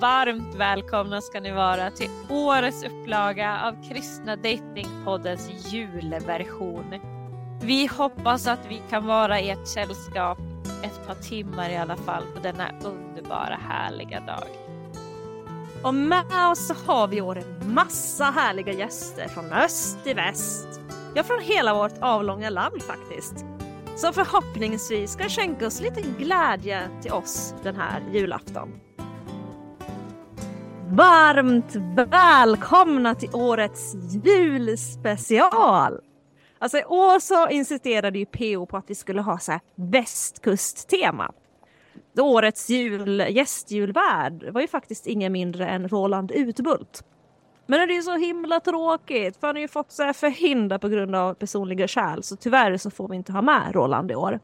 varmt välkomna ska ni vara till årets upplaga av Kristna Datingpoddens julversion. Vi hoppas att vi kan vara i ert sällskap ett par timmar i alla fall på denna underbara härliga dag. Och med oss så har vi i år en massa härliga gäster från öst till väst. Ja, från hela vårt avlånga land faktiskt. Som förhoppningsvis ska skänka oss lite glädje till oss den här julafton. Varmt välkomna till årets julspecial! Alltså i år så insisterade ju PO på att vi skulle ha så här västkusttema. Årets jul, gästjulvärd var ju faktiskt ingen mindre än Roland Utbult. Men det är så himla tråkigt för han har ju fått så förhinder på grund av personliga skäl så tyvärr så får vi inte ha med Roland i år.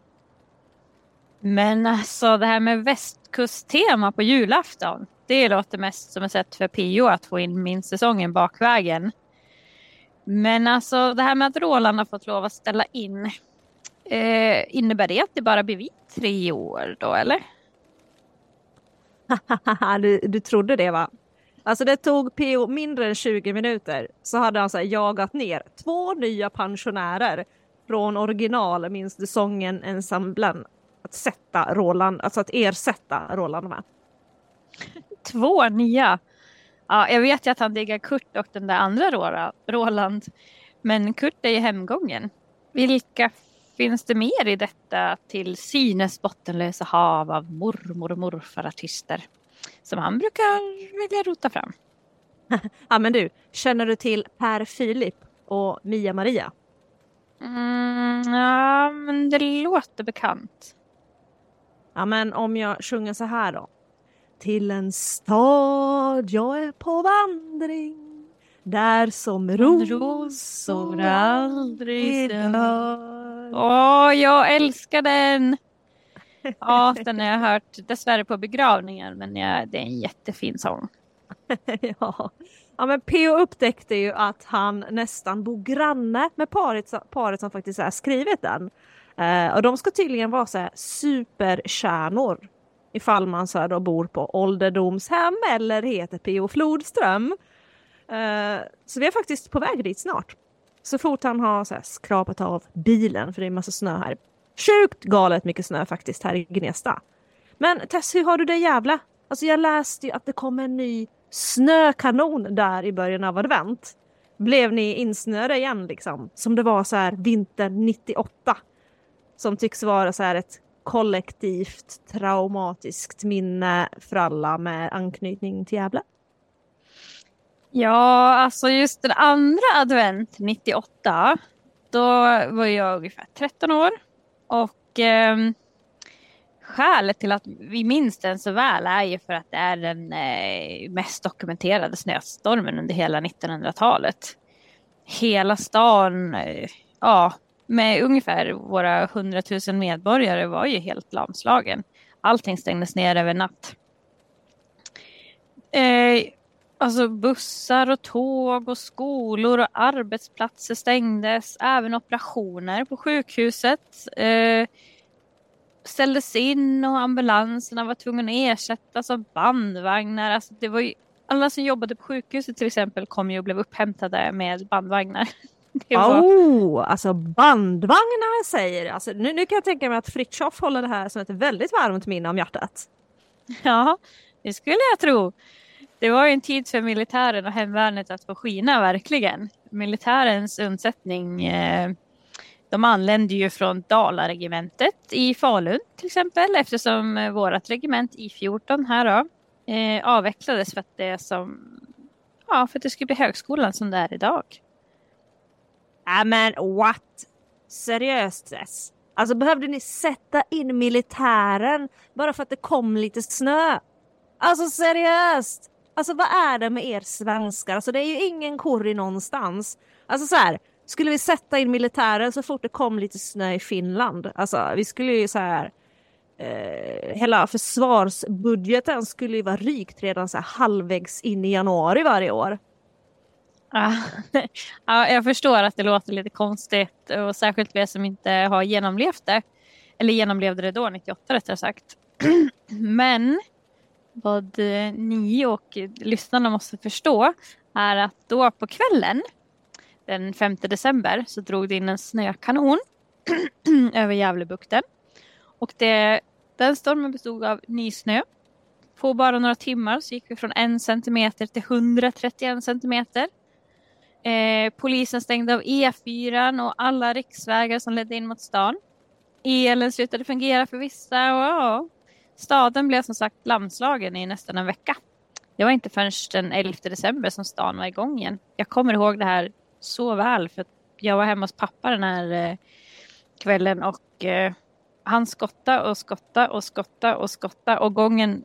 Men alltså det här med västkusttema på julafton. Det låter mest som ett sätt för Pio att få in min säsongen bakvägen. Men alltså det här med att Roland har fått lov att ställa in. Eh, innebär det att det bara blir vi tre år då eller? du, du trodde det va? Alltså det tog PO mindre än 20 minuter så hade han så jagat ner två nya pensionärer från original minst sången ensemblen att sätta Roland, alltså att ersätta Roland med. Två nya? Ja, jag vet ju att han diggar Kurt och den där andra Roland. Men Kurt är ju hemgången. Vilka finns det mer i detta till synes bottenlösa hav av mormor och morfar-artister? som han brukar vilja rota fram. ja men du, känner du till Per Filip och Mia Maria? Mm, ja, men det låter bekant. Ja, men om jag sjunger så här då. Till en stad jag är på vandring där som rosor aldrig dör. Åh, jag älskar den! Ja, den har jag hört dessvärre på begravningar men jag, det är en jättefin sång. ja. ja, men P.O. upptäckte ju att han nästan bor granne med paret, paret som faktiskt har skrivit den. Eh, och de ska tydligen vara så här superkärnor ifall man så här då bor på ålderdomshem eller heter P.O. Flodström. Eh, så vi är faktiskt på väg dit snart. Så fort han har så här skrapat av bilen, för det är massa snö här, Sjukt galet mycket snö faktiskt här i Gnesta. Men Tess, hur har du det jävla? Alltså jag läste ju att det kom en ny snökanon där i början av advent. Blev ni insnöade igen liksom? Som det var så här vintern 98. Som tycks vara så här ett kollektivt traumatiskt minne för alla med anknytning till Gävle. Ja, alltså just den andra advent 98. Då var jag ungefär 13 år. Och eh, skälet till att vi minns den så väl är ju för att det är den eh, mest dokumenterade snöstormen under hela 1900-talet. Hela stan, eh, ja, med ungefär våra 100 000 medborgare var ju helt lamslagen. Allting stängdes ner över natt. Eh, alltså bussar och tåg och skolor och arbetsplatser stängdes. Även operationer på sjukhuset eh, ställdes in och ambulanserna var tvungna att ersättas av bandvagnar. Alltså det var ju, alla som jobbade på sjukhuset till exempel kom ju och blev upphämtade med bandvagnar. Var... Oh, alltså bandvagnar säger alltså, nu, nu kan jag tänka mig att Fritiof håller det här som ett väldigt varmt minne om hjärtat. Ja, det skulle jag tro det var en tid för militären och hemvärnet att få skina verkligen. Militärens undsättning eh, de anlände ju från Dalaregementet i Falun till exempel eftersom vårt regement I14 här då eh, avvecklades för att det som ja, för att det skulle bli högskolan som det är idag. Ja men what? Seriöst Sess? Alltså behövde ni sätta in militären bara för att det kom lite snö? Alltså seriöst! Alltså vad är det med er svenskar? Alltså det är ju ingen korri någonstans. Alltså så här, skulle vi sätta in militären så fort det kom lite snö i Finland? Alltså vi skulle ju så här eh, hela försvarsbudgeten skulle ju vara rykt redan så här halvvägs in i januari varje år. Ja, jag förstår att det låter lite konstigt och särskilt vi som inte har genomlevt det. Eller genomlevde det då, 98 rättare sagt. Men vad eh, ni och lyssnarna måste förstå är att då på kvällen den 5 december så drog det in en snökanon över Gävlebukten. Och det, den stormen bestod av nysnö. På bara några timmar så gick vi från en centimeter till 131 centimeter. Eh, polisen stängde av E4 och alla riksvägar som ledde in mot stan. Elen slutade fungera för vissa och ja, staden blev som sagt lamslagen i nästan en vecka. Det var inte förrän den 11 december som stan var igång igen. Jag kommer ihåg det här så väl för jag var hemma hos pappa den här eh, kvällen och eh, han skotta och skotta och skotta och skotta och gången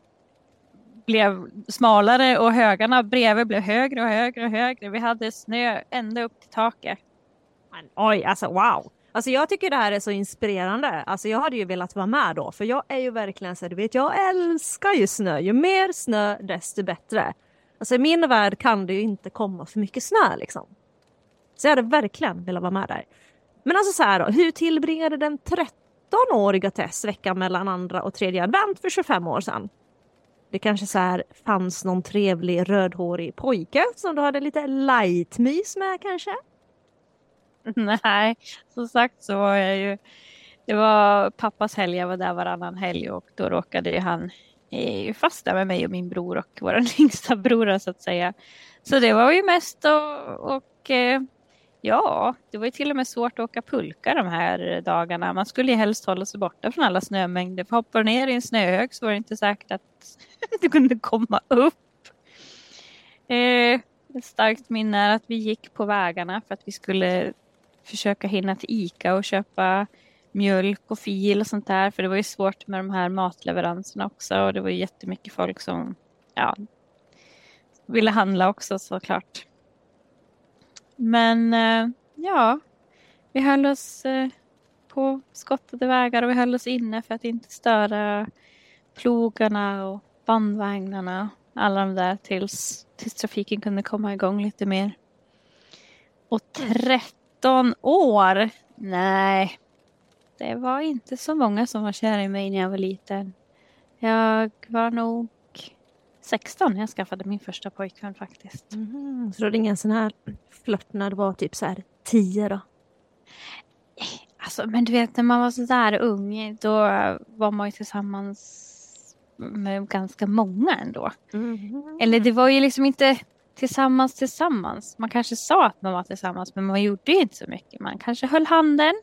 blev smalare och högarna bredvid blev högre och högre och högre. Vi hade snö ända upp till taket. Men, oj, alltså wow! Alltså jag tycker det här är så inspirerande. Alltså jag hade ju velat vara med då, för jag är ju verkligen så du vet, jag älskar ju snö. Ju mer snö, desto bättre. Alltså i min värld kan det ju inte komma för mycket snö liksom. Så jag hade verkligen velat vara med där. Men alltså så här då, hur tillbringade den 13-åriga Tess veckan mellan andra och tredje advent för 25 år sedan? Det kanske så här fanns någon trevlig rödhårig pojke som du hade lite light-mys med kanske? Nej, som sagt så var jag ju det var pappas helg, jag var där varannan helg och då råkade ju han eh, fast där med mig och min bror och vår yngsta bror så att säga. Så det var ju mest och, och eh, Ja, det var ju till och med svårt att åka pulka de här dagarna. Man skulle ju helst hålla sig borta från alla snömängder. För hoppar du ner i en snöhög så var det inte säkert att du kunde komma upp. Eh, ett starkt minne är att vi gick på vägarna för att vi skulle försöka hinna till Ica och köpa mjölk och fil och sånt där. För det var ju svårt med de här matleveranserna också och det var ju jättemycket folk som ja, ville handla också såklart. Men eh, ja, vi höll oss eh, på skottade vägar och vi höll oss inne för att inte störa plogarna och bandvagnarna. Alla de där tills, tills trafiken kunde komma igång lite mer. Och 13 år? Nej, det var inte så många som var kära i mig när jag var liten. Jag var nog 16 när jag skaffade min första pojkvän faktiskt. Mm, så det var ingen sån här flört när du var typ så här 10 då? Alltså, men du vet när man var så där ung då var man ju tillsammans med ganska många ändå. Mm. Eller det var ju liksom inte tillsammans tillsammans. Man kanske sa att man var tillsammans men man gjorde ju inte så mycket. Man kanske höll handen.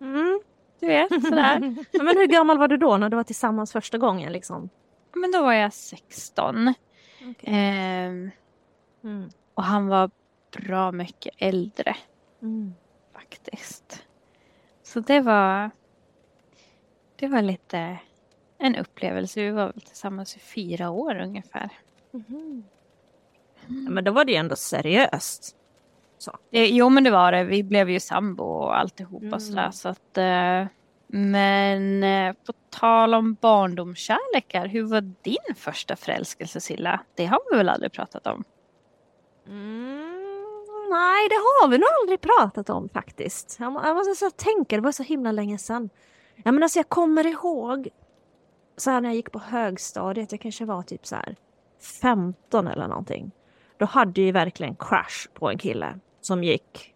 Mm. Du vet sådär. men hur gammal var du då när du var tillsammans första gången liksom? Men då var jag 16. Okay. Eh, mm. Och han var bra mycket äldre. Mm. Faktiskt. Så det var Det var lite en upplevelse. Vi var väl tillsammans i fyra år ungefär. Mm. Ja, men då var det ju ändå seriöst. Så. jo men det var det. Vi blev ju sambo och alltihopa mm. sådär. Så att, eh, men eh, på tal om barndomskärlekar, hur var din första förälskelse Silla? Det har vi väl aldrig pratat om? Mm, nej, det har vi nog aldrig pratat om faktiskt. Jag, jag måste så tänka, det var så himla länge sedan. Ja, men alltså, jag kommer ihåg så här när jag gick på högstadiet, jag kanske var typ så här 15 eller någonting. Då hade jag verkligen crush på en kille som gick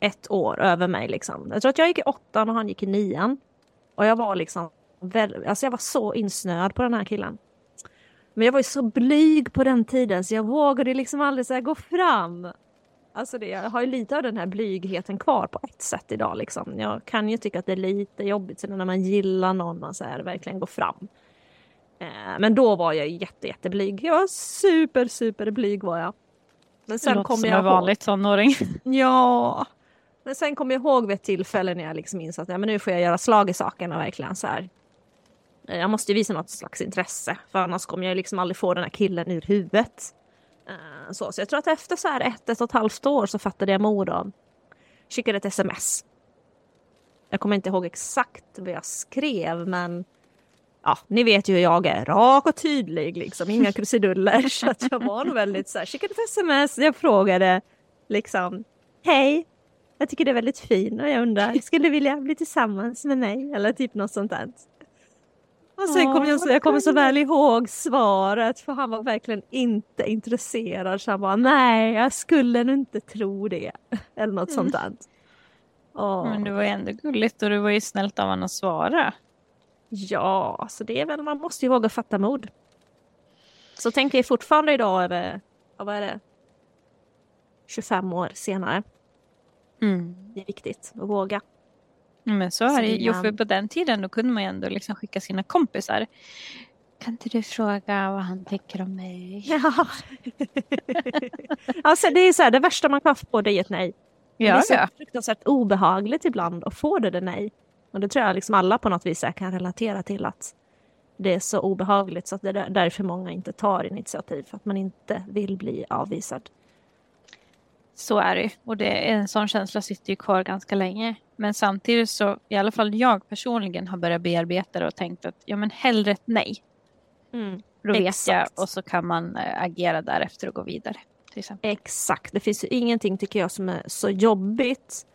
ett år över mig. Liksom. Jag tror att jag gick i åttan och han gick i nian. Och jag var liksom, alltså jag var så insnöad på den här killen. Men jag var ju så blyg på den tiden så jag vågade liksom aldrig så gå fram. Alltså det, jag har ju lite av den här blygheten kvar på ett sätt idag liksom. Jag kan ju tycka att det är lite jobbigt så när man gillar någon man så här, verkligen går fram. Eh, men då var jag jätte, jätteblyg. Jag var super, super blyg var jag. Men sen det kom jag som vanligt tonåring. Ja, men sen kommer jag ihåg vid ett tillfälle när jag liksom insåg att ja, men nu får jag göra slag i sakerna verkligen så här. Eh, jag måste visa något slags intresse för annars kommer jag liksom aldrig få den här killen ur huvudet. Uh, så, så jag tror att efter så här ett, ett och ett halvt år så fattade jag mod och skickade ett sms. Jag kommer inte ihåg exakt vad jag skrev men ja, ni vet ju hur jag är, rak och tydlig liksom, inga krusiduller. så att jag var nog väldigt så här, skickade ett sms, jag frågade liksom Hej, jag tycker det är väldigt fint och jag undrar, skulle du vilja bli tillsammans med mig? Eller typ något sånt där. Och sen kommer jag, så, jag kommer så väl ihåg svaret för han var verkligen inte intresserad. Så han bara nej, jag skulle nog inte tro det. Eller något Mm. sånt där. Åh. Men det var ju ändå gulligt och det var ju snällt av honom att svara. Ja, så det är väl, man måste ju våga fatta mod. Så tänker jag fortfarande idag över, vad är det? 25 år senare. Mm. Det är viktigt att våga. Men så är det ju. För på den tiden då kunde man ju ändå liksom skicka sina kompisar. Kan inte du fråga vad han tycker om mig? Ja. alltså det är så här, det värsta man kan få det är ett nej. Men det Ja, är så ja. fruktansvärt obehagligt ibland att få det där nej. Och det tror jag liksom alla på något vis kan relatera till att det är så obehagligt så att det är därför många inte tar initiativ för att man inte vill bli avvisad. Så är det. Och det, en sån känsla sitter ju kvar ganska länge. Men samtidigt så, i alla fall jag personligen har börjat bearbeta det och tänkt att ja men hellre ett nej. Då vet jag och så kan man eh, agera därefter och gå vidare. Exakt, det finns ju ingenting tycker jag som är så jobbigt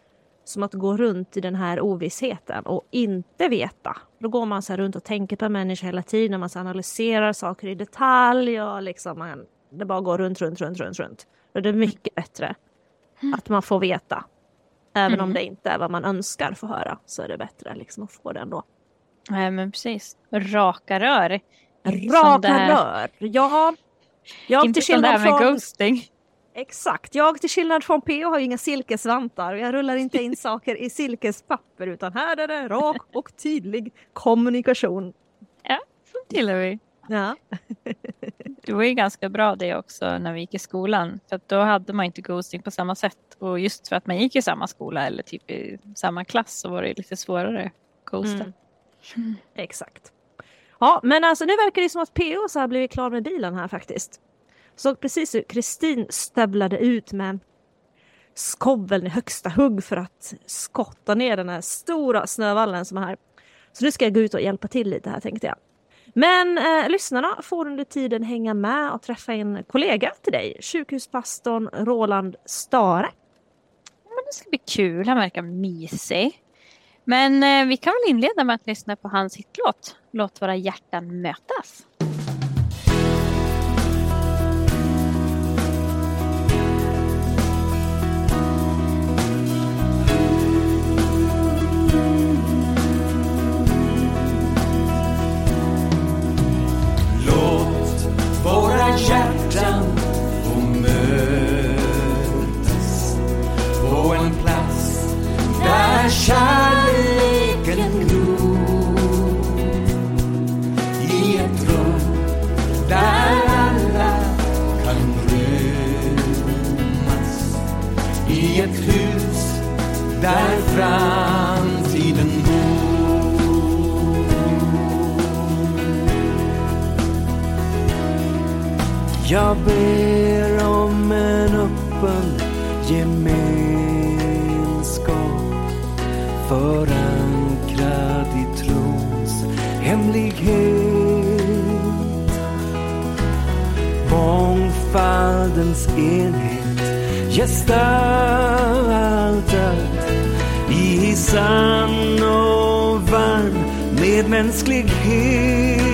som att gå runt i den här ovissheten och inte veta. Då går man så runt och tänker på människor hela tiden, man så analyserar saker i detalj och liksom man, det bara går runt, runt, runt, runt, runt. Och det är mycket bättre att man får veta. Även om Mm. det inte är vad man önskar få höra så är det bättre liksom att få det ändå. Nej men precis. Raka rör. Raka rör! Ja, jag Inte till skillnad från ghosting. Exakt, jag till skillnad från PO har ju inga silkesvantar jag rullar inte in saker i silkespapper utan här är det rak och tydlig kommunikation. Så gillar vi. Ja. Det var ju ganska bra det också när vi gick i skolan. För då hade man inte ghosting på samma sätt. Och just för att man gick i samma skola eller typ i samma klass så var det lite svårare att ghosta. Mm. Exakt. Ja, men alltså nu verkar det som att PO så har blivit klar med bilen här faktiskt. Såg precis hur Kristin stövlade ut med skoveln i högsta hugg för att skotta ner den här stora snövallen som är här. Så nu ska jag gå ut och hjälpa till lite här tänkte jag. Men eh, lyssnarna får under tiden hänga med och träffa en kollega till dig, sjukhuspastorn Roland Stare. Men det ska bli kul. Han verkar mysig. Men eh, vi kan väl inleda med att lyssna på hans hitlåt. Låt våra hjärtan mötas. Jag ber om en öppen gemenskap förankrad i trons hemlighet. Mångfaldens enhet gestaltad i sann och varm medmänsklighet.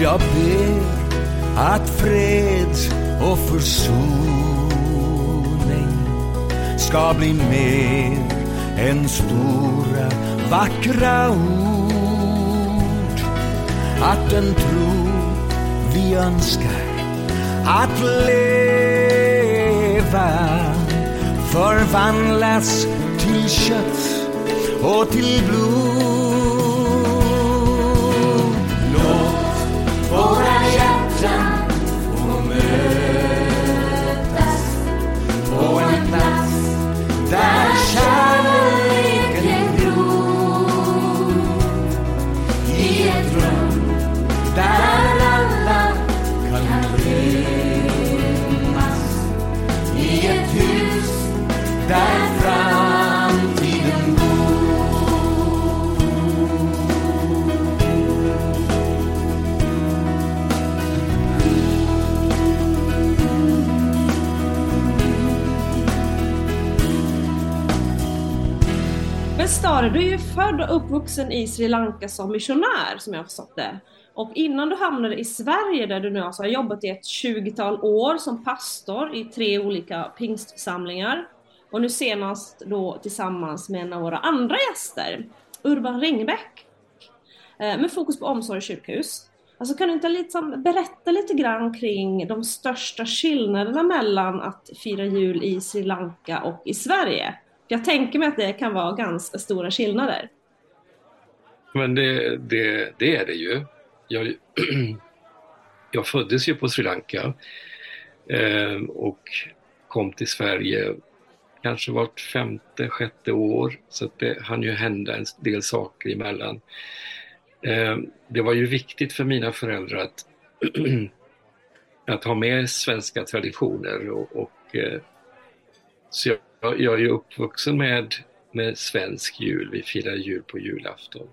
Jag ber att fred och försoning ska bli mer än stora vackra ord. Att den tro vi önskar att leva förvandlas till kött och till blod. Men du är ju född och uppvuxen i Sri Lanka som missionär som jag har förstått det. Och innan du hamnade i Sverige där du nu alltså har jobbat i ett 20-tal år som pastor i tre olika pingstförsamlingar. Och nu senast då tillsammans med en av våra andra gäster, Urban Ringbäck. Eh, med fokus på omsorg och sjukhus. Alltså kan du inte liksom berätta lite grann kring de största skillnaderna mellan att fira jul i Sri Lanka och i Sverige? Jag tänker mig att det kan vara ganska stora skillnader. Men det, det, det är det ju. Jag, jag föddes ju på Sri Lanka eh, och kom till Sverige kanske vart femte, sjätte år. Så att det hann ju hända en del saker emellan. Eh, det var ju viktigt för mina föräldrar att, att ha med svenska traditioner och, och eh, så jag, jag är ju uppvuxen med, med svensk jul. Vi firar jul på julafton.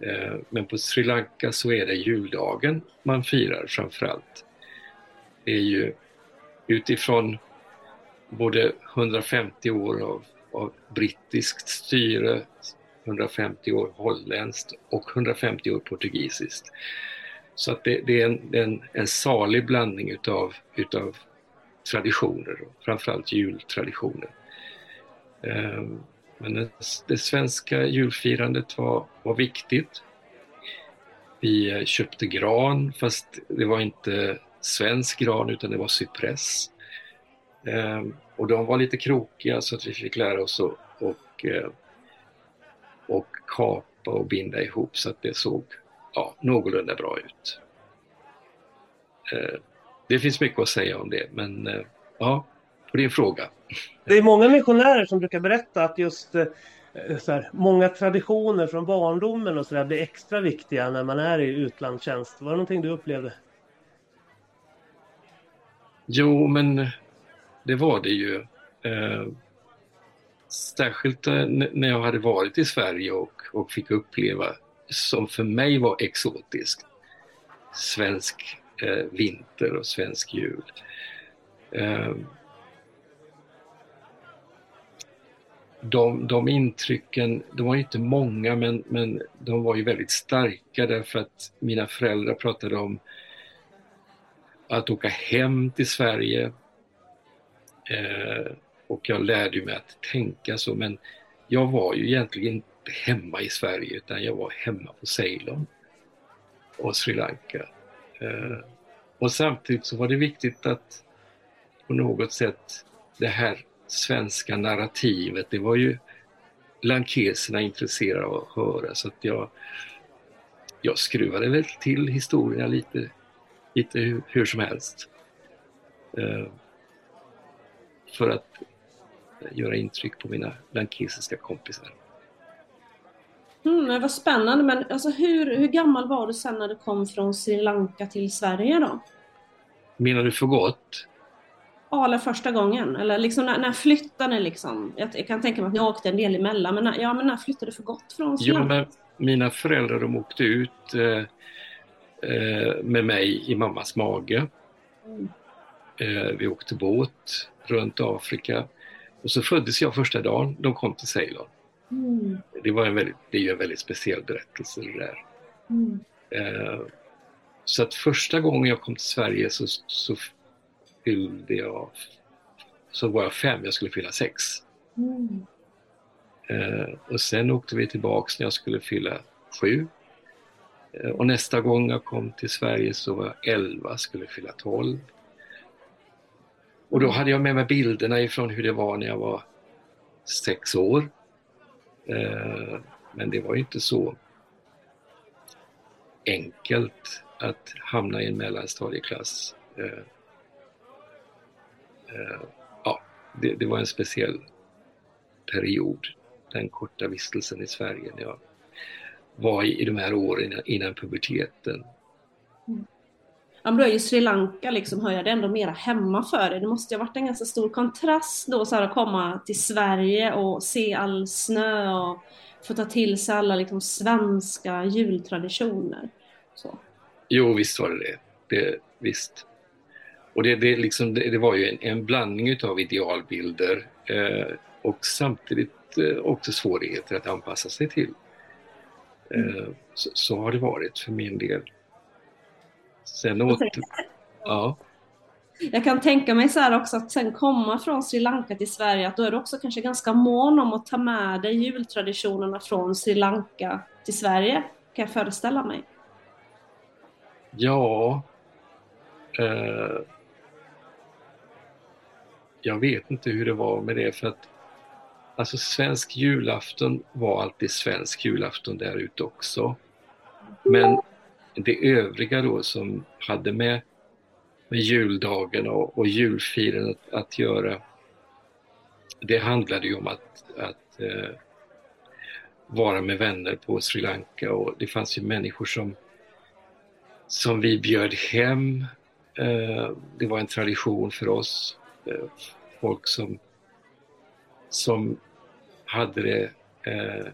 Eh, men på Sri Lanka så är det juldagen man firar framförallt. Det är ju utifrån både 150 år av, av brittiskt styre, 150 år holländskt och 150 år portugisiskt. Så att det, det är en, en, en salig blandning utav, utav traditioner, framförallt jultraditioner. Ehm, men det, svenska julfirandet var, var viktigt. Vi eh, köpte gran, fast det var inte svensk gran utan det var cypress. Ehm, och de var lite krokiga så att vi fick lära oss att och, eh, och kapa och binda ihop så att det såg ja, någorlunda bra ut. Ehm, Eh, Det finns mycket att säga om det, men eh, ja, på din fråga. Det är många missionärer som brukar berätta att just eh, så här, många traditioner från barndomen och så där blir extra viktiga när man är i utlandstjänst. Var det någonting du upplevde? Jo, men det var det ju. Eh, särskilt eh, när jag hade varit i Sverige och, och fick uppleva, som för mig var exotiskt, svensk eh, vinter och svensk jul. Eh, de, de intrycken, de var inte många men, men de var ju väldigt starka därför att mina föräldrar pratade om att åka hem till Sverige. Eh, och jag lärde mig att tänka så men jag var ju egentligen inte hemma i Sverige utan jag var hemma på Ceylon och Sri Lanka. Eh, och samtidigt så var det viktigt att på något sätt det här svenska narrativet, det var ju lankeserna intresserade av att höra så att jag, jag skruvade väl till historierna lite, lite hur, hur som helst. Eh, för att göra intryck på mina lankesiska kompisar. Mm, det var spännande, men alltså hur, hur gammal var du sen när du kom från Sri Lanka till Sverige då? Menar du för gott? Ja, eller första gången? Eller liksom när, när flyttade ni liksom? Jag, jag kan tänka mig att ni åkte en del emellan, men när, ja, men när flyttade du för gott från Sri Lanka? men mina föräldrar de åkte ut eh, eh, med mig i mammas mage. Mm. Eh, vi åkte båt runt Afrika. Och så föddes jag första dagen de kom till Ceylon. Mm. Det, var en väldigt, det är ju en väldigt speciell berättelse det där. Mm. Eh, så att första gången jag kom till Sverige så, så fyllde jag, så var jag fem, jag skulle fylla sex. Mm. Eh, och sen åkte vi tillbaks när jag skulle fylla sju. Eh, och nästa gång jag kom till Sverige så var jag elva, skulle fylla tolv. Och då hade jag med mig bilderna ifrån hur det var när jag var sex år. Eh, men det var ju inte så enkelt att hamna i en mellanstadieklass. Eh, eh, ja, det, det var en speciell period, den korta vistelsen i Sverige när jag var i, i de här åren innan, innan puberteten. Ja, men då är ju Sri Lanka liksom, hör jag det ändå mera hemma för dig. Det måste ju ha varit en ganska stor kontrast då så här, att komma till Sverige och se all snö och få ta till sig alla liksom, svenska jultraditioner. Så. Jo, visst var det det. det visst. Och det, det, liksom, det, det var ju en, en blandning utav idealbilder eh, och samtidigt eh, också svårigheter att anpassa sig till. Eh, så, så har det varit för min del. Sen åter... Ja. Jag kan tänka mig så här också att sen komma från Sri Lanka till Sverige att då är du också kanske ganska mån om att ta med dig jultraditionerna från Sri Lanka till Sverige. Kan jag föreställa mig. Ja. Eh, jag vet inte hur det var med det för att alltså svensk julafton var alltid svensk julafton där ute också. Men det övriga då som hade med, med juldagen och, och julfirandet att göra det handlade ju om att, att eh, vara med vänner på Sri Lanka och det fanns ju människor som som vi bjöd hem. Eh, det var en tradition för oss. Eh, folk som, som hade det eh,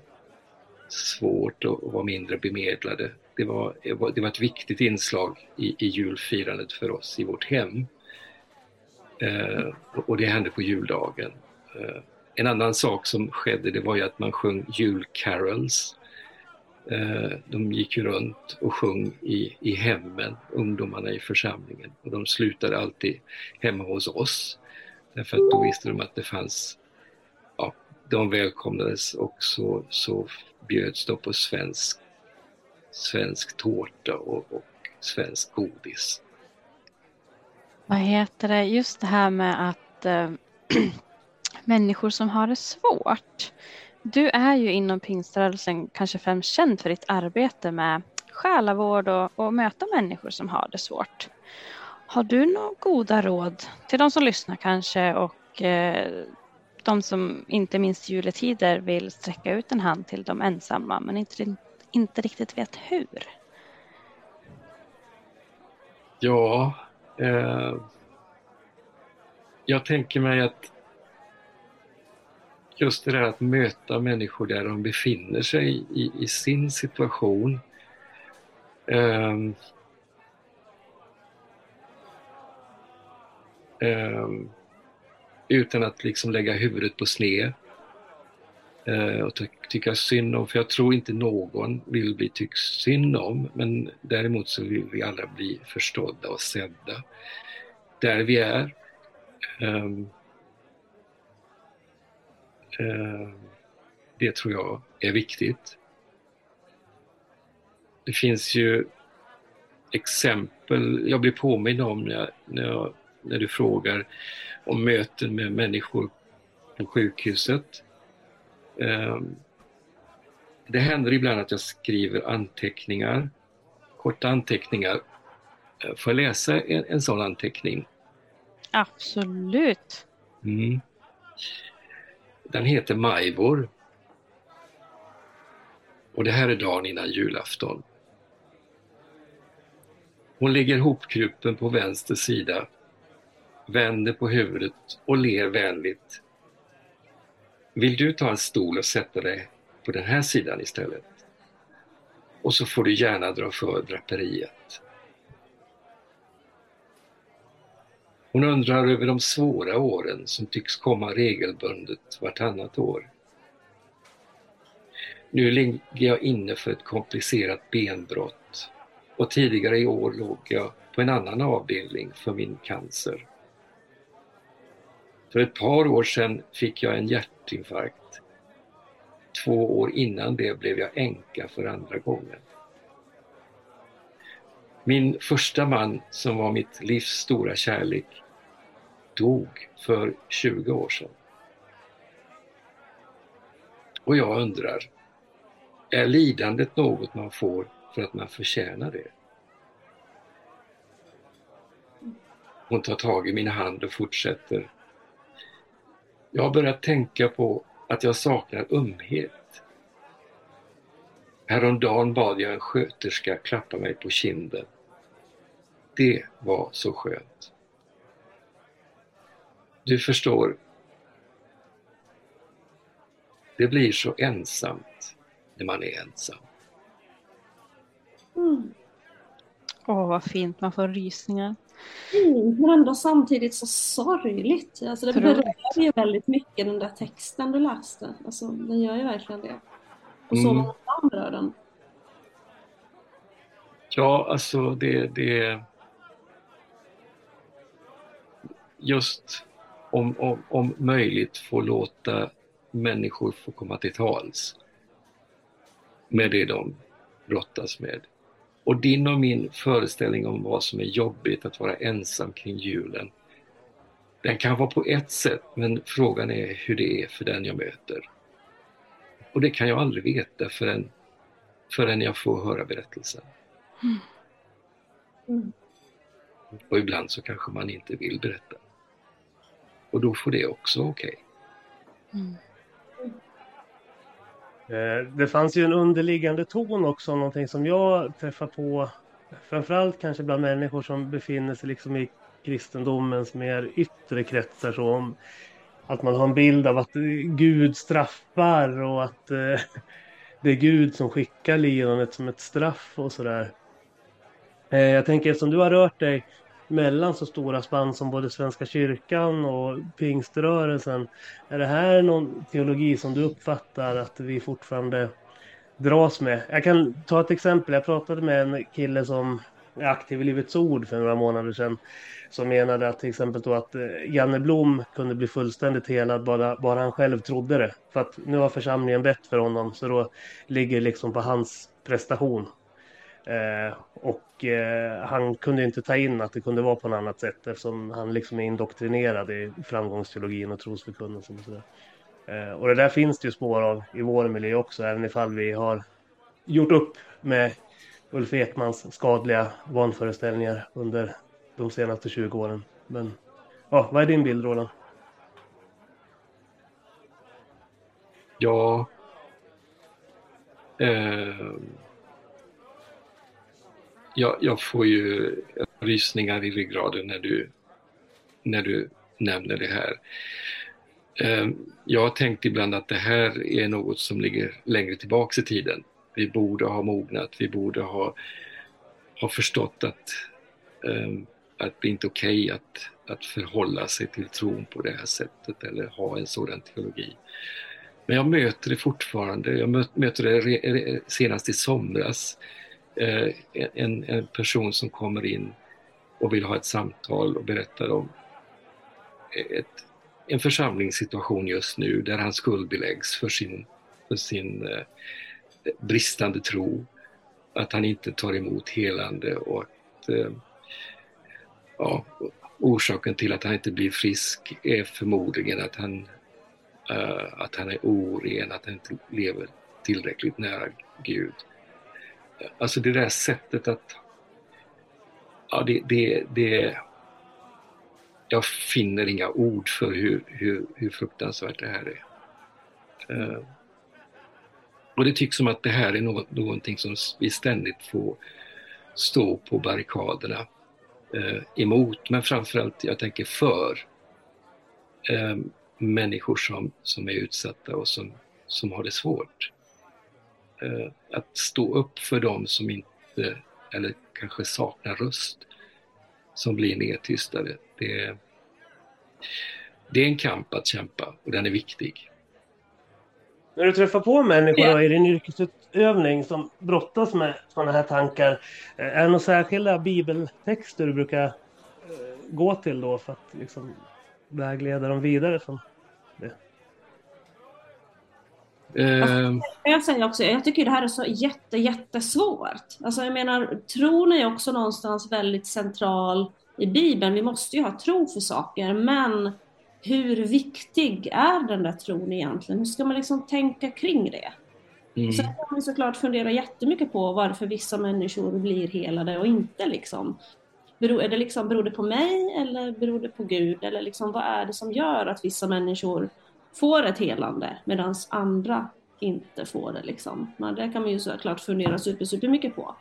svårt och var mindre bemedlade. Det var, det var, ett viktigt inslag i, i julfirandet för oss i vårt hem. Eh, och, och det hände på juldagen. Eh, en annan sak som skedde det var ju att man sjöng julcarols. Eh, de gick ju runt och sjöng i, i hemmen, ungdomarna i församlingen. Och de slutade alltid hemma hos oss. Därför att då visste de att det fanns, ja, de välkomnades och så, så bjöds de på svensk, svensk tårta och, och svensk godis. Vad heter det, just det här med att äh, människor som har det svårt. Du är ju inom pingströrelsen kanske främst känd för ditt arbete med själavård och, och möta människor som har det svårt. Har du några goda råd till de som lyssnar kanske och eh, de som inte minst juletider vill sträcka ut en hand till de ensamma men inte, inte riktigt vet hur? Ja, eh, jag tänker mig att just det där att möta människor där de befinner sig i, i sin situation. Eh, eh, utan att liksom lägga huvudet på sned Eh, och ty tycka synd om, för jag tror inte någon vill bli tyckt synd om, men däremot så vill vi alla bli förstådda och sedda där vi är. Um, det tror jag är viktigt. Det finns ju exempel jag blir påmind om när, jag, när, jag, när du frågar om möten med människor på sjukhuset. Det händer ibland att jag skriver anteckningar, korta anteckningar. Får jag läsa en, en sån anteckning? Absolut. Mm. Den heter Majvor. Och det här är dagen innan julafton. Hon ligger hopkrupen på vänster sida, vänder på huvudet och ler vänligt. Vill du ta en stol och sätta dig på den här sidan istället? Och så får du gärna dra för draperiet. Hon undrar över de svåra åren som tycks komma regelbundet vartannat år. Nu ligger jag inne för ett komplicerat benbrott och tidigare i år låg jag på en annan avdelning för min cancer. För ett par år sedan fick jag en hjärtinfarkt. Två år innan det blev jag änka för andra gången. Min första man, som var mitt livs stora kärlek, dog för 20 år sedan. Och jag undrar, är lidandet något man får för att man förtjänar det? Hon tar tag i min hand och fortsätter. Jag har börjat tänka på att jag saknar ömhet. Häromdagen bad jag en sköterska klappa mig på kinden. Det var så skönt. Du förstår, det blir så ensamt när man är ensam. Mm. Åh, vad fint. Man får rysningar. Fint, men ändå samtidigt så sorgligt. Alltså det berör ju väldigt mycket den där texten du läste. Alltså den gör ju verkligen det. Och så Mm. många andra den. Ja, alltså det, det... Just om, om, om möjligt få låta människor få komma till tals med det de brottas med. Och din och min föreställning om vad som är jobbigt att vara ensam kring julen, den kan vara på ett sätt, men frågan är hur det är för den jag möter. Och det kan jag aldrig veta förrän, förrän jag får höra berättelsen. Mm. Och ibland så kanske man inte vill berätta. Och då får det också okej. Eh, Eh, det fanns ju en underliggande ton också, någonting som jag träffar på framförallt kanske bland människor som befinner sig liksom i kristendomens mer yttre kretsar. Så om att man har en bild av att Gud straffar och att eh, det är Gud som skickar lidandet som ett straff och sådär. Eh, Jag tänker eftersom du har rört dig mellan så stora spann som både Svenska kyrkan och pingströrelsen. Är det här någon teologi som du uppfattar att vi fortfarande dras med? Jag kan ta ett exempel. Jag pratade med en kille som är aktiv i Livets Ord för några månader sedan. Som menade att till exempel då att eh, Janne Blom kunde bli fullständigt helad bara, bara han själv trodde det. För att nu har församlingen bett för honom så då ligger det liksom på hans prestation. Eh, och eh, han kunde inte ta in att det kunde vara på något annat sätt eftersom han liksom är indoktrinerad i framgångsteologin och trosförkunnelsen och sådär. Eh, och det där finns det ju spår av i vår miljö också, även ifall vi har gjort upp med Ulf Ekmans skadliga vanföreställningar under de senaste 20 åren. Men ja, vad är din bild Roland? Ja... Eh, jag, jag får ju rysningar i ryggraden när du, när du nämner det här. Ehm, jag har tänkt ibland att det här är något som ligger längre tillbaks i tiden. Vi borde ha mognat, vi borde ha, ha förstått att, ehm, att det inte är okej att, att förhålla sig till tron på det här sättet eller ha en sådan teologi. Men jag möter det fortfarande. Jag möter det senast i somras. Eh, en, en person som kommer in och vill ha ett samtal och berättar om ett, en församlingssituation just nu där han skuldbeläggs för sin, för sin eh, bristande tro. Att han inte tar emot helande och att eh, ja, orsaken till att han inte blir frisk är förmodligen att han eh, att han är oren, att han inte lever tillräckligt nära Gud. Alltså det där sättet att... Ja, det, det, det, jag finner inga ord för hur, hur, hur fruktansvärt det här är. Uh, och det tycks som att det här är något, någonting som vi ständigt får stå på barrikaderna uh, emot, men framförallt jag tänker för uh, människor som, som är utsatta och som, som har det svårt. Eh, att stå upp för dem som inte, eller kanske saknar röst, som blir nedtystade. Det, det är en kamp att kämpa och den är viktig. När du träffar på människor Ja. i din yrkesutövning som brottas med sådana här tankar, eh, är det några särskilda bibeltexter du brukar eh, gå till då för att liksom vägleda dem vidare? Från det? Eh, Jag säger också, jag tycker det här är så jätte, jättesvårt. Alltså jag menar, tron är också någonstans väldigt central i Bibeln. Vi måste ju ha tro för saker, men hur viktig är den där tron egentligen? Hur ska man liksom tänka kring det? mm, Sen kan man såklart fundera jättemycket på varför vissa människor blir helade och inte liksom. Beror, är det liksom, beror det på mig eller beror det på Gud? Eller liksom, vad är det som gör att vissa människor får ett helande medan andra inte får det? Liksom? Men det kan man ju såklart fundera super, super mycket på.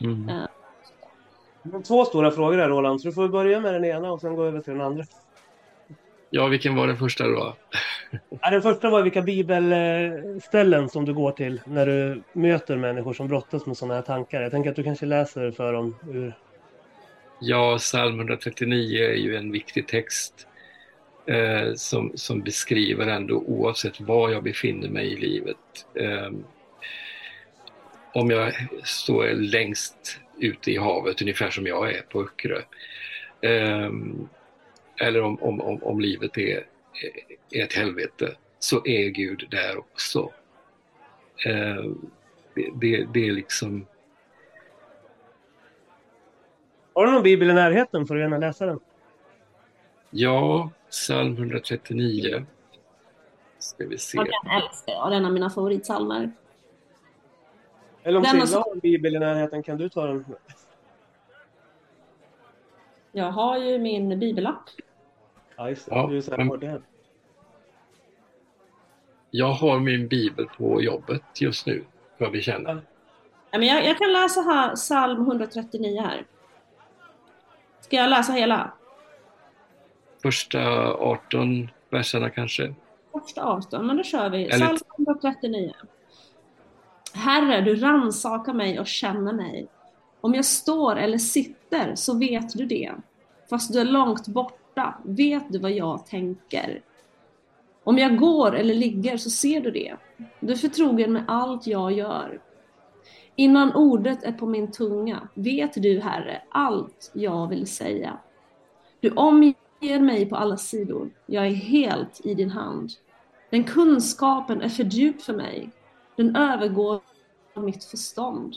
mm. Det är Två stora frågor här Roland, så du får börja med den ena och sen gå över till den andra. Ja, vilken var den första då? Ja, den första var vilka bibelställen som du går till när du möter människor som brottas med sådana här tankar. Jag tänker att du kanske läser för dem ur... Ja, psalm 139 är ju en viktig text eh, som, som beskriver ändå oavsett var jag befinner mig i livet. Eh, om jag står längst ute i havet, ungefär som jag är på Öckerö. Eh, eller om, om, om, om livet är, är ett helvete, så är Gud där också. Eh, det, det, det är liksom Har du någon bibel i närheten får du gärna läsa den. Ja, psalm 139. Ska vi se. Ja, den älskar jag, den är mina favoritsalmer. Eller om Silla har en bibel i närheten, kan du ta den? Jag har ju min bibelapp. Ja, just det. Ja, Du är så här. Jag har min bibel på jobbet just nu, vad vi känner. Ja, men jag, jag kan läsa här, psalm 139 här. Ska jag läsa hela? Första 18 verserna kanske. Första 18, men då kör vi. Psalm 139. Herre, du rannsakar mig och känner mig. Om jag står eller sitter så vet du det. Fast du är långt borta vet du vad jag tänker. Om jag går eller ligger så ser du det. Du är förtrogen med allt jag gör. Innan ordet är på min tunga vet du, Herre, allt jag vill säga. Du omger mig på alla sidor. Jag är helt i din hand. Den kunskapen är för djup för mig. Den övergår mitt förstånd.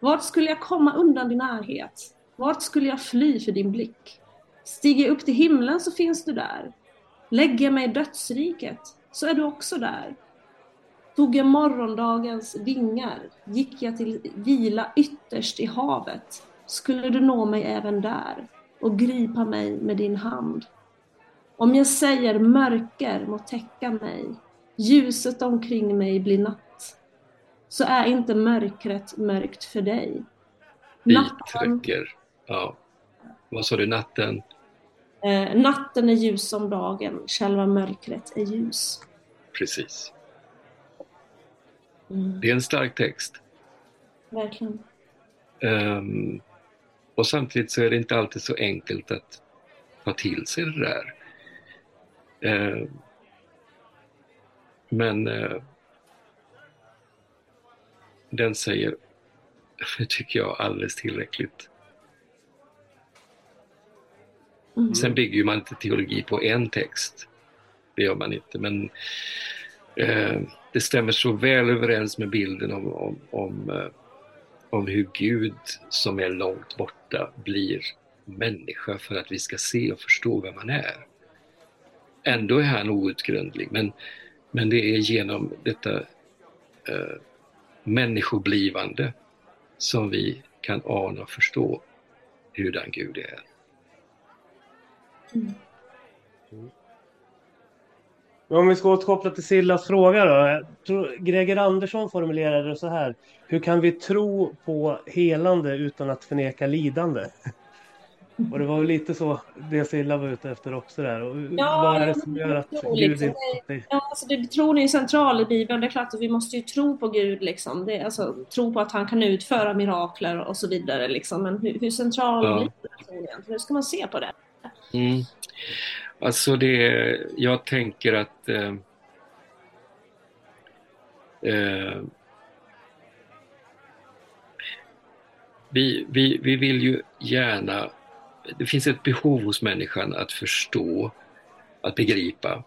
Vart skulle jag komma undan din närhet? Vart skulle jag fly för din blick? Stiger jag upp till himlen så finns du där. Lägger jag mig i dödsriket så är du också där. Tog jag morgondagens vingar, gick jag till vila ytterst i havet, skulle du nå mig även där och gripa mig med din hand. Om jag säger mörker må täcka mig, ljuset omkring mig blir natt, så är inte mörkret mörkt för dig. Natten. Ja. Vad sa du, natten? eh, natten är ljus som dagen, själva mörkret är ljus. Precis. Mm, Det är en stark text. verkligen. Ehm, och samtidigt så är det inte alltid så enkelt att ta till sig det där. Ehm, men eh, den säger, tycker jag, alldeles tillräckligt. Mm. Sen bygger man inte teologi på en text. Det gör man inte, men eh, det stämmer så väl överens med bilden om, om, om, eh, om hur Gud som är långt borta blir människa för att vi ska se och förstå vem han är. Ändå är han outgrundlig, men, men det är genom detta eh, människoblivande som vi kan ana och förstå hurdan Gud är. Mm. Men om vi ska återkoppla till Sillas fråga då. Greger Andersson formulerade det så här. Hur kan vi tro på helande utan att förneka lidande? Och det var lite så det Silla var ute efter också där. Och Ja, vad är det som gör att tror Gud liksom inte... Ja, alltså det, tron är ju central i Bibeln. Det är klart att vi måste ju tro på Gud, liksom. det är, alltså, tro på att han kan utföra mirakler och så vidare. Liksom. Men hur, hur central Ja. den tron egentligen? Hur ska man se på det? Mm. Alltså det, jag tänker att eh, eh, vi, vi, vi vill ju gärna, det finns ett behov hos människan att förstå, att begripa,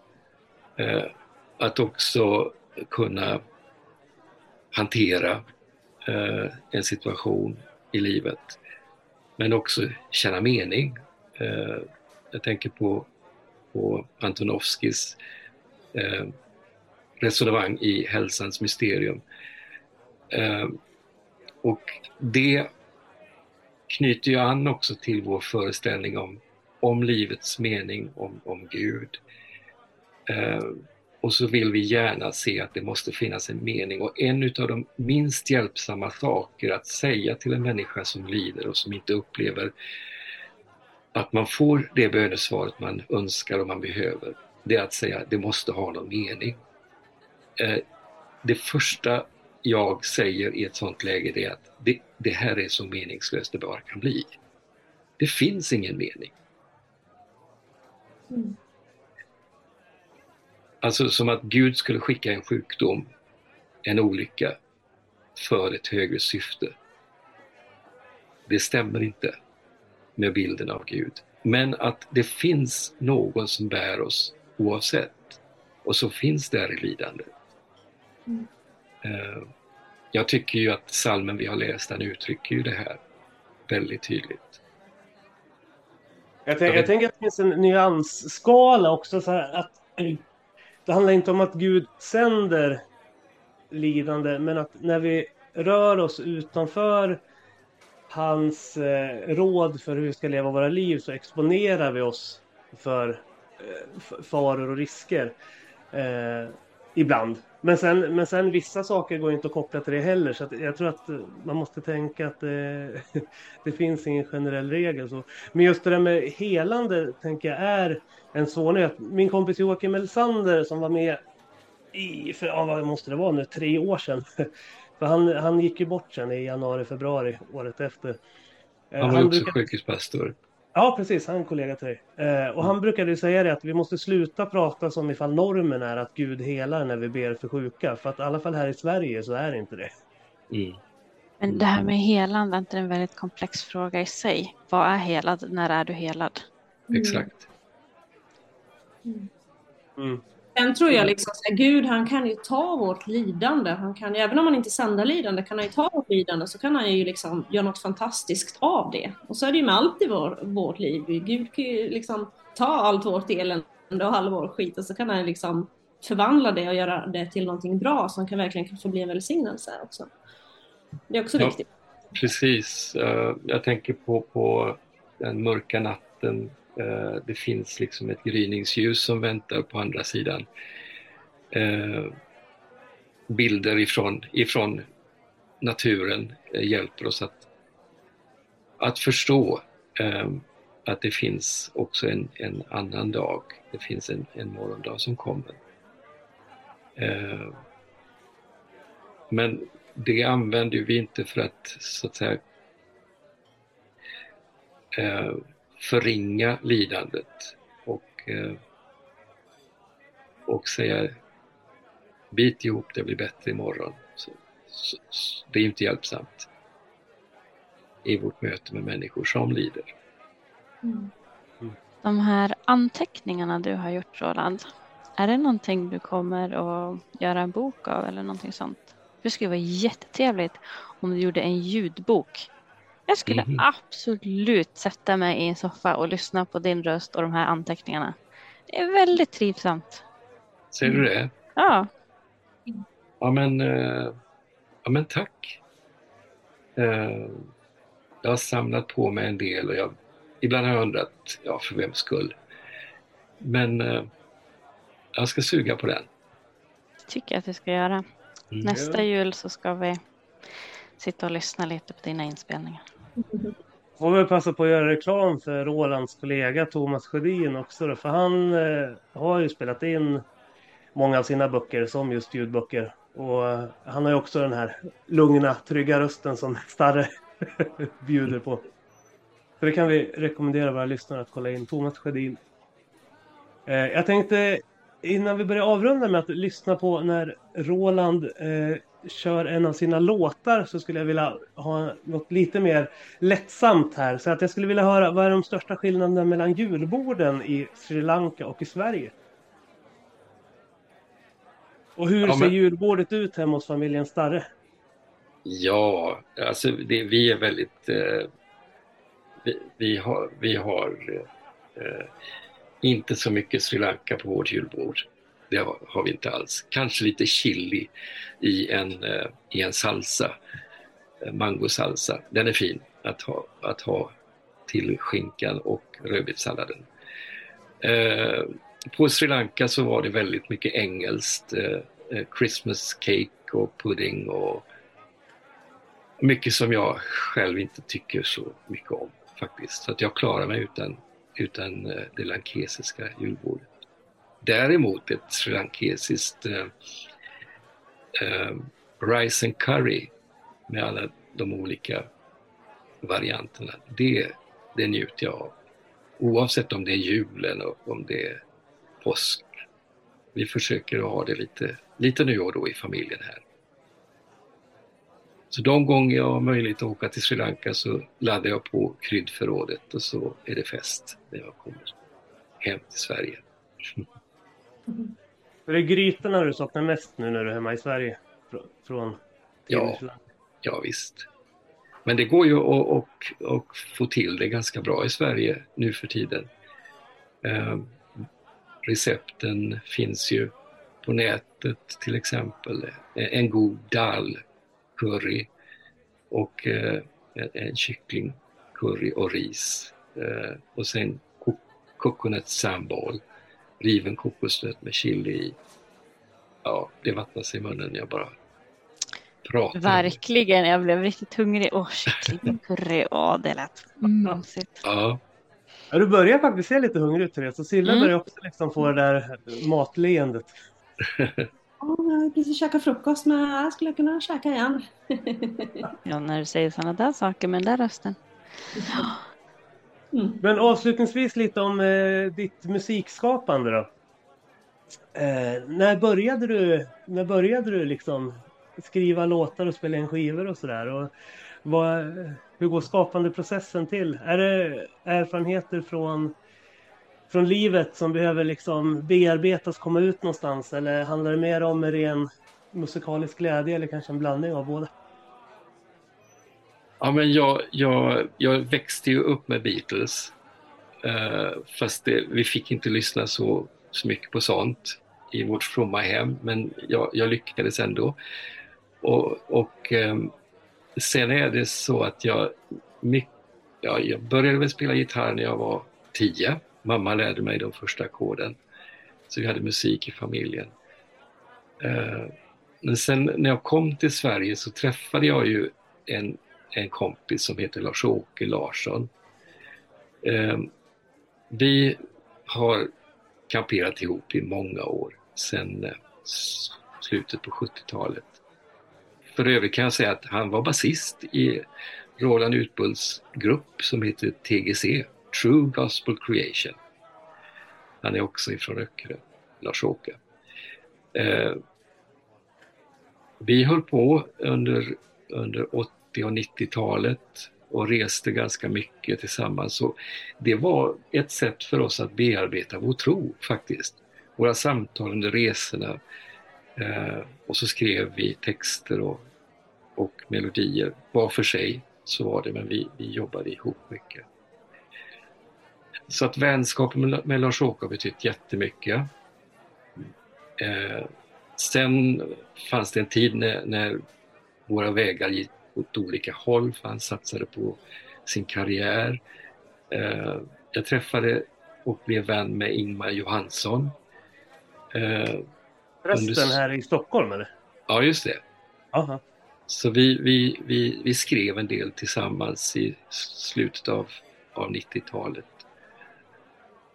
eh, att också kunna hantera eh, en situation i livet. Men också känna mening. Eh, jag tänker på, på Antonovskis eh, resonemang i Hälsans mysterium. Eh, och det knyter ju an också till vår föreställning om, om livets mening, om, om Gud. Eh, och så vill vi gärna se att det måste finnas en mening och en utav de minst hjälpsamma saker att säga till en människa som lider och som inte upplever att man får det bönesvaret man önskar och man behöver, det är att säga att det måste ha någon mening. Eh, det första jag säger i ett sånt läge är att det, det här är så meningslöst det bara kan bli. Det finns ingen mening. Mm. Alltså som att Gud skulle skicka en sjukdom, en olycka, för ett högre syfte. Det stämmer inte med bilden av Gud. Men att det finns någon som bär oss oavsett. Och så finns där i lidandet. Mm. Eh, Jag tycker ju att salmen vi har läst, den uttrycker ju det här väldigt tydligt. Jag, tänk, jag tänker att det finns en nyansskala också. Så här, att det handlar inte om att Gud sänder lidande, men att när vi rör oss utanför hans eh, råd för hur vi ska leva våra liv så exponerar vi oss för eh, faror och risker. Eh, ibland. Men sen, men sen vissa saker går inte att koppla till det heller. Så att jag tror att eh, man måste tänka att det, eh, det finns ingen generell regel. Så. Men just det där med helande tänker jag är en svårighet. Min kompis Joakim Elsander som var med i, för ja, vad måste det vara nu, tre år sedan. För han, han gick ju bort sen i januari, februari året efter. Eh, Han var ju också brukar- sjukhuspastor. Ja, precis. Han är en kollega till dig. Eh, och han brukade ju säga det att vi måste sluta prata som ifall normen är att Gud helar när vi ber för sjuka. För att i alla fall här i Sverige så är det inte det. Mm. Men det här med helande är inte en väldigt komplex fråga i sig. Vad är helad? När är du helad? Exakt. Mm. Sen tror jag liksom så här, Gud han kan ju ta vårt lidande. Han kan, även om han inte sänder lidande kan han ju ta vårt lidande så kan han ju liksom göra något fantastiskt av det. Och så är det ju med allt i vår, vårt liv. Gud kan ju liksom ta allt vårt elände och all vår skit och så kan han liksom förvandla det och göra det till någonting bra som kan verkligen få bli en välsignelse också. Det är också Ja. viktigt. Precis. Eh, Jag tänker på, på den mörka natten. Eh, det finns liksom ett gryningsljus som väntar på andra sidan. Eh, bilder ifrån, ifrån naturen eh, hjälper oss att, att förstå att det finns också en, en annan dag. Det finns en, en morgondag som kommer. Men det använder vi inte för att så att säga förringa lidandet och, eh, och säga bit ihop, det blir bättre imorgon. Så, så, så, det är inte hjälpsamt i vårt möte med människor som lider. De här anteckningarna du har gjort Roland. Är det någonting du kommer att göra en bok av eller någonting sånt? Det skulle vara jättetrevligt om du gjorde en ljudbok. Jag skulle Mhm. absolut sätta mig i en soffa och lyssna på din röst och de här anteckningarna. Det är väldigt trivsamt. Ser du det? Ja, Ja men, eh, ja, men tack. Eh, jag har samlat på mig en del och jag, ibland har jag undrat, ja för vems skull? Men eh, jag ska suga på den. det tycker jag att vi ska göra. Mm. Nästa jul så ska vi sitta och lyssna lite på dina inspelningar. Får väl passa på att göra reklam för Rolands kollega Thomas Sjödin också då, för han eh, har ju spelat in många av sina böcker som just ljudböcker. Och eh, han har ju också den här lugna, trygga rösten som Starre bjuder på. Så det kan vi rekommendera våra lyssnare att kolla in. Thomas Sjödin. Eh, jag tänkte innan vi börjar avrunda med att lyssna på när Roland eh, kör en av sina låtar så skulle jag vilja ha något lite mer lättsamt här. Så att jag skulle vilja höra vad är de största skillnaderna mellan julborden i Sri Lanka och i Sverige? Och hur Ja, ser men- julbordet ut hemma hos familjen Starre? Ja, alltså det, vi är väldigt... Eh, vi, vi har, vi har eh, inte så mycket Sri Lanka på vårt julbord. Det har, vi inte alls. Kanske lite chili i en, eh, i en salsa, eh, mangosalsa. Den är fin att ha, att ha till skinkan och rödbetssalladen. Eh, på Sri Lanka så var det väldigt mycket engelskt. Eh, eh Christmas cake och pudding och mycket som jag själv inte tycker så mycket om faktiskt. Så att jag klarar mig utan, utan det lankesiska julbordet. Däremot ett srilankesiskt eh, eh, rice and curry med alla de olika varianterna. Det, det njuter jag av. Oavsett om det är julen och om det är påsk. Vi försöker att ha det lite, lite nu och då i familjen här. Så de gånger jag har möjlighet att åka till Sri Lanka så laddar jag på kryddförrådet och så är det fest när jag kommer hem till Sverige. Är det grytorna du saknar mest nu när du är hemma i Sverige? Frå- Från Ja. Ja, visst. Men det går ju att och, och få till det ganska bra i Sverige nu för tiden. Eh, recepten finns ju på nätet till exempel. En god dal curry och eh, en, en kyckling curry och ris. Eh, och sen coconut sambal, riven kokosnöt med chili i. Ja, det vattnar sig i munnen jag bara pratar. Verkligen, jag blev riktigt hungrig. Åh, kyckling curry. Åh, det lät mumsigt. Ja, Ja, du börjar faktiskt se lite hungrig ut Therese. Och Silla Mm. börjar också liksom få det där matleendet. Ja, jag har precis käkat frukost men jag skulle kunna käka igen. Ja, när du säger sådana där saker med den där rösten. Mm. Men avslutningsvis lite om eh, ditt musikskapande då. Eh, när började du, när började du liksom skriva låtar och spela in skivor och sådär? Hur går skapandeprocessen till? Är det erfarenheter från, från livet som behöver liksom bearbetas, komma ut någonstans? Eller handlar det mer om ren musikalisk glädje eller kanske en blandning av båda? Ja, men jag, jag, jag växte ju upp med Beatles. Uh, fast det, vi fick inte lyssna så, så mycket på sånt i vårt fromma hem, men jag, jag lyckades ändå. Och, och um, sen är det så att jag, mycket, ja, jag började väl spela gitarr när jag var tio. Mamma lärde mig de första ackorden. Så vi hade musik i familjen. Uh, men sen när jag kom till Sverige så träffade jag ju en en kompis som heter Lars-Åke Larsson. Eh, vi har kamperat ihop i många år, sedan eh, slutet på 70-talet. För övrigt kan jag säga att han var basist i Roland Utbults grupp som heter TGC, True Gospel Creation. Han är också ifrån Öckerö, Lars-Åke. Eh, vi höll på under, under 80 och 90-talet och reste ganska mycket tillsammans. Så det var ett sätt för oss att bearbeta vår tro faktiskt. Våra samtal under resorna. Eh, och så skrev vi texter och, och melodier var för sig. Så var det, men vi, vi jobbade ihop mycket. Så att vänskapen med, med Lars-Åke har betytt jättemycket. Eh, sen fanns det en tid när, när våra vägar gick åt olika håll för han satsade på sin karriär. Eh, jag träffade och blev vän med Ingmar Johansson. Eh, Rösten Under- här i Stockholm eller? ja, just det. Aha. Så vi, vi, vi, vi skrev en del tillsammans i slutet av, av 90-talet.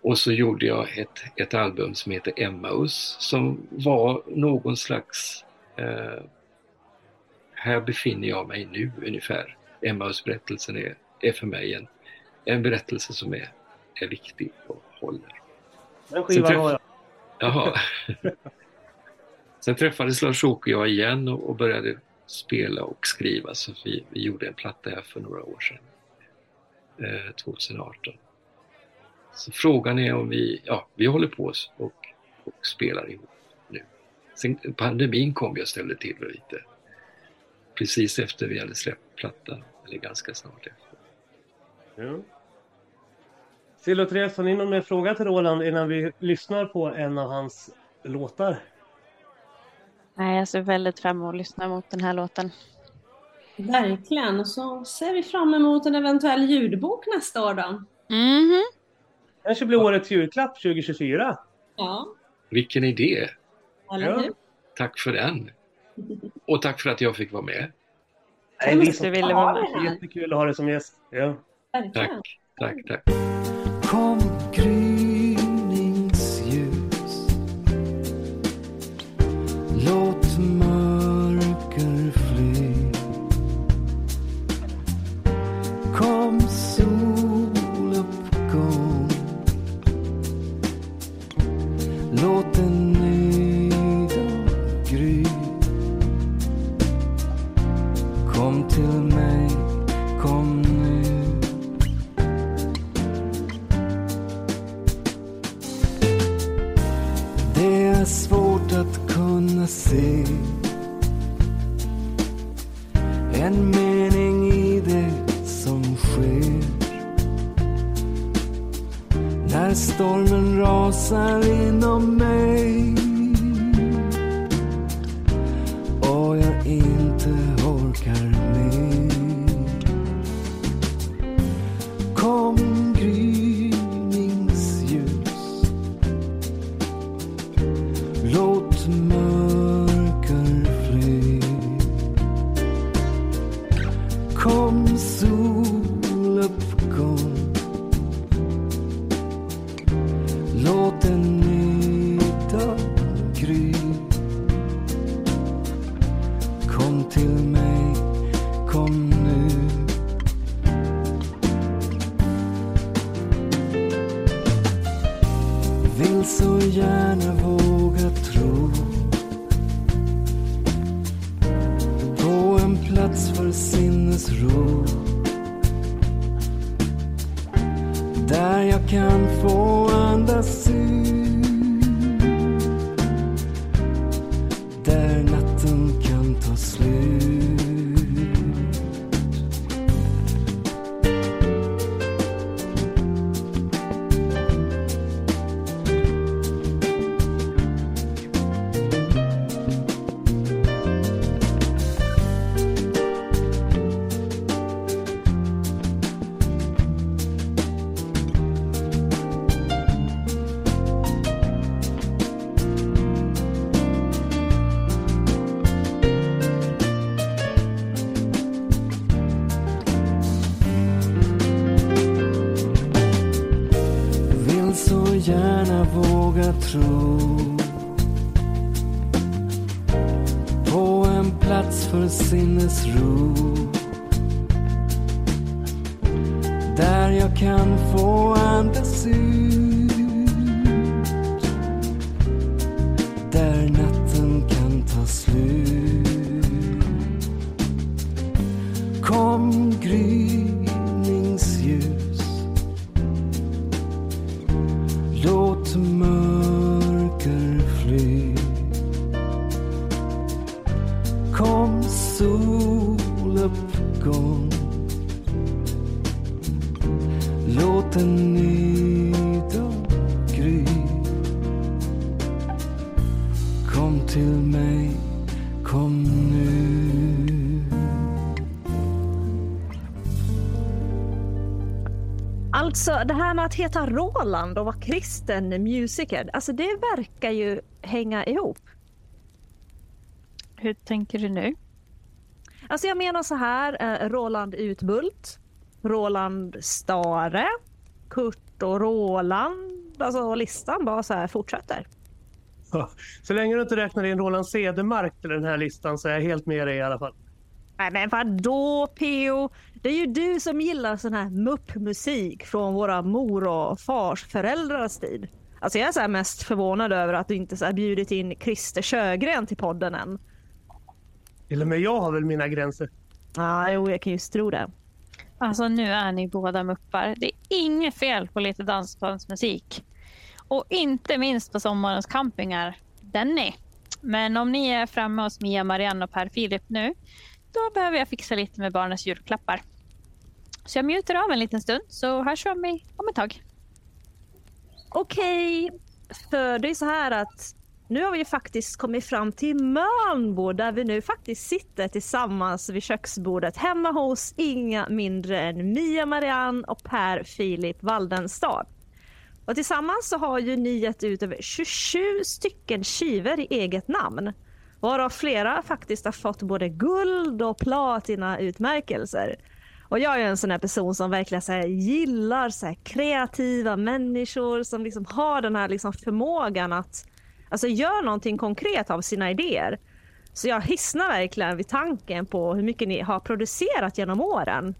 Och så gjorde jag ett, ett album som heter Emmaus som var någon slags eh, här befinner jag mig nu ungefär. Emmausberättelsen är, är för mig en, en berättelse som är, är viktig och håller. Den skivan träff- har jag. Jaha. Sen träffades Lars-Åke och jag igen och, och började spela och skriva. Så vi, vi gjorde en platta här för några år sedan. Eh, 2018. Så frågan är om vi, ja, vi håller på och, och spelar ihop nu. Sen pandemin kom och ställde till det lite. Precis efter vi hade släppt plattan, eller ganska snart efter. Ja. Sill och Therese, har ni någon mer fråga till Roland innan vi lyssnar på en av hans låtar? Nej, jag ser väldigt fram emot att lyssna mot den här låten. Verkligen. Och så ser vi fram emot en eventuell ljudbok nästa år då. Mhm. Kanske blir årets julklapp 2024. Ja, Vilken idé! Ja. Tack för den! Och tack för att jag fick vara med. Nej, vi Du ville vara med. Jättekul att ha dig som gäst. Ja. Tack, tack, tack. Kom heta Roland och vara kristen musiker, alltså det verkar ju hänga ihop. Hur tänker du nu? Alltså jag menar så här, eh, Roland Utbult, Roland Stare, Kurt och Roland, alltså listan bara så här fortsätter. Så länge du inte räknar in Roland Cedermark till den här listan så är jag helt med dig i alla fall. Nej men vadå Peo? Det är ju du som gillar sån här muppmusik från våra mor och fars föräldrars tid. Alltså jag är så här mest förvånad över att du inte så här bjudit in Christer Sjögren till podden än. Till och med jag har väl mina gränser. Ja, jo, jag kan just tro det. Alltså nu är ni båda muppar. Det är inget fel på lite dansbandsmusik. Och inte minst på sommarens campingar. Den är. Men om ni är framme hos Mia, Marianne och Per Filip nu, då behöver jag fixa lite med barnens julklappar. Så jag mutar av en liten stund, så hörs vi om ett tag. Okej, för det är så här att nu har vi ju faktiskt kommit fram till Mölnbo där vi nu faktiskt sitter tillsammans vid köksbordet hemma hos inga mindre än Mia Marianne och Per Filip Waldenstad. Och tillsammans så har ju ni gett ut över 27 stycken skivor i eget namn. Varav flera faktiskt har fått både guld och platina utmärkelser. Och jag är en sån här person som verkligen så här gillar så här kreativa människor som liksom har den här liksom förmågan att alltså, göra någonting konkret av sina idéer. Så jag hissnar verkligen vid tanken på hur mycket ni har producerat genom åren.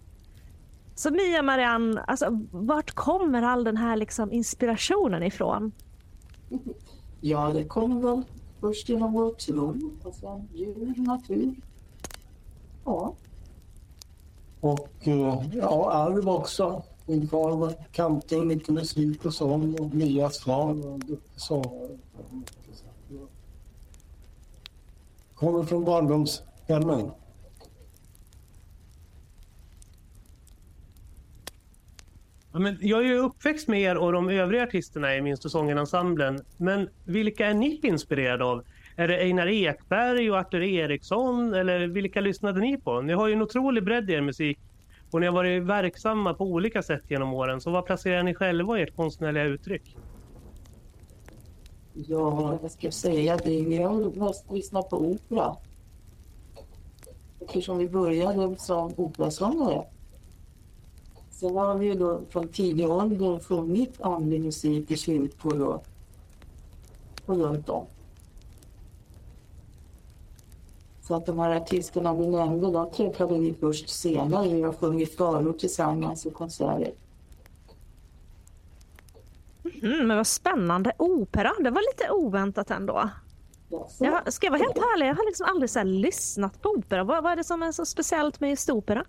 Så Mia Marianne, alltså, vart kommer all den här liksom inspirationen ifrån? Ja, det kommer väl först genom vår tro och sen djur, natur. Ja. Och eh, ja, arv också. Min far var camping, lite musik och sång och Mias far var en duktig sångare. Kommer från barndomshemmen. Men jag är ju uppväxt med er och de övriga artisterna i Minst och sången-ensemblen. Men vilka är ni inspirerade av? Är det Einar Ekberg och Arthur Eriksson eller vilka lyssnade ni på? Ni har ju en otrolig bredd i er musik och ni har varit verksamma på olika sätt genom åren. Så vad placerar ni själva i ert konstnärliga uttryck? Ja, vad ska jag säga? Det är, jag har lyssnat på opera. Eftersom vi började som operasångare. Sen har vi ju då från tidig ålder sjungit andlig musik i kyrkor och, och runt om. Så att de här artisterna vi nämnde, de träffade vi först senare. Vi har sjungit förut tillsammans i konserter. Mm, men vad spännande. Opera, det var lite oväntat ändå. Jag, ska jag vara helt ärlig, jag har liksom aldrig så lyssnat på opera. Vad, vad är det som är så speciellt med just opera?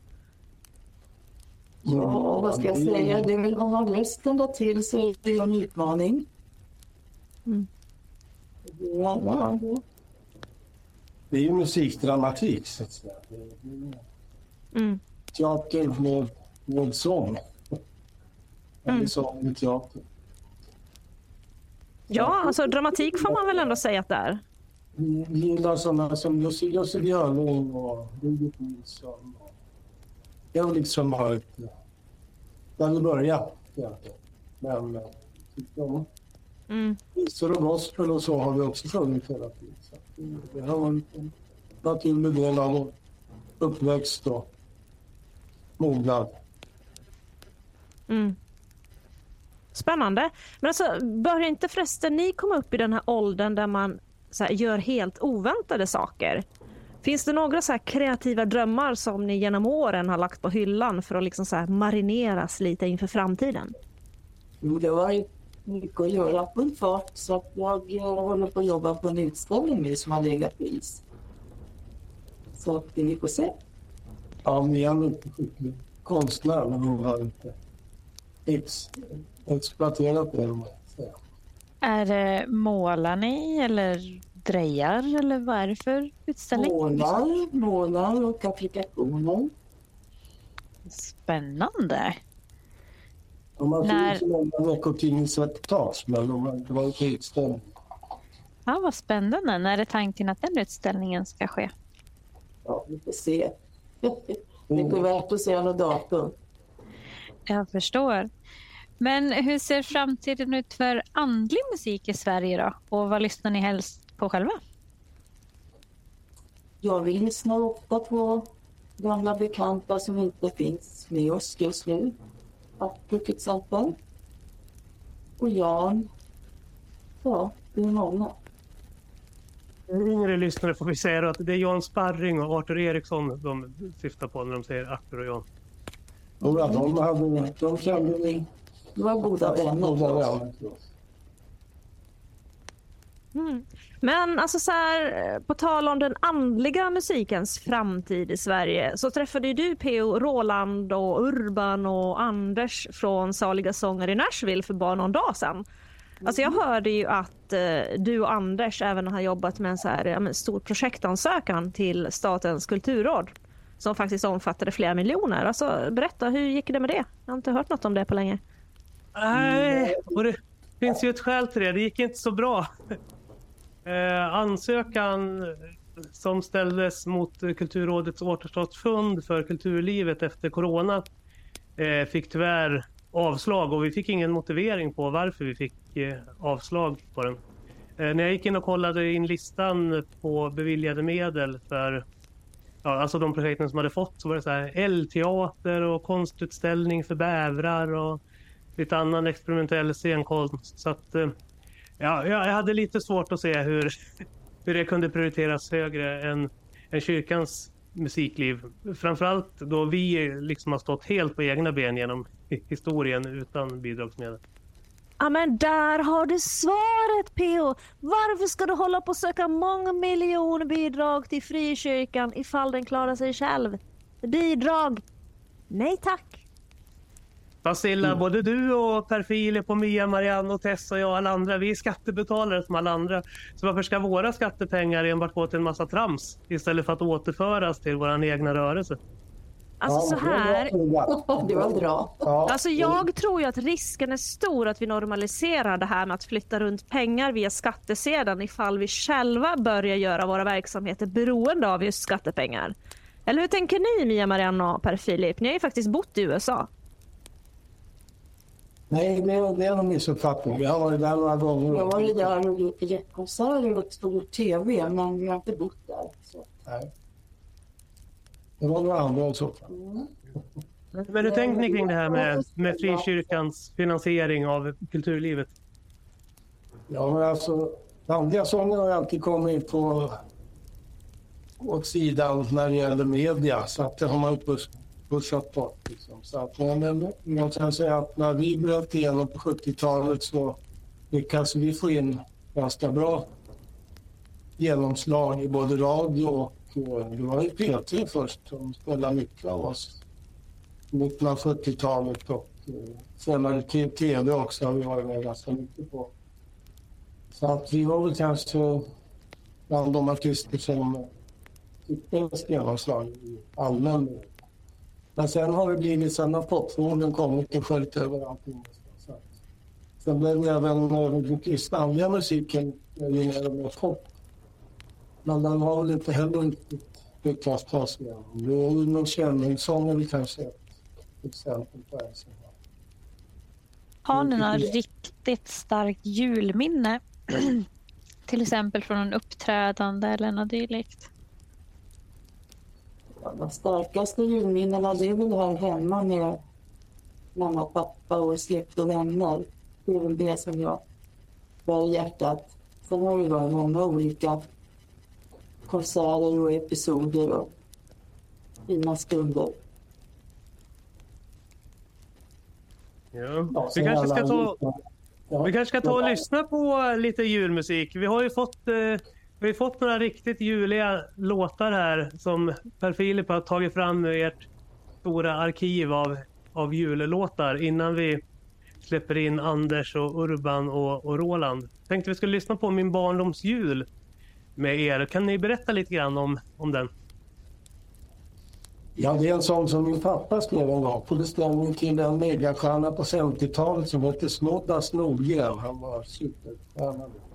Ja, vad ska jag säga? Det är väl om man har rösten där till så är det en utmaning. Mm. Ja, ja. Det är ju musikdramatik så att säga. Mm. Teater med, med sång. Eller Mm. sång med teater. Ja, alltså dramatik får man väl ändå säga att det är. Vi gillar sådana som Jussi Jussi Björling och Birgit Nilsson. och- Det har liksom varit där det började. Men eh, Mm. visor och gospel och så har vi också sjungit hela tiden. Så att det- har varit en naturlig del av vår uppväxt och mognad. Mm. Spännande. Men alltså, bör inte förresten ni komma upp i den här åldern där man här, gör helt oväntade saker? Finns det några så här kreativa drömmar som ni genom åren har lagt på hyllan för att liksom så här marineras lite inför framtiden? Jo, det var mycket att göra på en fart så att jag eh, håller på att jobba på en utställning nu som har legat på is. Så att vi får se. Ja, vi är en mycket skicklig konstnär men hon har inte ex, exploaterat det. Är det målar ni eller drejar eller vad är det för utställning? Målar, målar och applikationer. Spännande. De har När- så många veckotidningsreportage men de har inte varit på utställning. Ja, vad spännande. När är tanken att den utställningen ska ske? Ja, vi får se. Det inte värt att säga något datum. Jag förstår. Men hur ser framtiden ut för andlig musik i Sverige då? Och vad lyssnar ni helst på själva? Jag vill lyssna ofta på gamla bekanta som inte finns med oss just nu. Artur till exempel. Och Jan. Ja, det är många. Yngre lyssnare får vi säga då att det är Jan Sparring och Arthur Eriksson de syftar på när de säger Arthur och Jan. Och att de, hade, de kände vi Det var goda vänner. goda vänner. Mm. Men alltså så här, eh, på tal om den andliga musikens framtid i Sverige så träffade ju du P.O. Roland och Urban och Anders från Saliga sånger i Nashville för bara någon dag sedan. Alltså jag hörde ju att eh, du och Anders även har jobbat med en så här, ja, men stor projektansökan till Statens kulturråd som faktiskt omfattade flera miljoner. Alltså, berätta, hur gick det med det? Jag har inte hört något om det på länge. Nej, och det finns ju ett skäl till det. Det gick inte så bra. Eh, ansökan eh, som ställdes mot Kulturrådets återstartsfond för kulturlivet efter corona eh, fick tyvärr avslag och vi fick ingen motivering på varför vi fick eh, avslag på den. Eh, när jag gick in och kollade in listan på beviljade medel för ja, alltså de projekten som hade fått så var det så här L-teater och konstutställning för bävrar och lite annan experimentell scenkonst. Så att, eh, ja, jag hade lite svårt att se hur, hur det kunde prioriteras högre än, än kyrkans musikliv. Framförallt då vi liksom har stått helt på egna ben genom historien utan bidragsmedel. Ja men där har du svaret PO! Varför ska du hålla på och söka många miljoner bidrag till frikyrkan ifall den klarar sig själv? Bidrag? Nej tack! Basilla, både du och Per Filip och Mia, Marianne och Tess och jag och alla andra, vi är skattebetalare som alla andra. Så varför ska våra skattepengar enbart gå till en massa trams istället för att återföras till vår egna rörelse? Alltså så här, Det var bra. Ja, Alltså jag tror ju att risken är stor att vi normaliserar det här med att flytta runt pengar via skattesedeln ifall vi själva börjar göra våra verksamheter beroende av just skattepengar. Eller hur tänker ni Mia, Marianne och Per Filip? Ni har ju faktiskt bott i USA. Nej, det är, det är en missuppfattning. Vi har varit där några gånger. Jag var ju där och gjort gästkonserter och stor tv, men vi har inte bott där. Så. Nej. Det var några andra i så fall. Men hur tänkte ni kring det här med, med frikyrkans finansiering av kulturlivet? Ja, men alltså, andliga sånger har alltid kommit på åt sidan när det gäller media, så att det har man push, pushat bort. Liksom. Så att, men, man kan säga att när vi bröt igenom på 70-talet så lyckades vi få in ganska bra genomslag i både radio och det var ju P3 först som spelade mycket av oss. 1970-talet och eh, senare till TV också har vi varit med ganska mycket på. Så att vi var väl kanske bland de artister som fick mest genomslag i allmän. Men sen har det blivit sen när popvågen kommit och sköljt över allting. Sen blev även den kristna andliga musiken ju mer och mer pop. Men den har väl inte heller riktigt lyckats ta sig igenom. Det är Uno Känningssång är väl kanske ett exempel på en sån här. Har ni något riktigt starkt julminne? Till exempel från en uppträdande eller något dylikt? De starkaste julminnena det är väl här hemma med mamma och pappa och släkt och vänner. Det är väl det som jag bär i hjärtat. Sen har det varit många olika konserter och episoder och fina stunder. Ja. Vi kanske ska ta. Vi kanske ska ta och lyssna på lite julmusik. Vi har ju fått, eh, vi har fått några riktigt juliga låtar här som Per Filip har tagit fram ur ert stora arkiv av, av jullåtar innan vi släpper in Anders och Urban och, och Roland. Tänkte vi skulle lyssna på Min barndoms jul med er. Kan ni berätta lite grann om, om den? Ja, det är en sång som min pappa skrev en gång på beställning till en megastjärna på 50-talet som hette Snoddas Nordgren. Han var superstjärna då.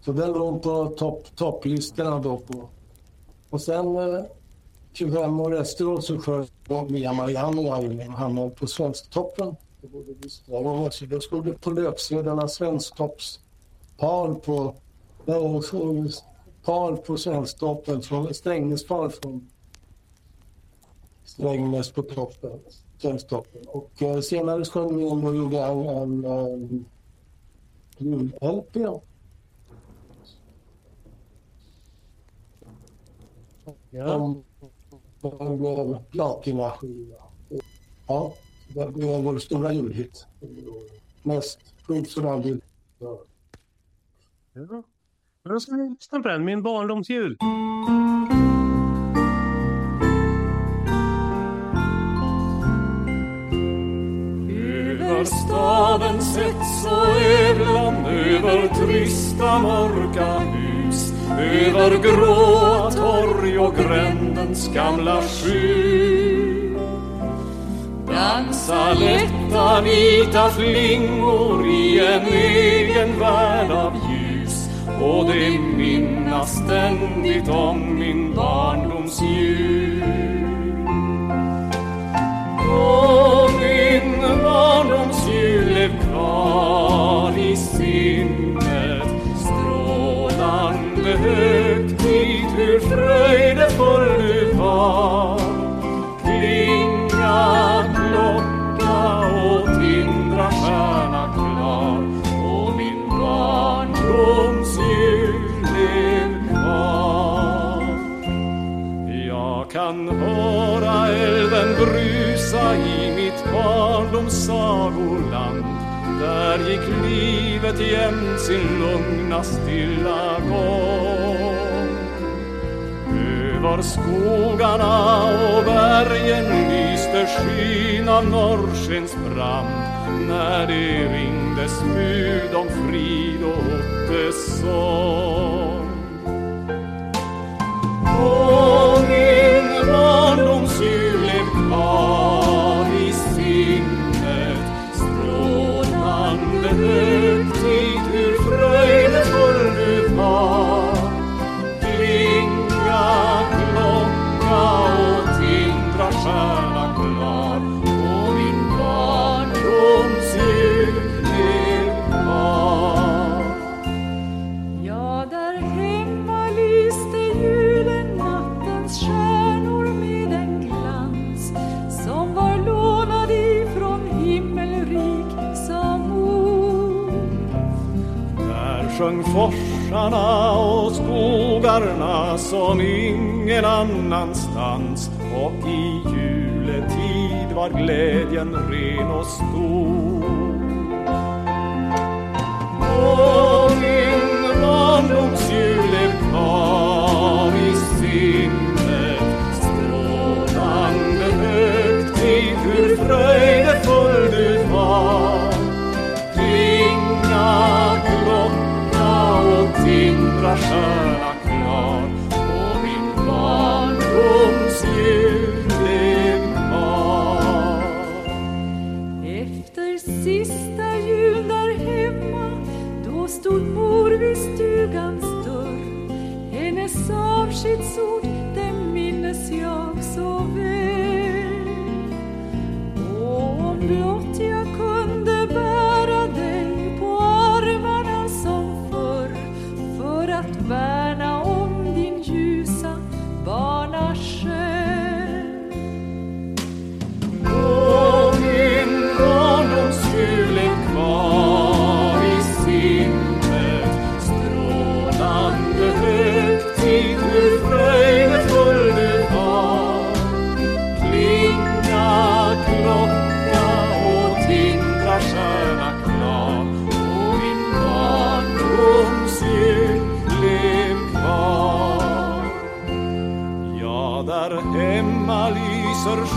Så den låg på topp, topplistorna då. På. Och sen eh, 25 år efteråt så sjöng Mia Marianne och jag. Han var på Svensktoppen. Det borde vi så Då stod det på löpsedlarna Svensktoppspar på ja, par på Svensktoppen, från Strängnäspar från Strängnäs på toppen. Svensktoppen. Och eh, senare sjöng vi in och gjorde en, en en jul-LP. Som som blev platinaskiva. Ja, det blev vår stora julhit. Mest skjuts och dör. Ja. Då ska vi lyssna på den, Min barndomsjul. Över hets och ödlan, över trista mörka hus, över gråa torg och grändens gamla sky. Dansa lätta vita flingor i en egen värld av ljus och det minnas ständigt om min barndoms jul. Och min barndoms jul blev kvar i sinnet Strålande högtid, hur fröjdefull du var. Klinga klocka och tindra stjärna klar. Och min barndoms jul lev kvar jag kan höra elden brusa i mitt barndoms sagoland där gick livet jämt sin lugna stilla gång. Över skogarna och bergen lyste skyn av norrskens brand. När det ringdes bud om frid och Ottes sång stjärna klar Och min barndoms jul lev kvar Ja, där hemma lyste julen nattens stjärnor med en glans som var lånad ifrån himmelrik som mor. Där sjöng forsarna och skogarna som ingen annanstans och i var glädjen ren och stor. Och min barndoms jul lev kvar i sinnet. Strålande högtid, hur fröjdefull du var. Klinga klocka och tindra stjärna.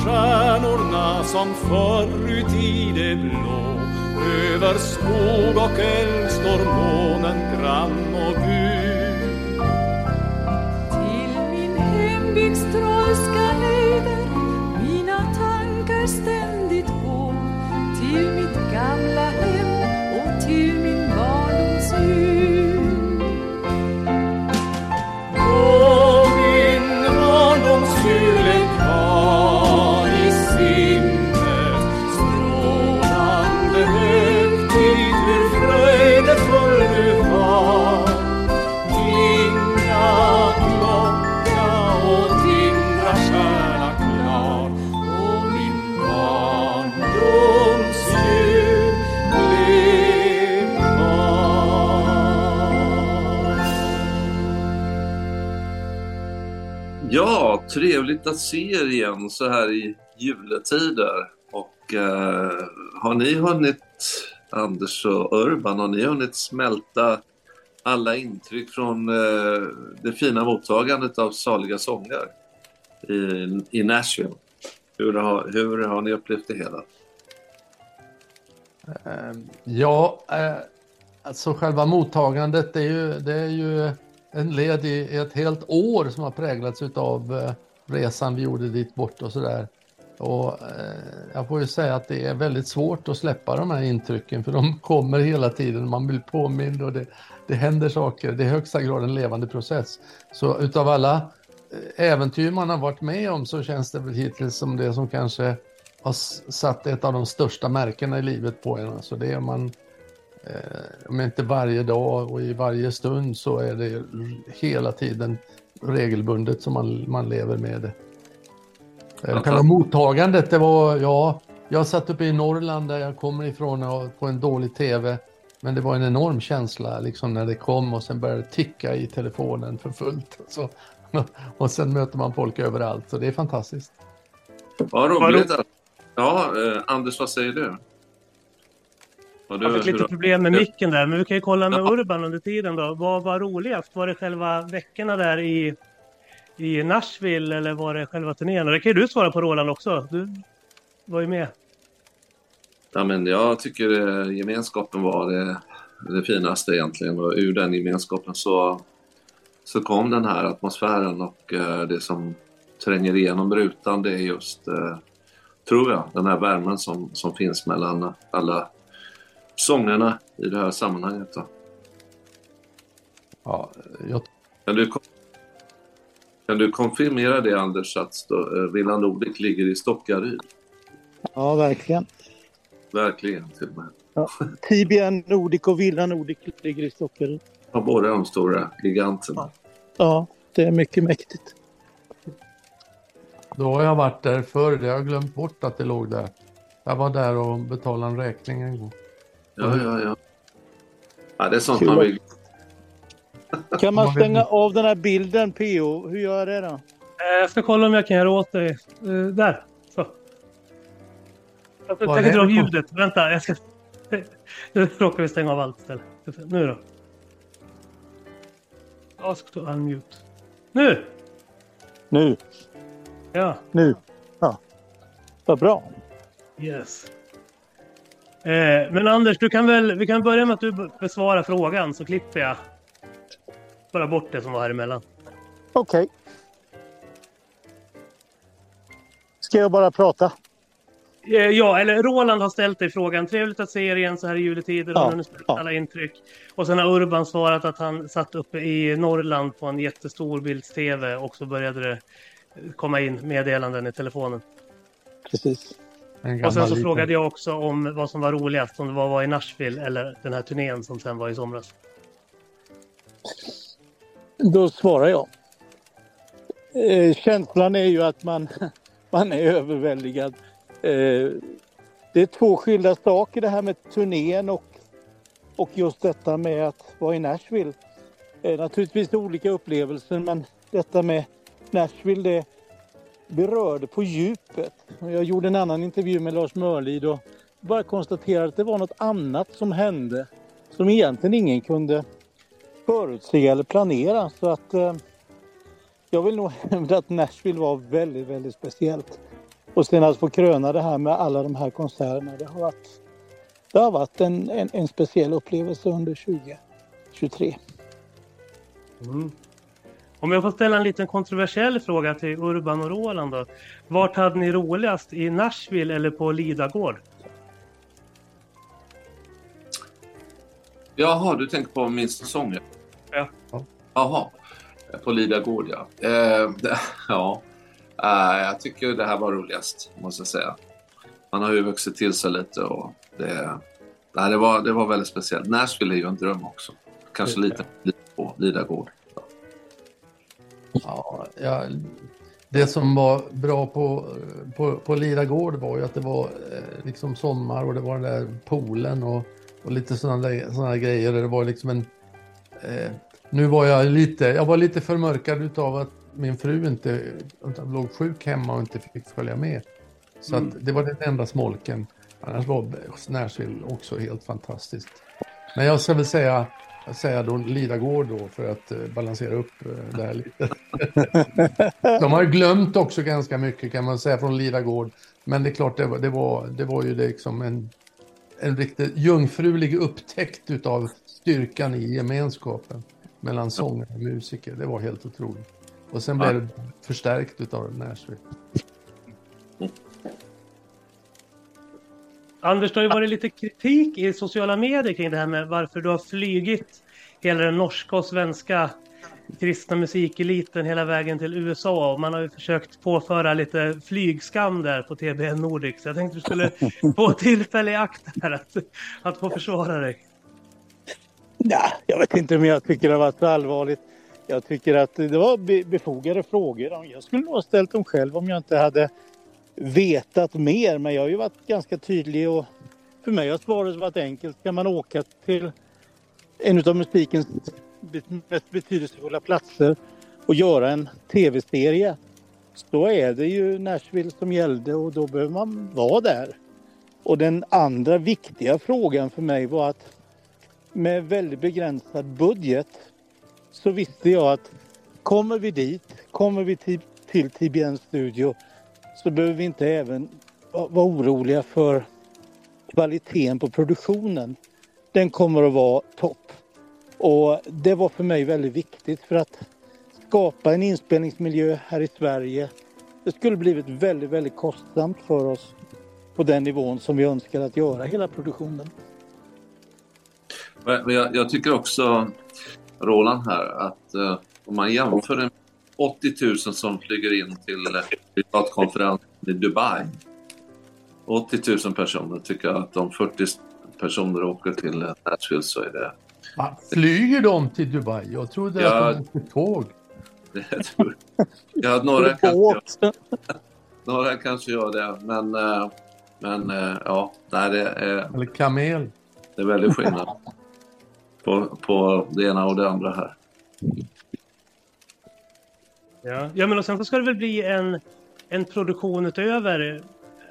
Stjärnorna som förut i det blå Över skog och eld står månen grann. Trevligt att se er igen så här i juletider. Och eh, har ni hunnit, Anders och Urban, har ni hunnit smälta alla intryck från eh, det fina mottagandet av Saliga sånger i, i Nashville. Hur har, hur har ni upplevt det hela? Ehm, ja, eh, alltså själva mottagandet det är ju, det är ju en led i ett helt år som har präglats av eh, resan vi gjorde dit bort och sådär. Och eh, jag får ju säga att det är väldigt svårt att släppa de här intrycken för de kommer hela tiden. Man blir påmind och det, det händer saker. Det är högsta grad en levande process. Så utav alla eh, äventyr man har varit med om så känns det väl hittills som det som kanske har satt ett av de största märkena i livet på en. Alltså det är man, eh, om inte varje dag och i varje stund så är det hela tiden regelbundet som man, man lever med det. Eh, Själva mottagandet, det var, ja, jag satt uppe i Norrland där jag kommer ifrån och på en dålig tv. Men det var en enorm känsla liksom när det kom och sen började det ticka i telefonen för fullt. Så, och sen möter man folk överallt, så det är fantastiskt. Vad roligt. Ja, eh, Anders, vad säger du? Du Jag fick lite problem med micken där, men vi kan ju kolla med Urban under tiden då. Vad var roligast? Var det själva veckorna där i, i Nashville eller var det själva turnén? Och det kan ju du svara på Roland också. Du var ju med. Ja, men jag tycker eh, gemenskapen var det, det finaste egentligen. Och ur den gemenskapen så, så kom den här atmosfären och eh, det som tränger igenom rutan det är just, eh, tror jag, den här värmen som, som finns mellan alla sångerna i det här sammanhanget. Då. Ja, jag... kan, du, kan du konfirmera det Anders att eh, Villa Nordic ligger i Stockaryd? Ja, verkligen. Verkligen till och med. Ja. Tibia Nordic och Villa Nordic ligger i Stockaryd. Har båda de stora giganterna. Ja, det är mycket mäktigt. Då har jag varit där förr, jag har glömt bort att det låg där. Jag var där och betalade en räkning en gång. Ja, ja, ja. ja det är sånt Kul. man vill. Kan man stänga av den här bilden, PO? Hur gör jag det då? Eh, Jag ska kolla om jag kan göra åt dig. Eh, där. Så. Jag tänker är dra av ljudet. Vänta, jag ska... Nu råkar vi stänga av allt istället. Nu då. Ask to unmute. Nu! Nu, Ja, nu. Ja. Vad bra. yes. Eh, men Anders, du kan väl, vi kan börja med att du besvarar frågan så klipper jag bara bort det som var här emellan. Okej. Ska jag bara prata? Eh, Ja, eller Roland har ställt dig frågan. Trevligt att se er igen så här i juletider. Ja, spela ja. alla intryck. Och sen har Urban svarat att han satt uppe i Norrland på en jättestor bilds-tv och så började det komma in meddelanden i telefonen. Precis. Och sen så liten- frågade jag också om vad som var roligast, om det var att vara i Nashville eller den här turnén som sen var i somras. Då svarar jag. Eh, känslan är ju att man, man är överväldigad. Eh, det är två skilda saker det här med turnén och, och just detta med att vara i Nashville. Eh, naturligtvis olika upplevelser men detta med Nashville det berörde på djupet. Jag gjorde en annan intervju med Lars Mörlid och bara konstaterade att det var något annat som hände som egentligen ingen kunde förutse eller planera. Så att eh, jag vill nog hävda att Nashville var väldigt, väldigt speciellt. Och sen att få kröna det här med alla de här konserterna. Det har varit, det har varit en, en, en speciell upplevelse under 2023. Mm. Om jag får ställa en liten kontroversiell fråga till Urban och Roland då. Vart hade ni roligast? I Nashville eller på Lidagård? Jaha, du tänker på min säsong? Ja. Jaha, på Lidagård ja. Eh, det, ja, eh, jag tycker det här var roligast, måste jag säga. Man har ju vuxit till sig lite och det, nej, det, var, det var väldigt speciellt. Nashville är ju en dröm också. Kanske lite, lite på Lidagård. Ja, ja, det som var bra på, på, på Lira gård var ju att det var eh, liksom sommar och det var den där poolen och, och lite sådana såna grejer. Det var liksom en... Eh, nu var jag lite, jag var lite förmörkad utav att min fru inte låg sjuk hemma och inte fick följa med. Så Mm. att det var den enda smolken. Annars var Nashville också helt fantastiskt. Men jag ska väl säga säga då Lidagård då för att eh, balansera upp eh, det här lite. De har glömt också ganska mycket kan man säga från Lidagård. Men det är klart, det var, det var, det var ju liksom en, en riktigt jungfrulig upptäckt utav styrkan i gemenskapen mellan sångare och musiker. Det var helt otroligt. Och sen blev det förstärkt utav Nashville. Anders, det har ju varit lite kritik i sociala medier kring det här med varför du har flygit hela den norska och svenska kristna musikeliten hela vägen till USA. Och man har ju försökt påföra lite flygskam där på TBN Nordic. Så jag tänkte du skulle få tillfälle i akt här att, att få försvara dig. Nej, jag vet inte om jag tycker det har varit så allvarligt. Jag tycker att det var be- befogade frågor. Jag skulle nog ha ställt dem själv om jag inte hade vetat mer. Men jag har ju varit ganska tydlig och för mig har svaret varit enkelt. Ska man åka till en av musikens mest betydelsefulla platser och göra en tv-serie då är det ju Nashville som gällde och då behöver man vara där. Och den andra viktiga frågan för mig var att med väldigt begränsad budget så visste jag att kommer vi dit, kommer vi till, till TBN studio så behöver vi inte även vara oroliga för kvaliteten på produktionen. Den kommer att vara topp. Och det var för mig väldigt viktigt för att skapa en inspelningsmiljö här i Sverige. Det skulle blivit väldigt, väldigt kostsamt för oss på den nivån som vi önskar att göra hela produktionen. Men jag, jag tycker också, Roland här, att eh, om man jämför en 80 000 som flyger in till eh, privatkonferensen i Dubai. 80 000 personer tycker jag att om 40 personer åker till eh, Nashville så är det... Va, Flyger de till Dubai? Jag trodde Ja. att de åkte tåg. jag. Ja, några, kanske, några kanske gör det, men, eh, men eh, ja, nej, det är, Eller kamel. det är väldigt skillnad på, på det ena och det andra här. Ja, ja men och sen så ska det väl bli en, en produktion utöver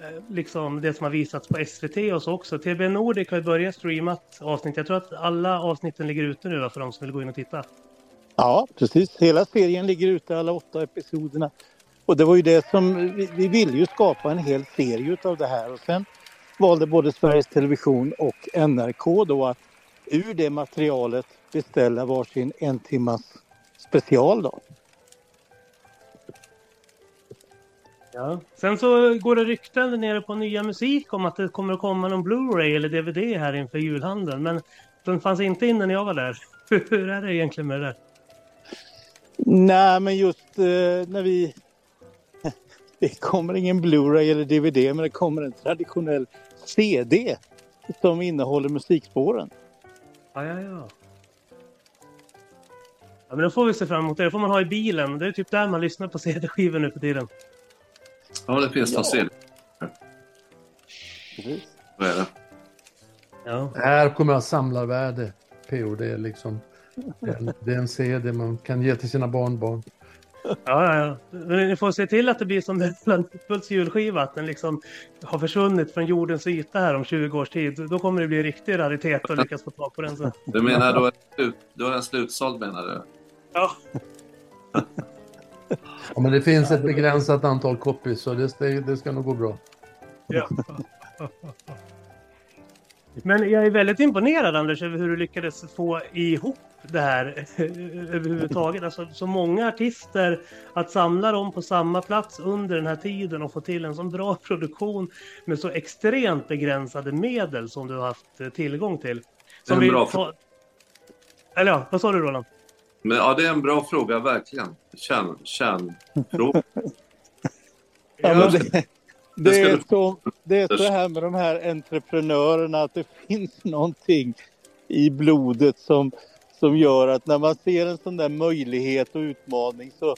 eh, liksom det som har visats på SVT och så också. TB Nordic har ju börjat streamat avsnitt. Jag tror att alla avsnitten ligger ute nu va, för de som vill gå in och titta. Ja, precis. Hela serien ligger ute, alla åtta episoderna. Och det var ju det som, vi, vi ville ju skapa en hel serie utav det här och sen valde både Sveriges Television och NRK då att ur det materialet beställa varsin en timmas special då. Ja. Sen så går det rykten nere på Nya Musik om att det kommer att komma någon Blu-ray eller DVD här inför julhandeln. Men den fanns inte innan jag var där. Hur är det egentligen med det där? Nej, men just eh, när vi... Det kommer ingen Blu-ray eller DVD, men det kommer en traditionell CD som innehåller musikspåren. Ja, ja, ja. Ja, men då får vi se fram emot det. Det får man ha i bilen. Det är typ där man lyssnar på CD-skivor nu för tiden. Ja, det finns någon Ja. Precis. Vad är det? Ja. Här kommer ha samlarvärde, PO. Det är liksom en, det är en CD man kan ge till sina barnbarn. Ja, ja, ja. Men ni får se till att det blir som Hults julskiva, att den liksom har försvunnit från jordens yta här om 20 års tid. Då kommer det bli riktig raritet att lyckas få tag på den sen. Du menar då är den slut- då är den slutsåld menar du? Ja. Ja, men det finns ett begränsat antal copies så det, det, det ska nog gå bra. ja. Men jag är väldigt imponerad Anders över hur du lyckades få ihop det här överhuvudtaget. Alltså så många artister att samla dem på samma plats under den här tiden och få till en så bra produktion med så extremt begränsade medel som du har haft eh, tillgång till. Det är en bra tar- Eller ja, vad sa du Roland? Men, ja, det är en bra fråga, verkligen. Kärn, kärnfråga. Ja, det, det, är så, det är så här med de här entreprenörerna att det finns någonting i blodet som, som gör att när man ser en sån där möjlighet och utmaning så,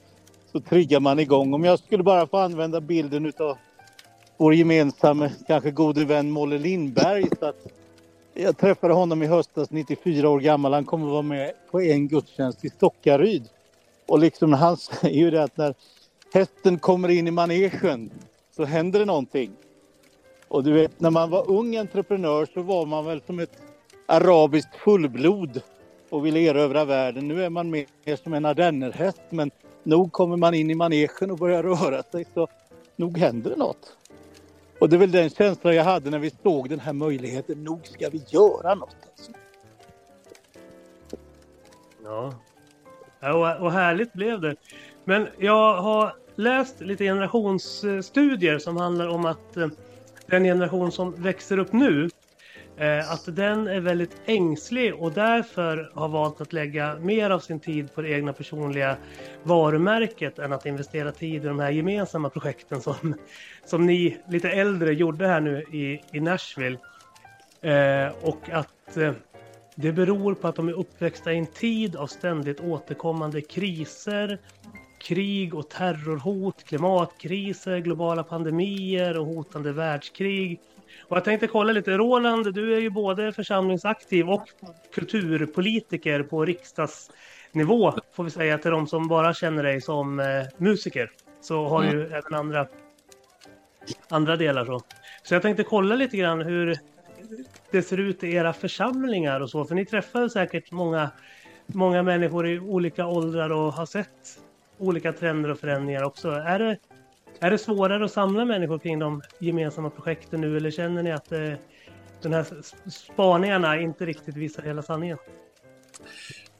så triggar man igång. Om jag skulle bara få använda bilden utav vår gemensamma, kanske gode vän Molle Lindberg. Så att jag träffade honom i höstas, 94 år gammal. Han kommer vara med på en gudstjänst i Stockaryd. Och liksom han säger ju det att när hästen kommer in i manegen så händer det någonting. Och du vet, när man var ung entreprenör så var man väl som ett arabiskt fullblod och ville erövra världen. Nu är man mer som en ardennerhäst men nog kommer man in i manegen och börjar röra sig så nog händer det något. Och det är väl den känslan jag hade när vi såg den här möjligheten. Nog ska vi göra något. Alltså. Ja. ja och, härligt blev det. Men jag har läst lite generationsstudier som handlar om att eh, den generation som växer upp nu Eh, att den är väldigt ängslig och därför har valt att lägga mer av sin tid på det egna personliga varumärket än att investera tid i de här gemensamma projekten som, som ni lite äldre gjorde här nu i, i Nashville. Eh, och att eh, det beror på att de är uppväxta i en tid av ständigt återkommande kriser, krig och terrorhot, klimatkriser, globala pandemier och hotande världskrig. Och jag tänkte kolla lite, Roland, du är ju både församlingsaktiv och kulturpolitiker på riksdagsnivå, får vi säga till de som bara känner dig som eh, musiker. Så har mm. ju även andra, andra delar så. Så jag tänkte kolla lite grann hur det ser ut i era församlingar och så, för ni träffar säkert många, många människor i olika åldrar och har sett olika trender och förändringar också. Är det, är det svårare att samla människor kring de gemensamma projekten nu eller känner ni att eh, de här spaningarna inte riktigt visar hela sanningen?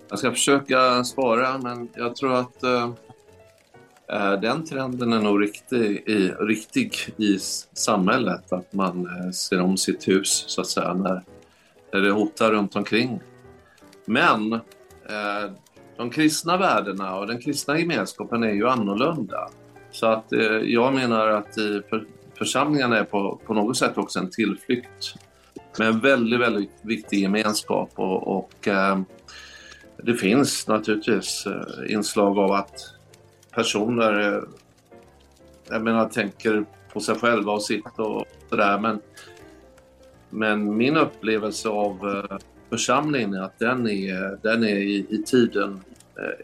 Jag ska försöka svara, men jag tror att eh, eh, den trenden är nog riktig i, riktig i samhället. Att man eh, ser om sitt hus, så att säga, när, när det hotar runt omkring. Men eh, de kristna värdena och den kristna gemenskapen är ju annorlunda. Så att eh, jag menar att eh, för, församlingarna är på, på något sätt också en tillflykt med en väldigt, väldigt viktig gemenskap och, och eh, det finns naturligtvis eh, inslag av att personer, eh, jag menar, tänker på sig själva och sitt och sådär men, men min upplevelse av eh, församlingen är att den är, den är i, i tiden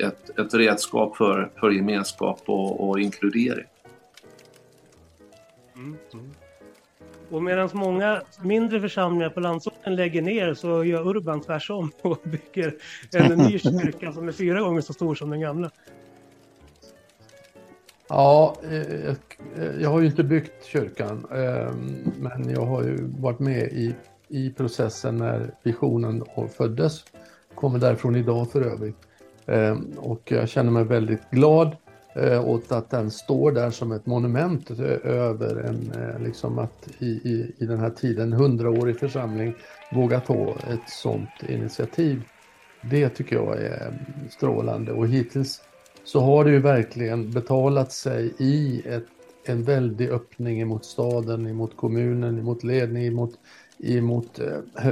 ett, ett redskap för, för gemenskap och, och inkludering. Mm, mm. Och medan många mindre församlingar på landsorten lägger ner så gör Urban tvärsom och bygger en ny kyrka som är fyra gånger så stor som den gamla. Ja, eh, jag har ju inte byggt kyrkan, ehm, men jag har ju varit med i i processen när visionen föddes. Kommer därifrån idag för övrigt. Ehm, och jag känner mig väldigt glad eh, åt att den står där som ett monument eh, över en, eh, liksom att i, i, i den här tiden, hundraårig församling, våga ta ett sådant initiativ. Det tycker jag är strålande och hittills så har det ju verkligen betalat sig i ett, en väldig öppning emot staden, emot kommunen, emot ledning, emot emot eh,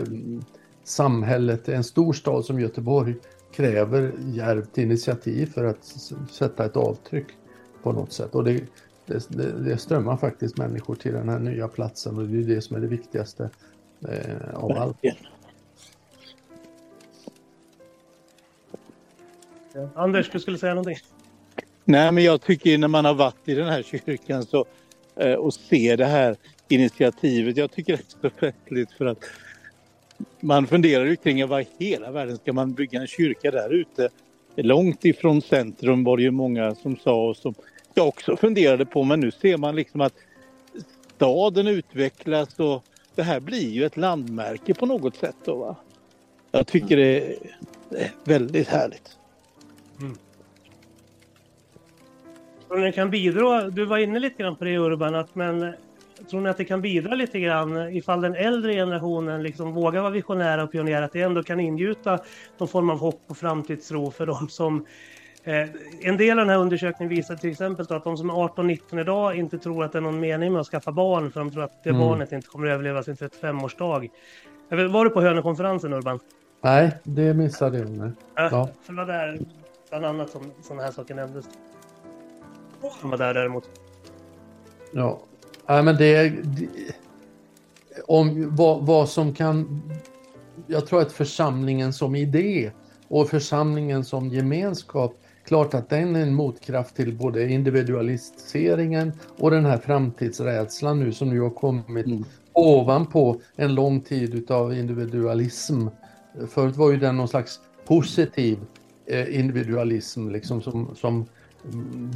samhället. En stor stad som Göteborg kräver djärvt initiativ för att sätta ett avtryck på något sätt. Och det, det, det strömmar faktiskt människor till den här nya platsen och det är det som är det viktigaste eh, av allt. Anders, du skulle säga någonting? Nej, men jag tycker när man har varit i den här kyrkan så, eh, och ser det här initiativet. Jag tycker det är så festligt för att man funderar ju kring vad i hela världen ska man bygga en kyrka där ute? Långt ifrån centrum var det ju många som sa och som jag också funderade på men nu ser man liksom att staden utvecklas och det här blir ju ett landmärke på något sätt. Då, va? Jag tycker det är, väldigt härligt. Mm. ni kan bidra, du var inne lite grann på det Urban, att men Tror ni att det kan bidra lite grann ifall den äldre generationen liksom vågar vara visionära och pionjära, att det ändå kan ingjuta någon form av hopp och framtidstro för de som eh, en del av den här undersökningen visar till exempel att de som är 18-19 idag inte tror att det är någon mening med att skaffa barn för de tror att det mm. barnet inte kommer att överleva sin 35-årsdag. Var du på Hönökonferensen Urban? Nej, det missade jag. Äh, ja. För det var där bland annat som sådana här saker nämndes. Han var där däremot. Ja, Ja, men det, det om vad, vad som kan... Jag tror att församlingen som idé och församlingen som gemenskap, klart att den är en motkraft till både individualiseringen och den här framtidsrädslan nu som nu har kommit mm. ovanpå en lång tid utav individualism. Förut var ju den någon slags positiv eh, individualism liksom som, som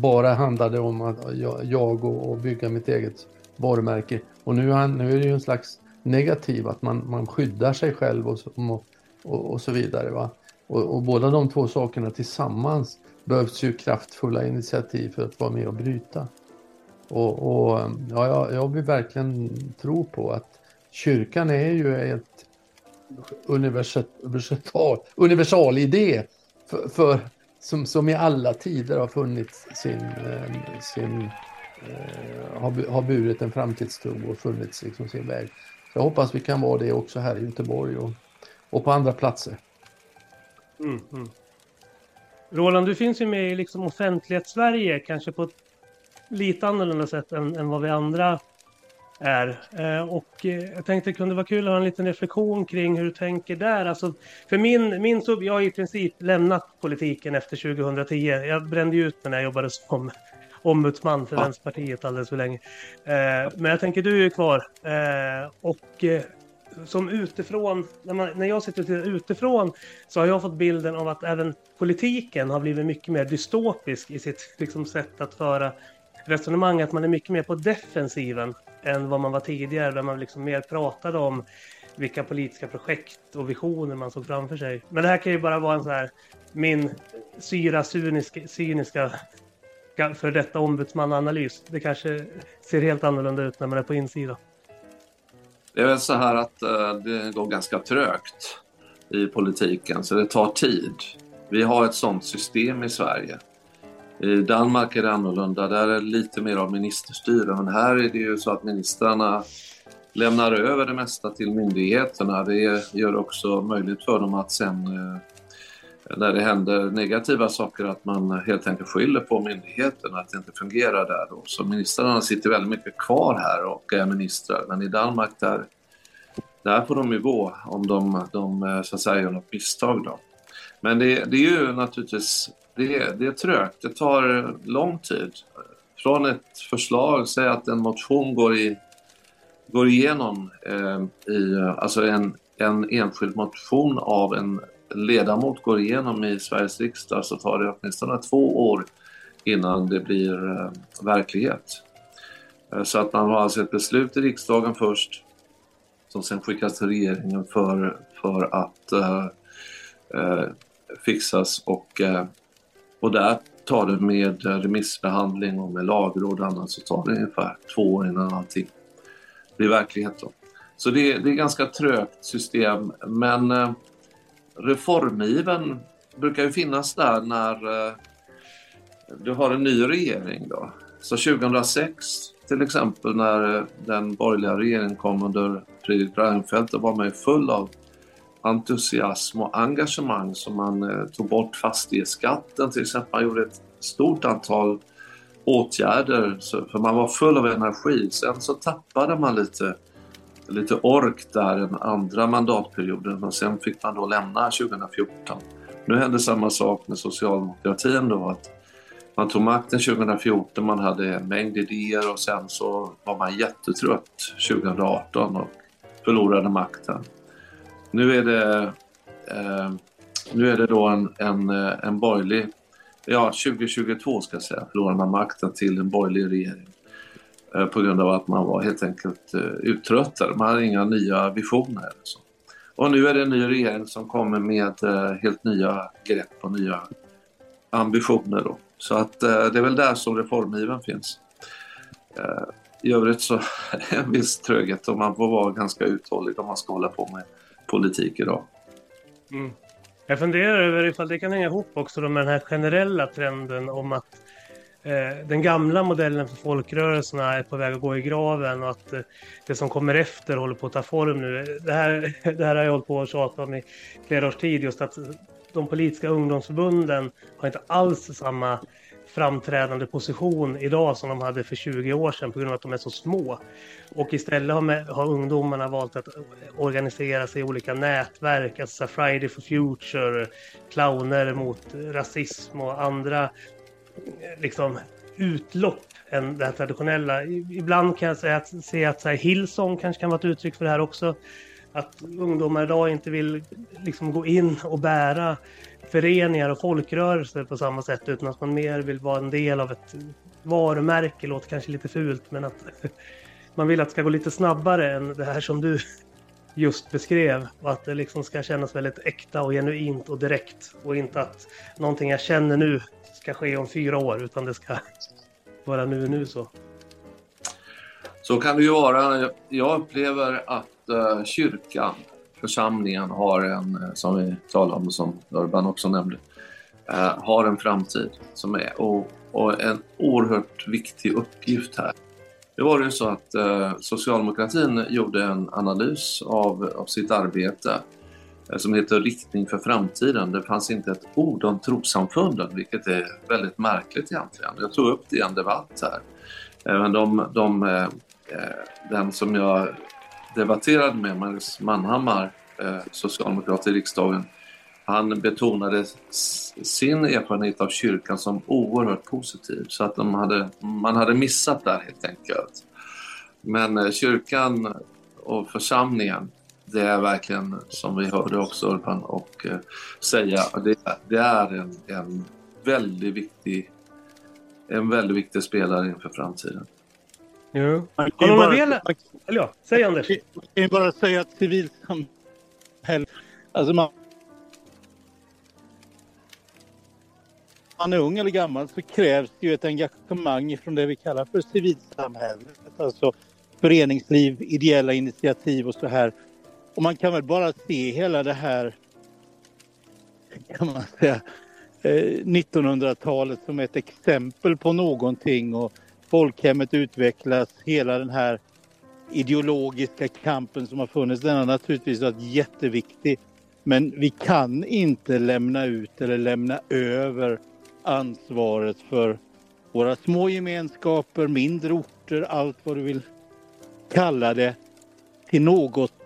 bara handlade om att jag, jag och, och bygga mitt eget varumärke. Och nu, han, nu är det ju en slags negativ, att man, man skyddar sig själv och, och, och, och så vidare. Va? Och, och, båda de två sakerna tillsammans behövs ju kraftfulla initiativ för att vara med och bryta. Och, och ja, jag, jag vill verkligen tro på att kyrkan är ju ett universal, universal, idé för, för, som, som i alla tider har funnit sin, eh, sin Eh, har, har burit en framtidstro och funnits liksom sin väg. Så jag hoppas vi kan vara det också här i Göteborg och, och på andra platser. Mm, mm. Roland, du finns ju med i liksom offentlighets-Sverige, kanske på ett lite annorlunda sätt än, än vad vi andra är. Eh, och eh, jag tänkte det kunde vara kul att ha en liten reflektion kring hur du tänker där. Alltså, för min, min sub, jag har i princip lämnat politiken efter 2010. Jag brände ut mig när jag jobbade som ombudsman för ja. Vänsterpartiet alldeles för länge. Eh, men jag tänker du är kvar. Eh, och eh, som utifrån, när, man, när jag sitter utifrån så har jag fått bilden av att även politiken har blivit mycket mer dystopisk i sitt liksom, sätt att föra resonemang. Att man är mycket mer på defensiven än vad man var tidigare där man liksom mer pratade om vilka politiska projekt och visioner man såg framför sig. Men det här kan ju bara vara en så här min syra cyniska, cyniska för detta ombudsmannaanalys. Det kanske ser helt annorlunda ut när man är på insidan. Det är väl så här att eh, det går ganska trögt i politiken, så det tar tid. Vi har ett sådant system i Sverige. I Danmark är det annorlunda, där är det lite mer av ministerstyre, men här är det ju så att ministrarna lämnar över det mesta till myndigheterna. Det gör också möjligt för dem att sen eh, när det händer negativa saker att man helt enkelt skyller på myndigheterna att det inte fungerar där. Då. Så ministrarna sitter väldigt mycket kvar här och är ministrar. Men i Danmark där, där får de ju gå om de, de eh, så att säga gör något misstag. Då. Men det, det är ju naturligtvis det, det är trögt. Det tar lång tid. Från ett förslag, säg att en motion går, i, går igenom eh, i, alltså en, en enskild motion av en ledamot går igenom i Sveriges riksdag så tar det åtminstone två år innan det blir eh, verklighet. Eh, så att man har alltså ett beslut i riksdagen först som sen skickas till regeringen för, för att eh, eh, fixas och, eh, och där tar det med remissbehandling och med lagråd och annat så tar det ungefär två år innan allting blir verklighet. Då. Så det, det är ett ganska trögt system men eh, reformiven brukar ju finnas där när eh, du har en ny regering. Då. Så 2006 till exempel när eh, den borgerliga regeringen kom under Fredrik Reinfeldt, då var man ju full av entusiasm och engagemang som man eh, tog bort fastighetsskatten till exempel. Man gjorde ett stort antal åtgärder för man var full av energi. Sen så tappade man lite lite ork där den andra mandatperioden och sen fick man då lämna 2014. Nu hände samma sak med socialdemokratin då att man tog makten 2014, man hade en mängd idéer och sen så var man jättetrött 2018 och förlorade makten. Nu är det, eh, nu är det då en, en, en borgerlig, ja 2022 ska jag säga, förlorade man makten till en borgerlig regering. Eh, på grund av att man var helt enkelt eh, uttröttad. Man hade inga nya visioner. Så. Och nu är det en ny regering som kommer med eh, helt nya grepp och nya ambitioner. Då. Så att det är väl där som reformiven finns. I övrigt så är det en viss tröghet och man får vara ganska uthållig om man ska hålla på med politik idag. Mm. Jag funderar över ifall det kan hänga ihop också med den här generella trenden om att Eh, den gamla modellen för folkrörelserna är på väg att gå i graven och att eh, det som kommer efter håller på att ta form nu. Eh, det här, det här har jag hållit på att tjata om i flera års tid, just att de politiska ungdomsförbunden har inte alls samma framträdande position idag som de hade för 20 år sedan på grund av att de är så små. Och istället har, med, har ungdomarna valt att organisera sig i olika nätverk, alltså Friday for Future, clowner mot rasism och andra liksom, utlopp än det här traditionella. Ibland kan jag säga att, se att så här, Hillsong kanske kan vara ett uttryck för det här också. att ungdomar idag inte vill liksom gå in och bära föreningar och folkrörelser på samma sätt utan att man mer vill vara en del av ett varumärke, låter kanske lite fult men att man vill att det ska gå lite snabbare än det här som du just beskrev och att det liksom ska kännas väldigt äkta och genuint och direkt och inte att någonting jag känner nu ska ske om fyra år utan det ska vara nu nu så. Så kan det ju vara. Jag upplever att uh, kyrkan, församlingen, har en, eh, som vi talade om, som Urban också nämnde, uh, har en framtid som är och, och, en oerhört viktig uppgift här. Det var ju så att socialdemokratin gjorde en analys av, av sitt arbete Eh, som heter Riktning för framtiden. Det fanns inte ett ord om trossamfunden, vilket är väldigt märkligt egentligen. Jag tog upp det i en debatt här. Eh, men de, de eh, den som jag debatterade med, Magnus Manhammar, socialdemokrat i riksdagen, han betonade sin erfarenhet av kyrkan som oerhört positiv. Så att de hade, man hade missat där helt enkelt. Men kyrkan och församlingen, det är verkligen, som vi hörde också Urban och säga, det, det är en, en väldigt viktig en väldigt viktig spelare inför framtiden. Jo. Har någon bara, del... Eller ja, säg Anders. Jag kan bara säga att civilsamhället... Alltså man, man är ung eller gammal så krävs det ju ett engagemang från det vi kallar för civilsamhället. Alltså föreningsliv, ideella initiativ och så här. Och man kan väl bara se hela det här, kan man säga, eh, 1900-talet som ett exempel på någonting. Och folkhemmet utvecklas, hela den här ideologiska kampen som har funnits, den har naturligtvis varit jätteviktig. Men vi kan inte lämna ut eller lämna över ansvaret för våra små gemenskaper, mindre orter, allt vad du vill kalla det, till något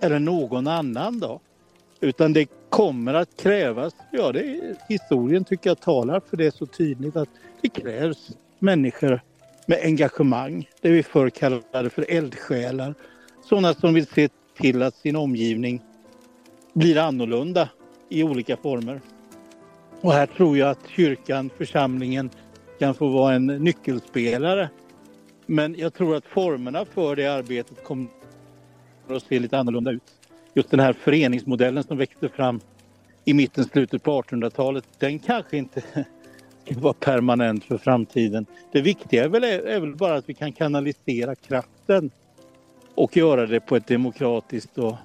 eller någon annan då. Utan det kommer att krävas, ja det, historien tycker jag talar för det så tydligt att det krävs människor med engagemang. Det vi förr kallade för eldsjälar. Sådana som vill se till att sin omgivning blir annorlunda i olika former. Och här tror jag att kyrkan, församlingen, kan få vara en nyckelspelare. Men jag tror att formerna för det arbetet kommer att se lite annorlunda ut. Just den här föreningsmodellen som växte fram i mitten, slutet på 1800-talet, den kanske inte vara permanent för framtiden. Det viktiga är väl, är väl bara att vi kan kanalisera kraften och göra det på ett demokratiskt och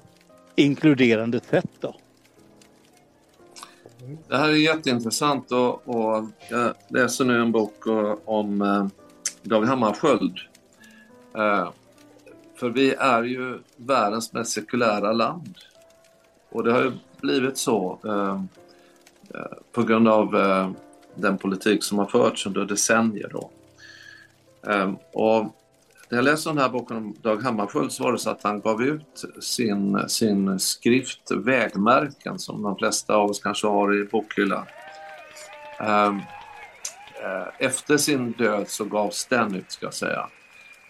inkluderande sätt. Då. Det här är jätteintressant och, och jag läser nu en bok eh, om eh, David Dag Hammarskjöld. Eh, för vi är ju världens mest sekulära land. Och det har ju blivit så ehm, eh, på grund av eh, den politik som har förts under decennier. Då. Eh, och när jag läste den här boken om Dag Hammarskjöld så var det så att han gav ut sin, sin skrift Vägmärken som de flesta av oss kanske har i bokhyllan. Ehm, eh, efter sin död så gavs den ut ska jag säga.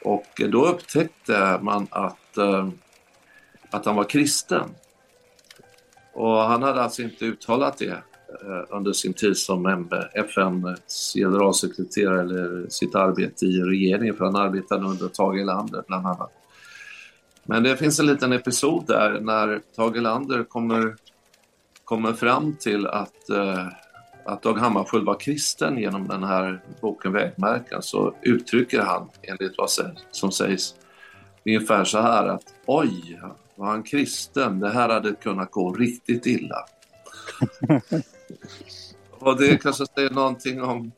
Och då upptäckte man att, eh, att han var kristen. Och han hade alltså inte uttalat det Eh, under sin tid som FNs generalsekreterare eller sitt arbete i regeringen för han arbetade under Tage Erlander bland annat. Men det finns en liten episod där när Tage Erlander kommer, kommer fram till att, eh, att Dag Hammarskjöld var kristen genom den här boken Vägmärken så uttrycker han, enligt vad som sägs, ungefär så här att oj, var han kristen? Det här hade kunnat gå riktigt illa. Och det kanske säger någonting om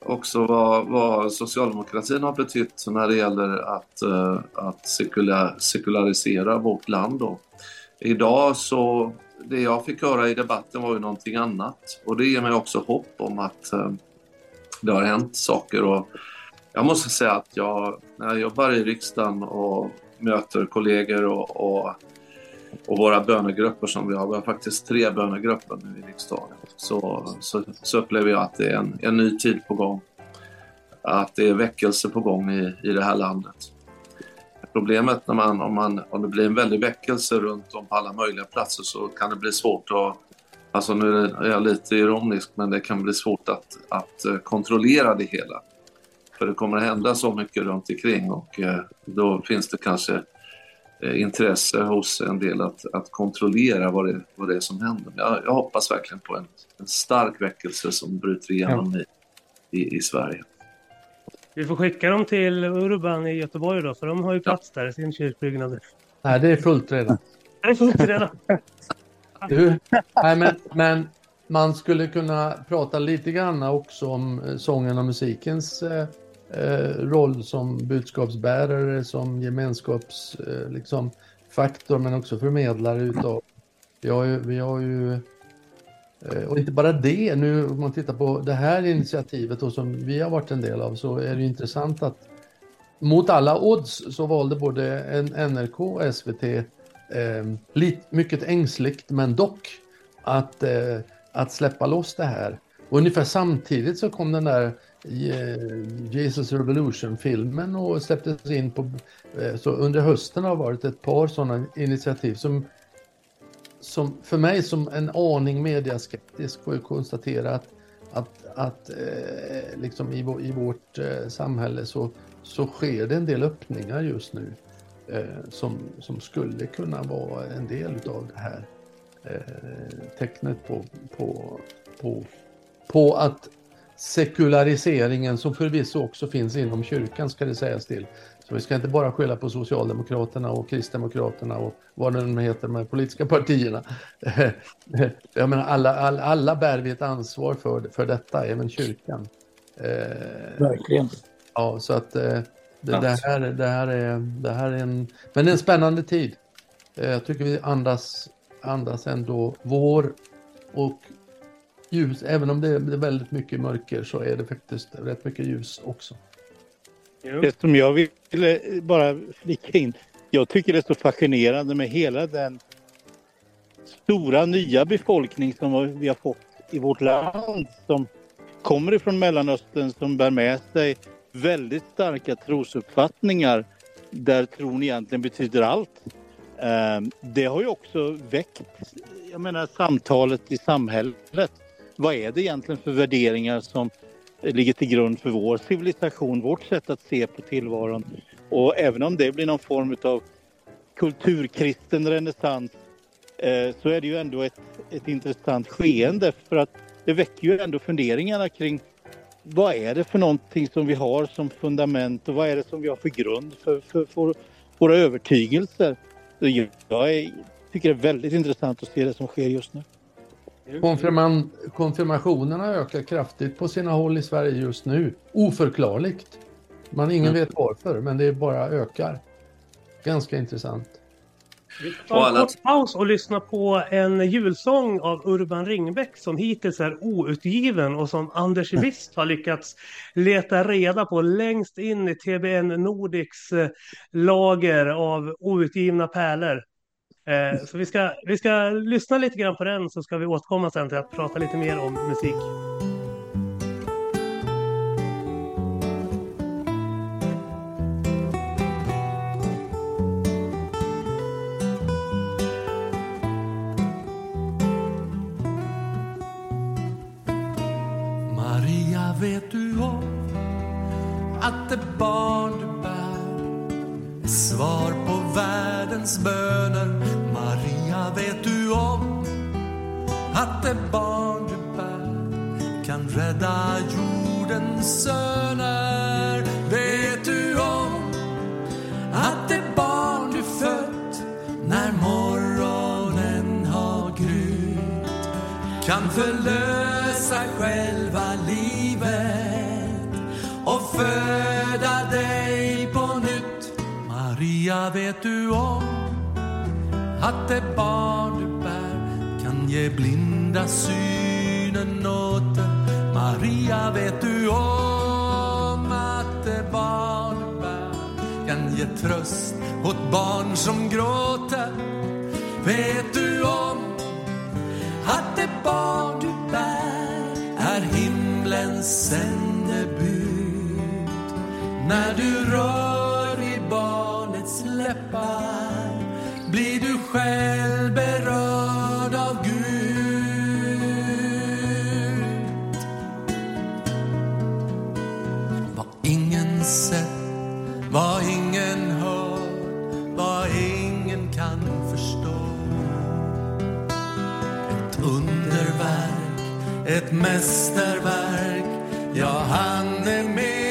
också vad, vad socialdemokratin har betytt när det gäller att, uh, att sekula, sekularisera vårt land. Då. Idag så, det jag fick höra i debatten var ju någonting annat och det ger mig också hopp om att eh, det har hänt saker. Och jag måste säga att jag, när jag jobbar i riksdagen och möter kollegor och, och och våra bönegrupper som vi har, vi har faktiskt tre bönegrupper nu i riksdagen, så, så, så upplever jag att det är en, en ny tid på gång. Att det är väckelse på gång i, i det här landet. Problemet när man om, man, om det blir en väldig väckelse runt om på alla möjliga platser så kan det bli svårt att Alltså nu är jag lite ironisk men det kan bli svårt att, att eh, kontrollera det hela. För det kommer att hända så mycket runt omkring och eh, då finns det kanske eh, intresse hos en del att, att kontrollera vad det, vad det är som händer. Jag, jag hoppas verkligen på en, en stark väckelse som bryter igenom i, i, i Sverige. Vi får skicka dem till Urban i Göteborg då, för de har ju plats där i sin kyrkbyggnad. Nej, det är fullt redan. Det är fullt redan. Du, nej, men, men man skulle kunna prata lite grann också om eh, sången och musikens eh, eh, roll som budskapsbärare, som gemenskapsfaktor, eh, liksom, faktor, men också förmedlare utav. Vi har ju, vi har ju Eh, och inte bara det, nu om man tittar på det här initiativet och som vi har varit en del av så är det intressant att mot alla odds så valde både NRK och SVT eh, lite, mycket ängsligt men dock att, eh, att släppa loss det här. Och ungefär samtidigt så kom den där eh, Jesus Revolution-filmen och släpptes in på... Eh, så under hösten har varit ett par sådana initiativ som, som för mig som en aning mediaskeptisk får jag konstatera att, att, att eh, liksom i, i vårt eh, samhälle så, så sker det en del öppningar just nu eh, som, som skulle kunna vara en del av det här eh, tecknet på, på, på, på att sekulariseringen som förvisso också finns inom kyrkan ska det sägas till. Så vi ska inte bara skylla på Socialdemokraterna och Kristdemokraterna och vad det nu heter, de här politiska partierna. Jag menar, alla, alla, alla bär vi ett ansvar för, för detta, även kyrkan. Eh, Verkligen. Ja, så att eh, det, det, här, det, här är, det här är en, men det är en spännande tid. Eh, jag tycker vi andas, andas ändå vår och ljus. Även om det är väldigt mycket mörker så är det faktiskt rätt mycket ljus också. Det som jag ville bara flika in. Jag tycker det är så fascinerande med hela den stora nya befolkning som vi har fått i vårt land som kommer ifrån Mellanöstern som bär med sig väldigt starka trosuppfattningar där tron egentligen betyder allt. Ehm, det har ju också väckt jag menar, samtalet i samhället. Vad är det egentligen för värderingar som ligger till grund för vår civilisation, vårt sätt att se på tillvaron? Och även om det blir någon form av kulturkristen renässans eh, så är det ju ändå ett, ett intressant skeende för att det väcker ju ändå funderingarna kring vad är det för någonting som vi har som fundament och vad är det som vi har för grund för, för, för våra övertygelser? Jag är, tycker det är väldigt intressant att se det som sker just nu. Konfirman, konfirmationerna ökar kraftigt på sina håll i Sverige just nu. Oförklarligt. Man ingen mm. vet varför, men det bara ökar. Ganska intressant. Vi tar en kort paus och lyssnar på en julsång av Urban Ringbäck som hittills är outgiven och som Anders Wist har lyckats leta reda på längst in i TBN Nordics eh, lager av outgivna pärlor. Eh, så vi ska, vi ska lyssna lite grann på den så ska vi återkomma sen till att prata lite mer om musik. Maria, vet du om att det barn du svar på världens böner? Maria, vet du om att det barn du bär kan rädda jordens söner? Vet du om att det barn du fött när morgonen har grytt kan förlösa själva livet och för Maria, vet du om att det barn du bär kan ge blinda synen åter? Maria, vet du om att det barn du bär kan ge tröst åt barn som gråter? Vet du om att det barn du bär är himlens sändebud när du rör blir du själv berörd av Gud. Vad ingen sett, vad ingen hört, vad ingen kan förstå. Ett underverk, ett mästerverk, ja han är med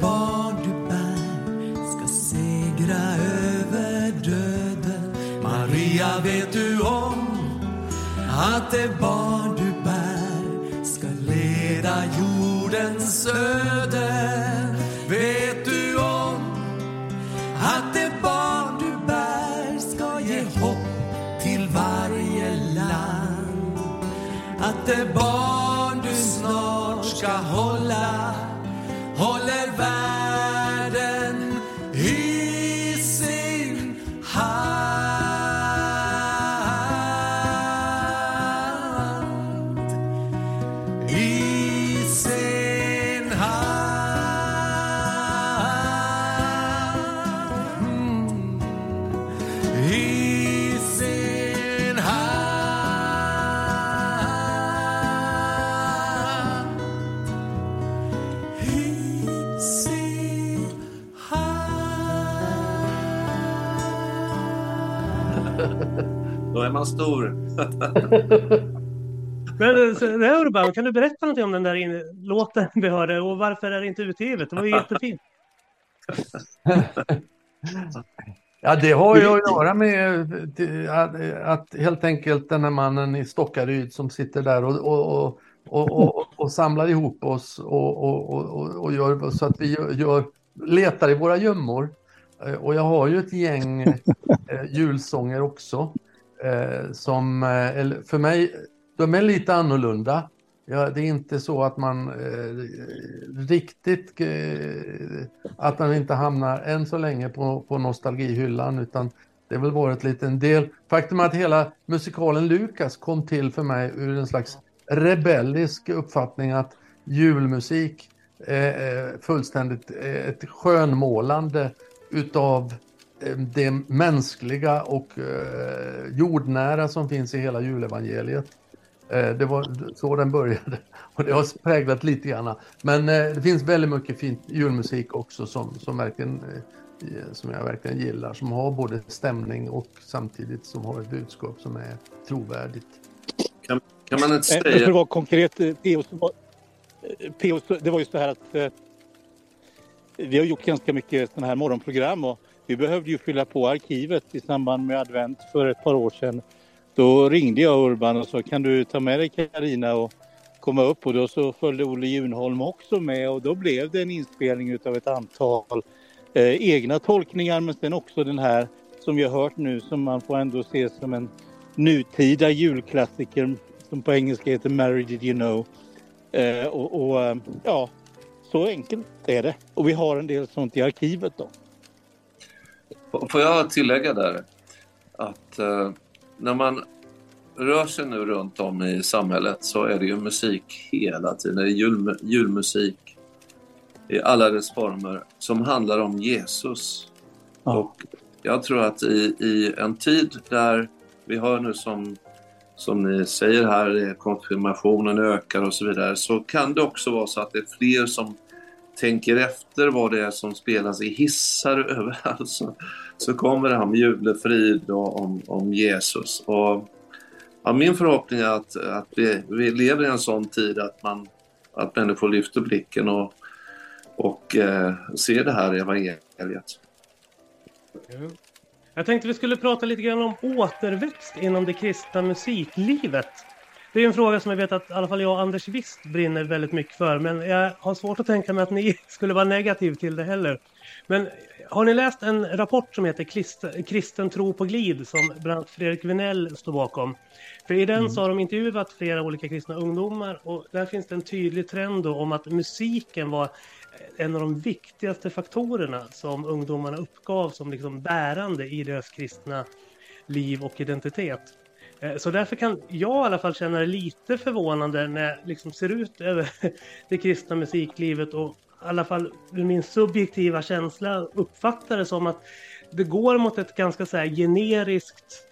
barn du bär ska segra över döden? Maria, vet du om att det barn du bär ska leda jordens öden? Vet du om att det barn du bär ska ge hopp till varje land? Att det barn du snart ska hålla håller man stor. Men eh, så, Urban, kan du berätta någonting om den där låten vi hörde och varför är det inte utgivet? Det var ju jättefint. Ja, det har ju att göra med eh, att, att helt enkelt den här mannen i Stockaryd som sitter där och, och, och, och, och, och samlar ihop oss och, och, och, och- och gör så att vi gör, letar i våra gömmor. Eh, Och jag har ju ett gäng eh, julsånger också eh, som eh, eller för mig, de är lite annorlunda. Ja, det är inte så att man eh, riktigt, eh, att man inte hamnar än så länge på, på nostalgihyllan utan det har väl varit lite en del. Faktum är att hela musikalen Lukas kom till för mig ur en slags rebellisk uppfattning att julmusik är fullständigt ett skönmålande utav det mänskliga och eh, jordnära som finns i hela julevangeliet. Eh, Det var så den började och det har präglat lite grann. Men eh, det finns väldigt mycket fin julmusik också som, som, verkligen, eh, som jag verkligen gillar. Som har både stämning och samtidigt som har ett budskap som är trovärdigt. Kan, kan man inte Eh, För att säga... vara konkret, eh, P.O. var, eh, det var ju så här att eh, vi har gjort ganska mycket sådana här morgonprogram och vi behövde ju fylla på arkivet i samband med advent för ett par år sedan. Då ringde jag Urban och sa kan du ta med dig Karina och komma upp och då så följde Olle Junholm också med och då blev det en inspelning utav ett antal eh, egna tolkningar men sen också den här som vi har hört nu som man får ändå se som en nutida julklassiker som på engelska heter Mary Did You Know. Eh, och, och eh, ja, så enkelt är det. Och vi har en del sånt i arkivet då. Får jag tillägga där att eh, när man rör sig nu runt om i samhället så är det ju musik hela tiden. Det är jul, julmusik i alla dess former som handlar om Jesus. Och jag tror att i, i en tid där vi har nu som, som ni säger här, konfirmationen ökar och så vidare, så kan det också vara så att det är fler som tänker efter vad det är som spelas i hissar överallt. Så, så kommer det här med julefrid och om, om Jesus. Och, ja, min förhoppning är att, att vi, vi lever i en sån tid att, man, att människor lyfter blicken och, och eh, ser det här evangeliet. Jag tänkte vi skulle prata lite grann om återväxt inom det kristna musiklivet. Det är en fråga som jag vet att i alla fall jag och Anders Wist brinner väldigt mycket för, men jag har svårt att tänka mig att ni skulle vara negativ till det heller. Men har ni läst en rapport som heter Krist- Kristen tro på glid som bland annat Fredrik Vinell står bakom? För i den så har de intervjuat flera olika kristna ungdomar och där finns det en tydlig trend om att musiken var en av de viktigaste faktorerna som ungdomarna uppgav som liksom bärande i deras kristna liv och identitet. Eh, så därför kan jag i alla fall känna det lite förvånande när jag liksom ser ut över det kristna musiklivet och i alla fall ur min subjektiva känsla uppfattar det som att det går mot ett ganska så här generiskt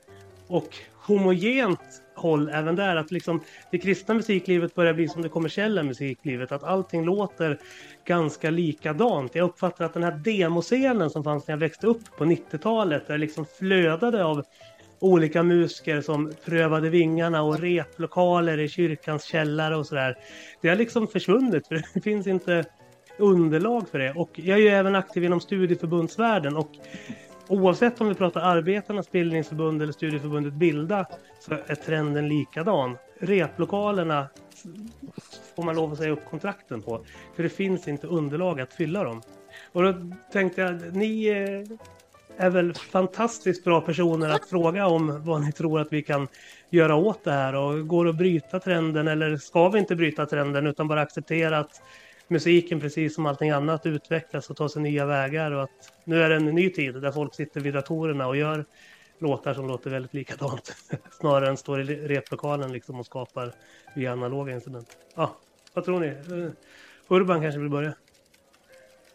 och homogent håll även där. Att liksom det kristna musiklivet börjar bli som det kommersiella musiklivet. Att allting låter ganska likadant. Jag uppfattar att den här demoscenen som fanns när jag växte upp på 90-talet, där det liksom flödade av olika musiker som prövade vingarna och replokaler i kyrkans källare och sådär. Det har liksom försvunnit för det finns inte underlag för det. Och jag är ju även aktiv inom studieförbundsvärlden och oavsett om vi pratar Arbetarnas bildningsförbund eller studieförbundet Bilda så är trenden likadan. Replokalerna får man lov att säga upp kontrakten på. För det finns inte underlag att fylla dem. Och då tänkte jag, ni eh, är väl fantastiskt bra personer att fråga om vad ni tror att vi kan göra åt det här och går det att bryta trenden eller ska vi inte bryta trenden utan bara acceptera att musiken precis som allting annat utvecklas och tar sig nya vägar och att nu är det en ny tid där folk sitter vid datorerna och gör låtar som låter väldigt likadant snarare än står i replokalen liksom och skapar via analoga instrument. Ja, vad tror ni? Eh, Urban kanske vill börja?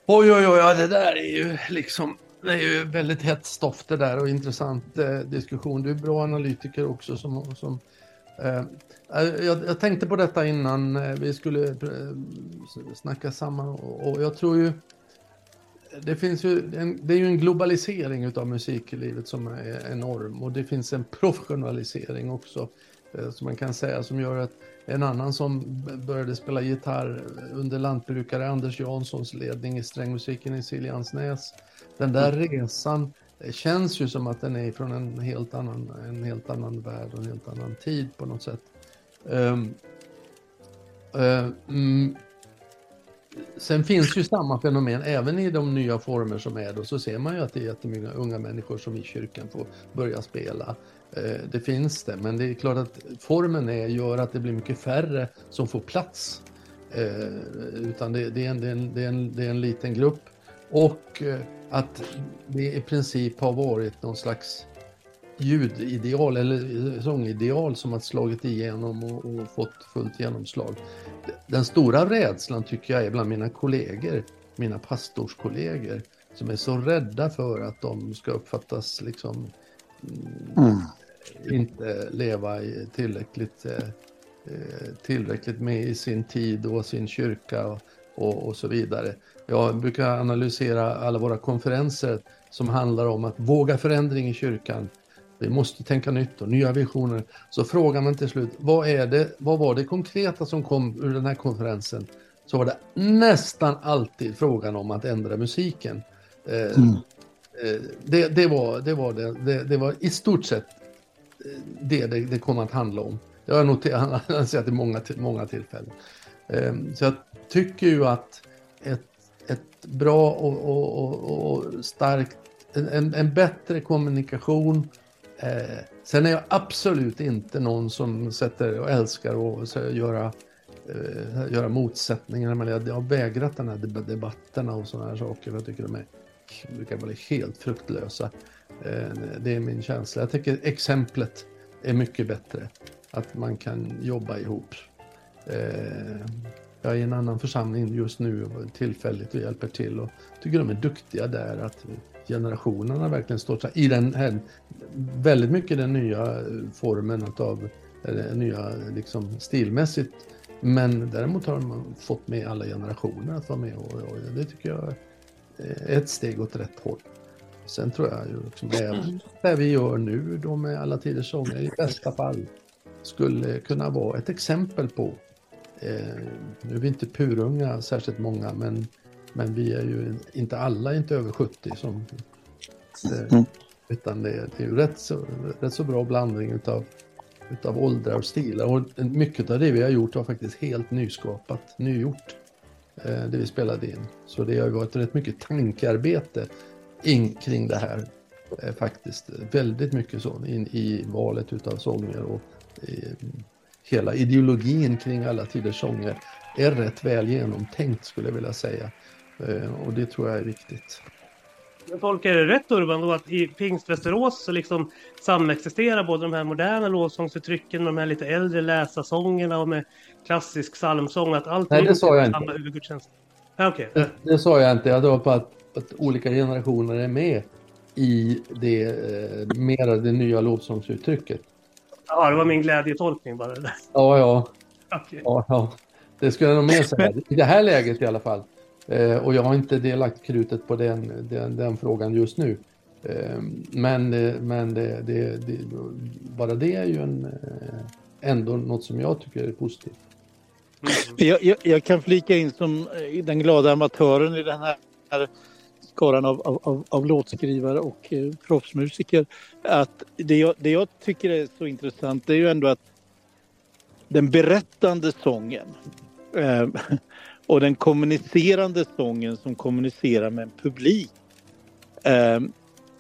Oj, oj, oj, ja, det där är ju liksom det är ju väldigt hett stoff det där och intressant eh, diskussion. Du är bra analytiker också som, som eh, eh jag, jag, tänkte på detta innan eh, vi skulle eh, snacka samman och, och jag tror ju det finns ju en, det är ju en globalisering utav musiklivet som är enorm och det finns en professionalisering också eh, som man kan säga som gör att en annan som började spela gitarr under lantbrukare Anders Janssons ledning i strängmusiken i Siljansnäs. Den där resan känns ju som att den är från en helt annan, en helt annan värld och en helt annan tid på något sätt. Um, uh, mm, sen finns ju samma fenomen även i de nya former som är då så ser man ju att det är jättemånga unga människor som i kyrkan får börja spela. Uh, det finns det, men det är klart att formen är, gör att det blir mycket färre som får plats. Uh, utan det, det, är en, det, är en, det, är en, det är en liten grupp och att det i princip har varit någon slags ljudideal eller sångideal som har slagit igenom och, och, fått fullt genomslag. Den stora rädslan tycker jag är bland mina kollegor, mina pastorskollegor, som är så rädda för att de ska uppfattas liksom mm. inte leva tillräckligt, tillräckligt med i sin tid och sin kyrka och, och, och så vidare. Jag brukar analysera alla våra konferenser som handlar om att våga förändring i kyrkan. Vi måste tänka nytt och nya visioner. Så frågar man till slut, vad, är det, vad var det konkreta som kom ur den här konferensen? Så var det nästan alltid frågan om att ändra musiken. Eh, mm. det, det, var, det, var det, det, det var i stort sett det det, det kom att handla om. Det har jag noterat i många, många tillfällen. Eh, så jag tycker ju att ett ett bra och, och, och, och starkt, en, en, bättre kommunikation. Eh, sen är jag absolut inte någon som sätter och älskar att göra, eh, göra motsättningar. Men jag, jag har vägrat den här debatterna och sådana här saker. Jag tycker de är, brukar vara helt fruktlösa. Eh, det är min känsla. Jag tycker exemplet är mycket bättre. Att man kan jobba ihop. Eh, jag är i en annan församling just nu tillfälligt och hjälper till och tycker de är duktiga där att generationerna verkligen står i den här, väldigt mycket den nya formen av eh, nya liksom stilmässigt. Men däremot har de fått med alla generationer att vara med och, och det tycker jag är ett steg åt rätt håll. Sen tror jag ju liksom det, det vi gör nu då med alla tiders sånger i bästa fall skulle kunna vara ett exempel på Eh, nu är vi inte purunga särskilt många men, men vi är ju inte alla inte över 70 som eh, mm. Utan det, det är ju rätt så, rätt så bra blandning utav, utav åldrar och stilar. Och mycket av det vi har gjort har faktiskt helt nyskapat, nygjort. Eh, det vi spelade in. Så det har varit rätt mycket tankearbete in kring det här. Eh, faktiskt väldigt mycket så in i valet utav sånger och eh, hela ideologin kring alla tiders sånger är rätt väl genomtänkt skulle jag vilja säga. Eh, och det tror jag är viktigt. Jag tolkar det rätt Urban då att i Pingstvästerås så liksom samexisterar både de här moderna lovsångsuttrycken med de här lite äldre läsarsångerna och med klassisk psalmsång. Att allt Nej, det sa jag samma inte. huvudgudstjänst. Okej. Det, det sa jag inte, jag var på att, att olika generationer är med i det, eh, mera det nya lovsångsuttrycket. Ja, det var min glädjetolkning bara. det där. Ja, ja. Okej. ja, ja. Det skulle jag nog mer säga. I det här läget i alla fall. Eh, och jag har inte delagt krutet på den, den, den frågan just nu. Eh, men eh, men det, det, det, bara det är ju en, eh, ändå något som jag tycker är positivt. Jag, jag, jag kan flika in som eh, den glada amatören i den här skaran av, av, av, av låtskrivare och eh, proffsmusiker. Att det jag, det jag tycker är så intressant det är ju ändå att den berättande sången eh, och den kommunicerande sången som kommunicerar med en publik. Eh,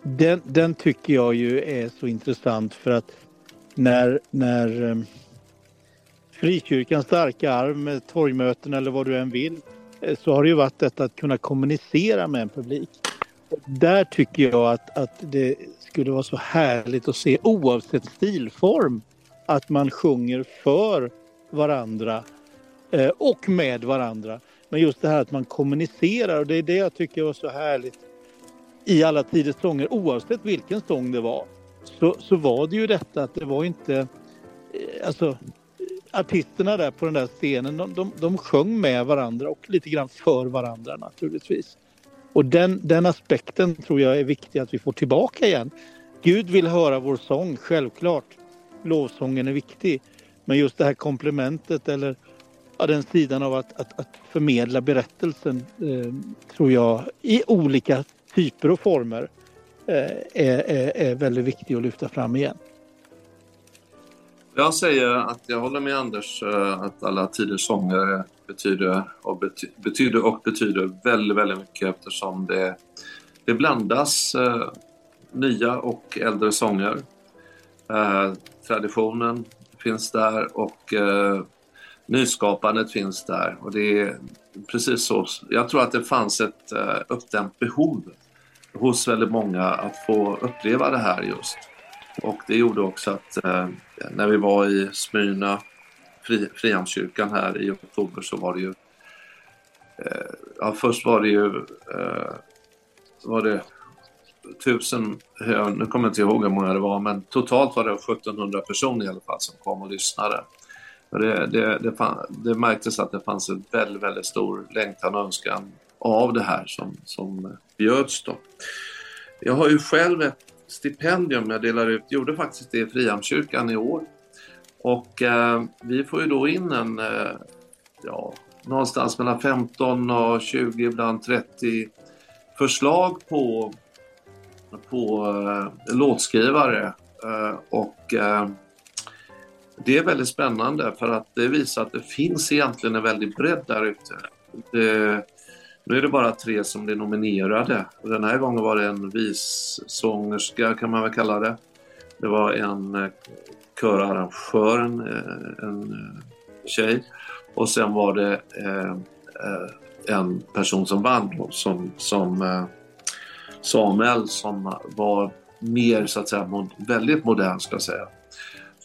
den, den tycker jag ju är så intressant för att när, när eh, frikyrkans starka arm med torgmöten eller vad du än vill Eh, så har det ju varit detta att kunna kommunicera med en publik. Där tycker jag att, att det skulle vara så härligt att se oavsett stilform att man sjunger för varandra eh, och med varandra. Men just det här att man kommunicerar och det är det jag tycker var så härligt i alla tiders sånger oavsett vilken sång det var. Så, så var det ju detta att det var inte eh, alltså artisterna där på den där scenen, de, de, de sjöng med varandra och lite grann för varandra naturligtvis. Och den, den aspekten tror jag är viktig att vi får tillbaka igen. Gud vill höra vår sång, självklart. Lovsången är viktig. Men just det här komplementet eller ja, den sidan av att, att, att förmedla berättelsen eh, tror jag i olika typer och former eh, är, är, är väldigt viktig att lyfta fram igen. Jag säger att jag håller med Anders eh, att alla tiders sånger betyder och, bety betyder och betyder väldigt, väldigt mycket eftersom det, det blandas eh, nya och äldre sånger. Eh, traditionen finns där och eh, nyskapandet finns där. Och det är precis så. Jag tror att det fanns ett eh, uppdämt behov hos väldigt många att få uppleva det här just. Och det gjorde också att eh, när vi var i Smyrna, Fri, Frihamnskyrkan här i oktober så var det ju eh, Ja, först var det ju eh, var det tusen, ja, nu kommer jag inte ihåg hur många det var, men totalt var det 1700 personer i alla fall som kom och lyssnade. Det, det, det, fan, det märktes att det fanns en väldigt, väldigt stor längtan och önskan av det här som, som bjöds då. Jag har ju själv ett stipendium jag delar ut, gjorde faktiskt det i Frihamnskyrkan i år. Och eh, vi får ju då in en, eh, ja, någonstans mellan 15 och 20, ibland 30 förslag på, på eh, låtskrivare. Eh, och eh, det är väldigt spännande för att det visar att det finns egentligen en väldig bredd där ute. Nu är det bara tre som blir nominerade. Och den här gången var det en vissångerska kan man väl kalla det. Det var en eh, körarrangör, eh, en, en tjej. Och sen var det eh, en person som vann då, som, som eh, Samuel som var mer så att säga mod, väldigt modern ska jag säga.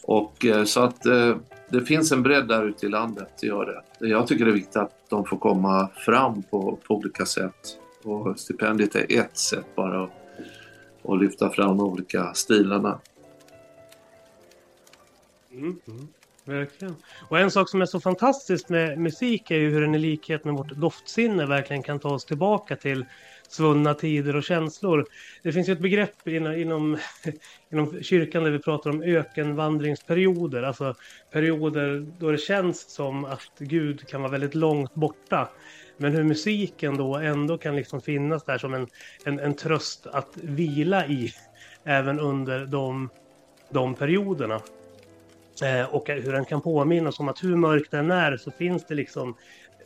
Och eh, så att eh, det finns en bredd där ute i landet, det gör det. Jag tycker det är viktigt att de får komma fram på, på olika sätt. Och stipendiet är ett sätt bara att, att lyfta fram de olika stilarna. Mm, mm, verkligen. Och en sak som är så fantastiskt med musik är ju hur den i likhet med vårt doftsinne verkligen kan ta oss tillbaka till svunna tider och känslor. Det finns ju ett begrepp inom, inom, inom kyrkan där vi pratar om ökenvandringsperioder, alltså perioder då det känns som att Gud kan vara väldigt långt borta. Men hur musiken då ändå kan liksom finnas där som en, en, en tröst att vila i även under de, de perioderna. Eh, och hur den kan påminna oss om att hur mörkt den är så finns det liksom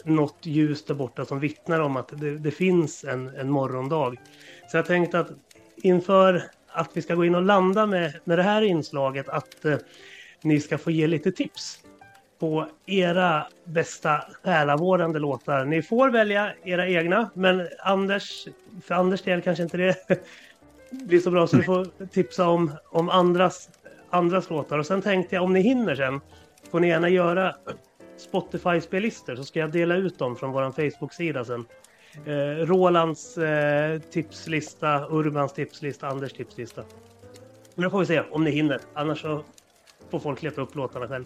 något ljus där borta som vittnar om att det, det finns en, en morgondag. Så jag tänkte att inför att vi ska gå in och landa med, med det här inslaget att eh, ni ska få ge lite tips på era bästa själavårdande låtar. Ni får välja era egna, men Anders, för Anders del kanske inte det blir så bra så du får tipsa om, om andras, andras låtar. Och sen tänkte jag om ni hinner sen får ni gärna göra Spotify-spellistor så ska jag dela ut dem från vår Facebook-sida sen. Eh, Rolands eh, tipslista, Urbans tipslista, Anders tipslista. Men då får vi se om ni hinner. Annars så får folk leta upp låtarna själv.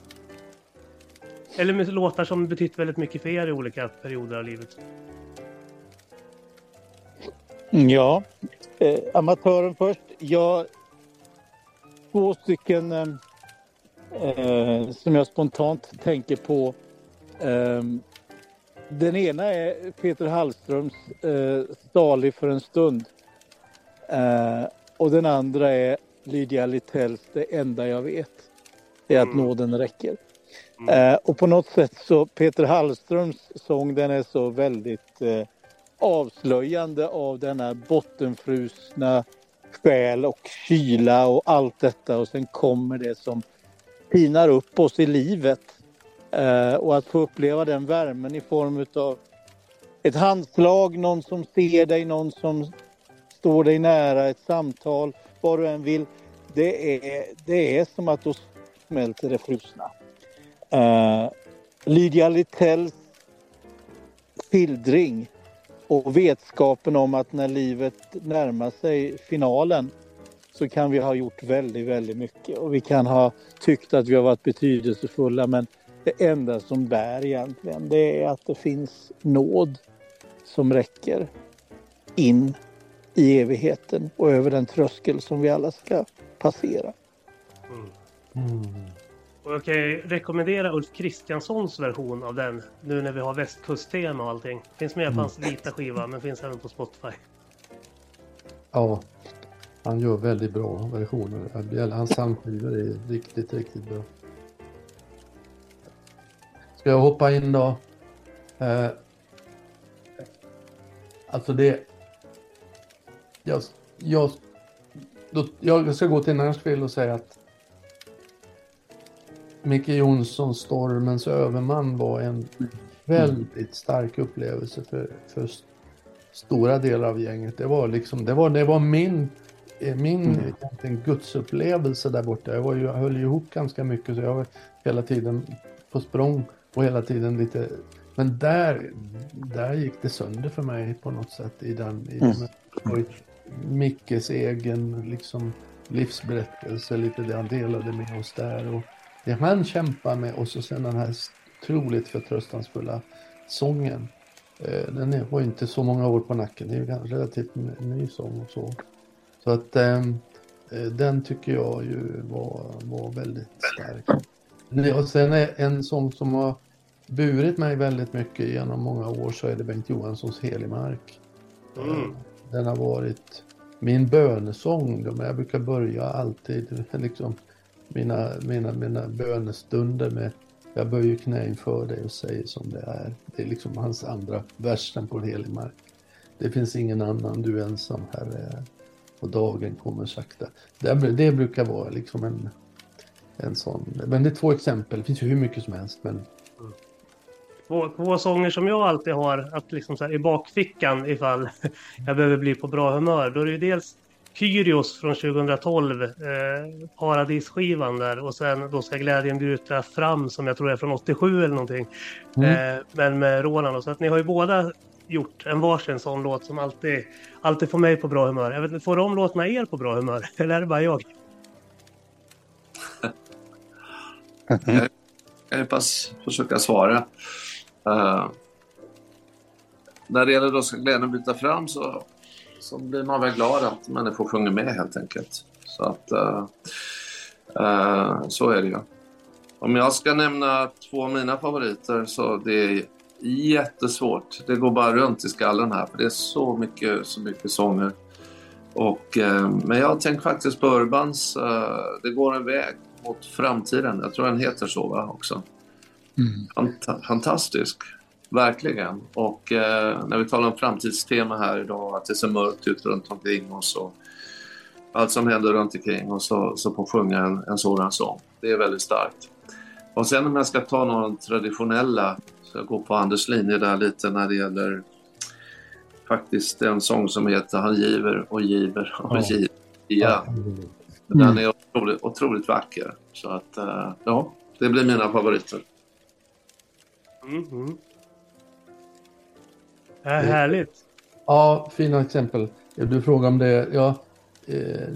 Eller med låtar som betytt väldigt mycket för er i olika perioder av livet. Mm, ja, eh, amatören först. Jag, två stycken eh, eh, som jag spontant tänker på. Eh, den ena är Peter Hallströms eh, Stalig för en stund. Eh, och den andra är Lydia Littells Det enda jag vet. Är att nåden räcker. Eh, och på något sätt så Peter Hallströms sång den är så väldigt eh, avslöjande av denna bottenfrusna själ och kyla och allt detta och sen kommer det som pinar upp oss i livet. Eh, och att få uppleva den värmen i form av ett handslag, någon som ser dig, någon som står dig nära, ett samtal, vad du än vill. Det är, det är som att då smälter det frusna. Eh, Lydia Littells skildring och vetskapen om att när livet närmar sig finalen så kan vi ha gjort väldigt, väldigt mycket och vi kan ha tyckt att vi har varit betydelsefulla men det enda som bär egentligen det är att det finns nåd som räcker in i evigheten och över den tröskel som vi alla ska passera. Mm. Och jag kan ju rekommendera Ulf Kristianssons version av den nu när vi har västkusttema och allting. Finns med på hans vita skiva men finns även på Spotify. Ja, han gör väldigt bra versioner. Hans samskivor är riktigt, riktigt bra. Ska jag hoppa in då? Eh, alltså det... Jag, jag, då, jag ska gå till Nashville och säga att Micke Jonssons Stormens överman var en väldigt stark upplevelse för, för stora delar av gänget. Det var liksom, det var, det var min, min mm. gudsupplevelse där borta. Jag, var ju, jag höll ihop ganska mycket så jag var hela tiden på språng och hela tiden lite men där, där gick det sönder för mig på något sätt i den, i den mm. Mickes egen liksom livsberättelse, lite det han delade med oss där och det han kämpar med och så sen den här otroligt förtröstansfulla sången. Eh, den har inte så många år på nacken, det är ju en relativt ny sång och så. Så att ehm, eh, den tycker jag ju var, var väldigt stark. Och sen är en sång som har burit mig väldigt mycket genom många år så är det Bengt Johanssons Helig mark. Mm. Den har varit min bönesång. Jag brukar börja alltid liksom mina, mina, mina bönestunder med jag böjer knä inför dig och säger som det är. Det är liksom hans andra versen på helig mark. Det finns ingen annan, du är ensam Herre. Och dagen kommer sakta. Det, det brukar vara liksom en, en sån. Men det är två exempel, det finns ju hur mycket som helst. Men... Två, två sånger som jag alltid har att liksom så här, i bakfickan ifall jag behöver bli på bra humör. Då är det ju dels Kyrios från 2012, eh, Paradisskivan där och sen då ska glädjen bryta fram som jag tror är från 87 eller någonting. Mm. Eh, men med Roland så att ni har ju båda gjort en varsin sån låt som alltid, alltid får mig på bra humör. Jag vet inte, får de låtarna er på bra humör eller är det bara jag? jag kan pass försöka svara. Uh, när det gäller då ska glädjen byta fram så så blir man väl glad att människor sjunger med helt enkelt. Så att uh, uh, så är det ju. Om jag ska nämna två av mina favoriter så det är jättesvårt. Det går bara runt i skallen här för det är så mycket, så mycket sånger. Och, eh, men jag tänkt faktiskt på Urbans, eh, det går en väg mot framtiden. Jag tror den heter så va, också. Fant- fantastisk, verkligen. Och eh, när vi talar om framtidstema här idag, att det ser mörkt ut runt omkring oss och allt som händer runt omkring oss, så, så på sjunga en, en sådan sång. Det är väldigt starkt. Och sen om jag ska ta några traditionella, jag går på Anders linje där lite när det gäller faktiskt en sång som heter Han giver och giver och Ja. giver. Ja. Den är otroligt, otroligt vacker. Så att, eh, ja, det blir mina favoriter. Mm, mm. Äh, härligt. Ja, fina exempel. Du frågar om det. Ja, eh,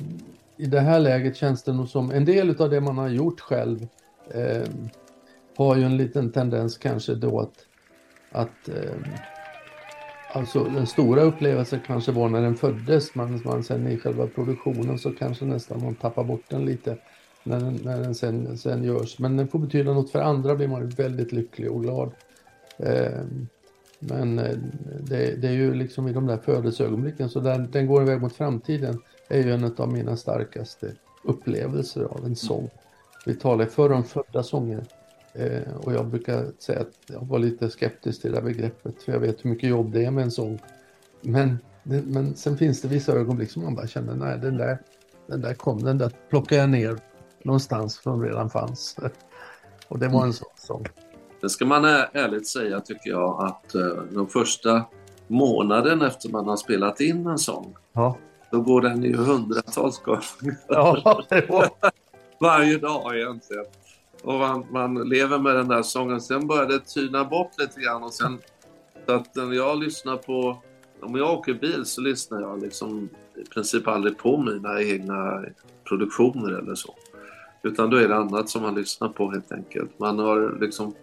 I det här läget känns det nog som en del av det man har gjort själv eh, har ju en liten tendens kanske då att, att eh, alltså den stora upplevelsen kanske var när den föddes, men man sen i själva produktionen så kanske nästan man tappar bort den lite när den, när den sen, sen görs. Men den får betyda något för andra blir man ju väldigt lycklig och glad. Ehm, eh, men det, det är ju liksom i de där födelseögonblicken, så den, den går iväg mot framtiden, är ju en av mina starkaste upplevelser av en sång. Vi talar förr om födda sånger eh, och jag brukar säga att jag var lite skeptisk till det där begreppet, för jag vet hur mycket jobb det är med en sång. Men, det, men sen finns det vissa ögonblick som man bara känner, nej den där, den där kom, den där plockade jag ner någonstans som redan fanns. Och det var en sån sång. Det ska man ärligt säga tycker jag att eh, de första månaden efter man har spelat in en sång, Ja. då går den ju hundratals gånger. Ja. Varje dag egentligen. Och man, man lever med den där sången. Sen börjar det tyna bort lite grann och sen så att när jag lyssnar på, om jag åker bil så lyssnar jag liksom i princip aldrig på mina egna produktioner eller så. Utan då är det annat som man lyssnar på helt enkelt. Man har liksom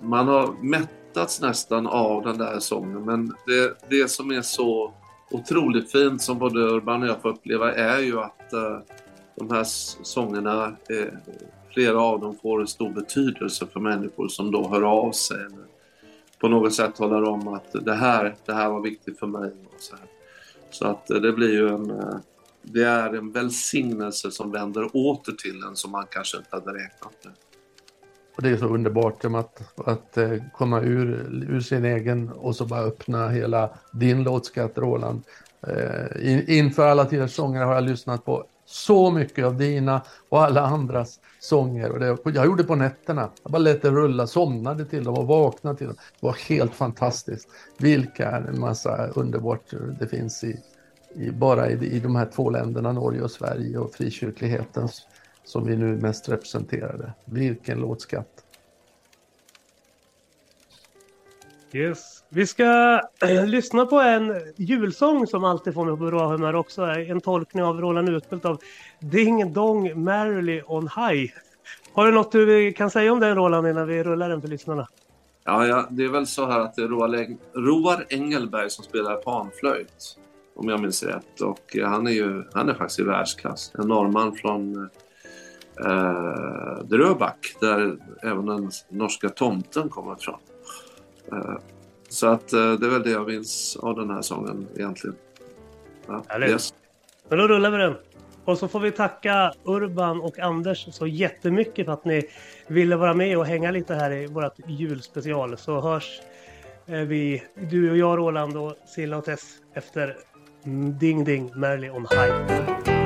man har mättats nästan av den där sången men det, det som är så otroligt fint som både Urban och jag får uppleva är ju att uh, de här sångerna, eh, flera av dem får en stor betydelse för människor som då hör av sig eller på något sätt talar om att det här, det här var viktigt för mig. Och så, här. så att eh, det blir ju en, eh, det är en välsignelse som vänder åter till en som man kanske inte hade räknat med. Och det är så underbart att, att eh, komma ur, ur sin egen och så bara öppna hela din låtskatt Roland. In, inför alla tiders sånger har jag lyssnat på så mycket av dina och alla andras sånger. Och det, jag gjorde det på nätterna. Jag bara lät det rulla, somnade till dem och vaknade till dem. Det var helt fantastiskt. Vilka massa underbart det finns i, i bara i, i de här två länderna, Norge och Sverige och frikyrkligheten som vi nu mest representerade. Vilken låtskatt. Yes. Vi ska äh, lyssna på en julsång som alltid får mig på bra humör också. En tolkning av Roland Utbult av Ding Dong Merrily on High. Har du något du kan säga om den Roland innan vi rullar den för lyssnarna? Ja, ja, det är väl så här att det är Roar, Eng- Roar Engelberg som spelar panflöjt, om jag minns rätt. Och eh, han är ju han är faktiskt i världsklass. En norrman från eh, Dröbak, där även den norska tomten kommer ifrån. Eh, så att eh, det är väl det jag minns av den här sången egentligen. Ja, Härligt. yes. Men då rullar vi den. Och så får vi tacka Urban och Anders så jättemycket för att ni ville vara med och hänga lite här i vårt julspecial. Så hörs eh, vi, du och jag Roland och Silla och Tess efter Ding Ding Merrily on High.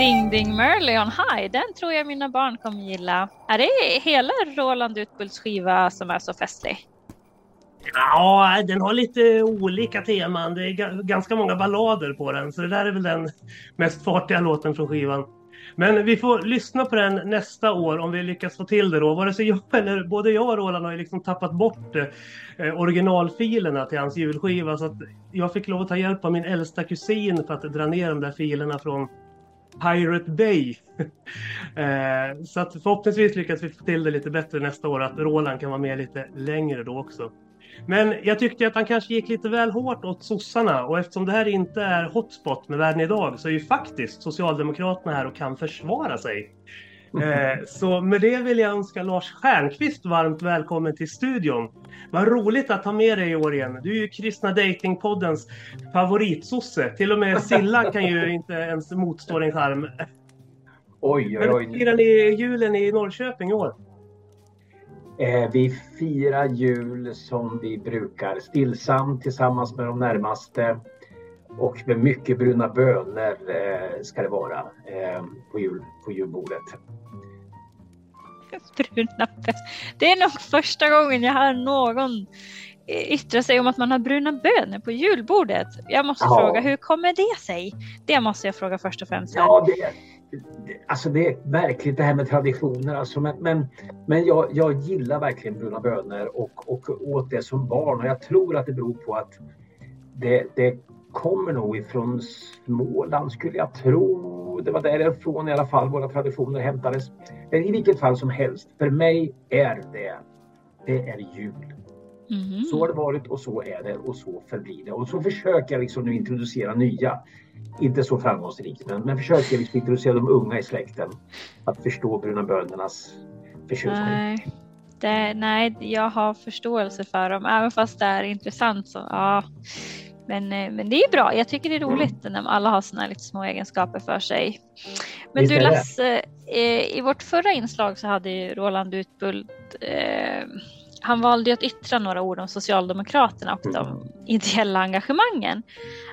Ding Ding Merle on High, den tror jag mina barn kommer gilla. Är det hela Roland Utbults skiva som är så festlig? Ja, den har lite olika teman. Det är ganska många ballader på den, så det där är väl den mest fartiga låten från skivan. Men vi får lyssna på den nästa år om vi lyckas få till det då. Vare sig jag eller både jag och Roland har ju liksom tappat bort eh, originalfilerna till hans julskiva så att jag fick lov att ta hjälp av min äldsta kusin för att dra ner de där filerna från Pirate Bay. eh, så att förhoppningsvis lyckas vi få till det lite bättre nästa år, att Roland kan vara med lite längre då också. Men jag tyckte att han kanske gick lite väl hårt åt sossarna och eftersom det här inte är hotspot med världen idag så är ju faktiskt Socialdemokraterna här och kan försvara sig. Eh, så med det vill jag önska Lars Stjernkvist varmt välkommen till studion. Vad roligt att ha med dig i år igen. Du är ju Kristna Datingpoddens favoritsosse. Till och med Silla kan ju inte ens motstå din charm. Oj, oj, Men hur oj. firar ni julen i Norrköping i år? Eh, vi firar jul som vi brukar, stillsamt tillsammans med de närmaste. Och med mycket bruna bönor eh, ska det vara eh, på, jul, på julbordet. Bruna bönor. Det är nog första gången jag hör någon eh, yttra sig om att man har bruna bönor på julbordet. Jag måste Ja. fråga, hur kommer det sig? Det måste jag fråga först och främst. här. Ja, det, det, alltså det är märkligt det här med traditioner. Alltså, men men, men jag, jag gillar verkligen bruna bönor och, och åt det som barn. Och jag tror att det beror på att det, det kommer nog ifrån Småland skulle jag tro. Det var därifrån i alla fall våra traditioner hämtades. Men i vilket fall som helst, för mig är det, det är jul. Mhm. Så har det varit och så är det och så förblir det. Och så försöker jag liksom nu introducera nya. Inte så framgångsrikt, men, men försöker liksom introducera de unga i släkten att förstå bruna bönornas förtjusning. Nej. Det, nej, jag har förståelse för dem, även fast det är intressant. Så, ja. Men, eh, men det är bra. Jag tycker det är roligt när alla har här lite små egenskaper för sig. Men Visst du. Lasse, eh, i vårt förra inslag så hade ju Roland Utbult eh, han valde att yttra några ord om Socialdemokraterna och de ideella engagemangen.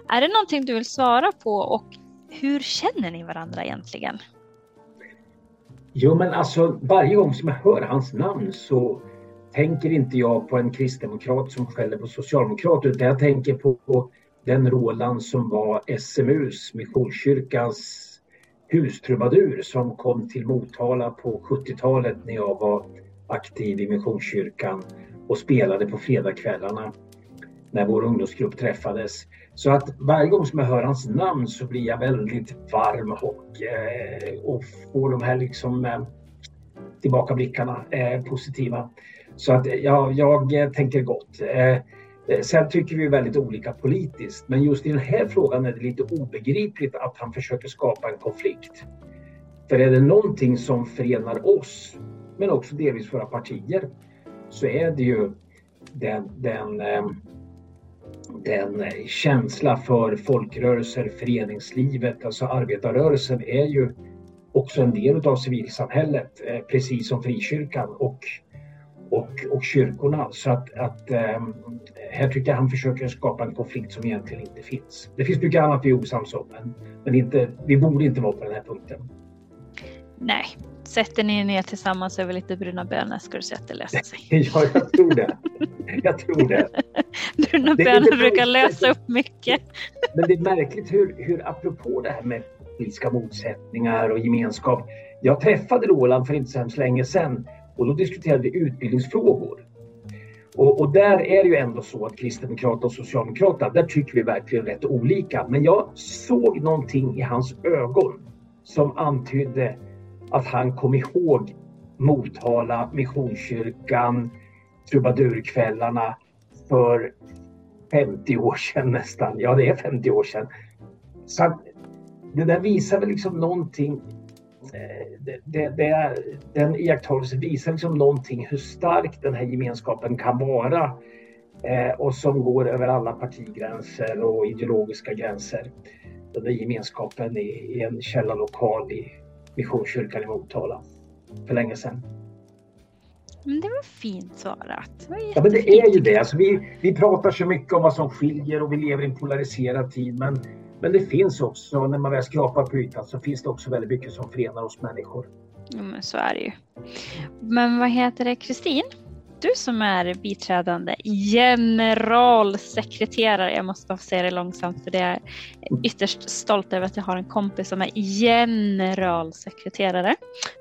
Är det någonting du vill svara på och hur känner ni varandra egentligen? Jo, men alltså varje gång som jag hör hans namn så tänker inte jag på en kristdemokrat som skäller på socialdemokrater utan jag tänker på den Roland som var SMUs, Missionskyrkans hustrubadur som kom till Motala på 70-talet när jag var aktiv i Missionskyrkan och spelade på fredagskvällarna när vår ungdomsgrupp träffades. Så att varje gång som jag hör hans namn så blir jag väldigt varm och, eh, och får de här liksom eh, tillbakablickarna eh, positiva. Så att jag, jag tänker gott. Eh, eh, sen tycker vi väldigt olika politiskt men just i den här frågan är det lite obegripligt att han försöker skapa en konflikt. För är det någonting som förenar oss, men också delvis våra partier, så är det ju den, den, den känsla för folkrörelser, föreningslivet, alltså arbetarrörelsen är ju också en del av civilsamhället, precis som frikyrkan och, och, och kyrkorna. Så att, att eh, här tycker jag han försöker skapa en konflikt som egentligen inte finns. Det finns mycket annat vi är osams om, men, men inte, vi borde inte vara på den här punkten. Nej, sätter ni er ner tillsammans över lite bruna bönor ska du se att det löser sig. Ja, jag tror det. Jag tror det. Bruna Det bönor brukar lösa upp mycket. Men det är märkligt hur, hur apropå det här med politiska motsättningar och gemenskap. Jag träffade Roland för inte så hemskt länge sedan och då diskuterade vi utbildningsfrågor. Och, och där är det ju ändå så att Kristdemokraterna och Socialdemokraterna, där tycker vi verkligen rätt olika. Men jag såg någonting i hans ögon som antydde att han kom ihåg Motala, Missionskyrkan, trubadurkvällarna för 50 år sedan nästan. Ja, det är 50 år sedan. Så att det där visar väl liksom någonting eh, Det, det, det är, den iakttagelsen visar liksom någonting hur stark den här gemenskapen kan vara eh, och som går över alla partigränser och ideologiska gränser. Den där gemenskapen i, i en källarlokal i Missionskyrkan i Motala för länge sedan. Men det var fint svarat. Var Ja, men det är ju det. Alltså, vi, vi pratar så mycket om vad som skiljer och vi lever i en polariserad tid. Men, Men det finns också, när man väl skrapar på ytan, så finns det också väldigt mycket som förenar oss människor. Ja, men så är det ju. Men vad heter det, Kristin? Du som är biträdande generalsekreterare. Jag måste bara säga det långsamt för det är ytterst stolt över att jag har en kompis som är generalsekreterare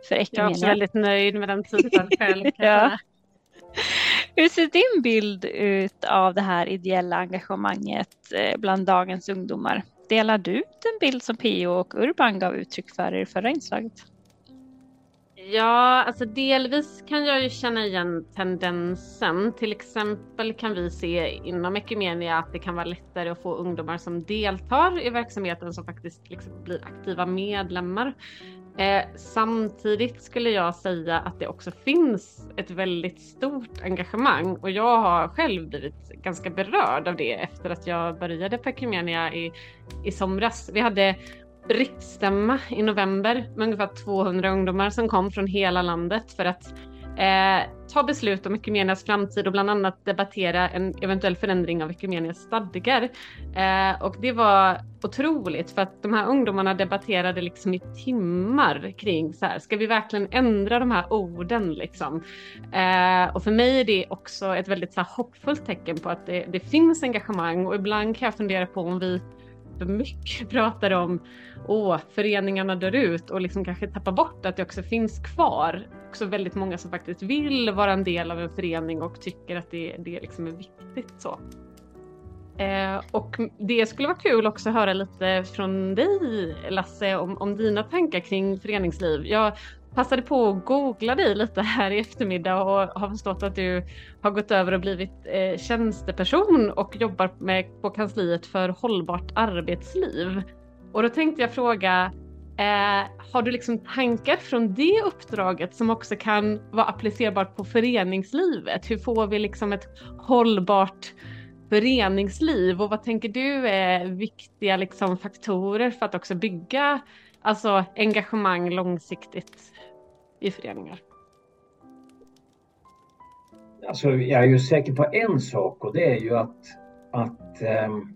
för Jag är Ekumenia. också väldigt nöjd med den titeln själv. Ja. Hur ser din bild ut av det här ideella engagemanget eh, bland dagens ungdomar? Delar du den bild som Pio och Urban gav uttryck för i det förra inslaget? Ja, alltså delvis kan jag ju känna igen tendensen. Till exempel kan vi se inom Ekumenia att det kan vara lättare att få ungdomar som deltar i verksamheten som faktiskt liksom blir aktiva medlemmar. Eh, samtidigt skulle jag säga att det också finns ett väldigt stort engagemang och jag har själv blivit ganska berörd av det efter att jag började på Ekumenia i, i somras. Vi hade riksstämma i november med ungefär 200 ungdomar som kom från hela landet för att eh, ta beslut om Ekumenias framtid och bland annat debattera en eventuell förändring av Ekumenias stadgar. Eh, och det var otroligt för att de här ungdomarna debatterade liksom i timmar kring så här, ska vi verkligen ändra de här orden liksom? Eh, och för mig är det också ett väldigt så här, hoppfullt tecken på att det, det finns engagemang och ibland kan jag fundera på om vi för mycket pratar om åh, föreningarna dör ut och liksom kanske tappar bort att det också finns kvar. Också väldigt många som faktiskt vill vara en del av en förening och tycker att det, det liksom är viktigt så. Eh, och det skulle vara kul också att höra lite från dig Lasse om, om dina tankar kring föreningsliv. Jag passade på att googla dig lite här i eftermiddag och har förstått att du har gått över och blivit eh, tjänsteperson och jobbar med, på kansliet för hållbart arbetsliv. Och då tänkte jag fråga, eh, har du liksom tankar från det uppdraget som också kan vara applicerbart på föreningslivet? Hur får vi liksom ett hållbart föreningsliv och vad tänker du är viktiga liksom faktorer för att också bygga alltså engagemang långsiktigt i föreningar? Alltså, jag är ju säker på en sak och det är ju att, att ehm,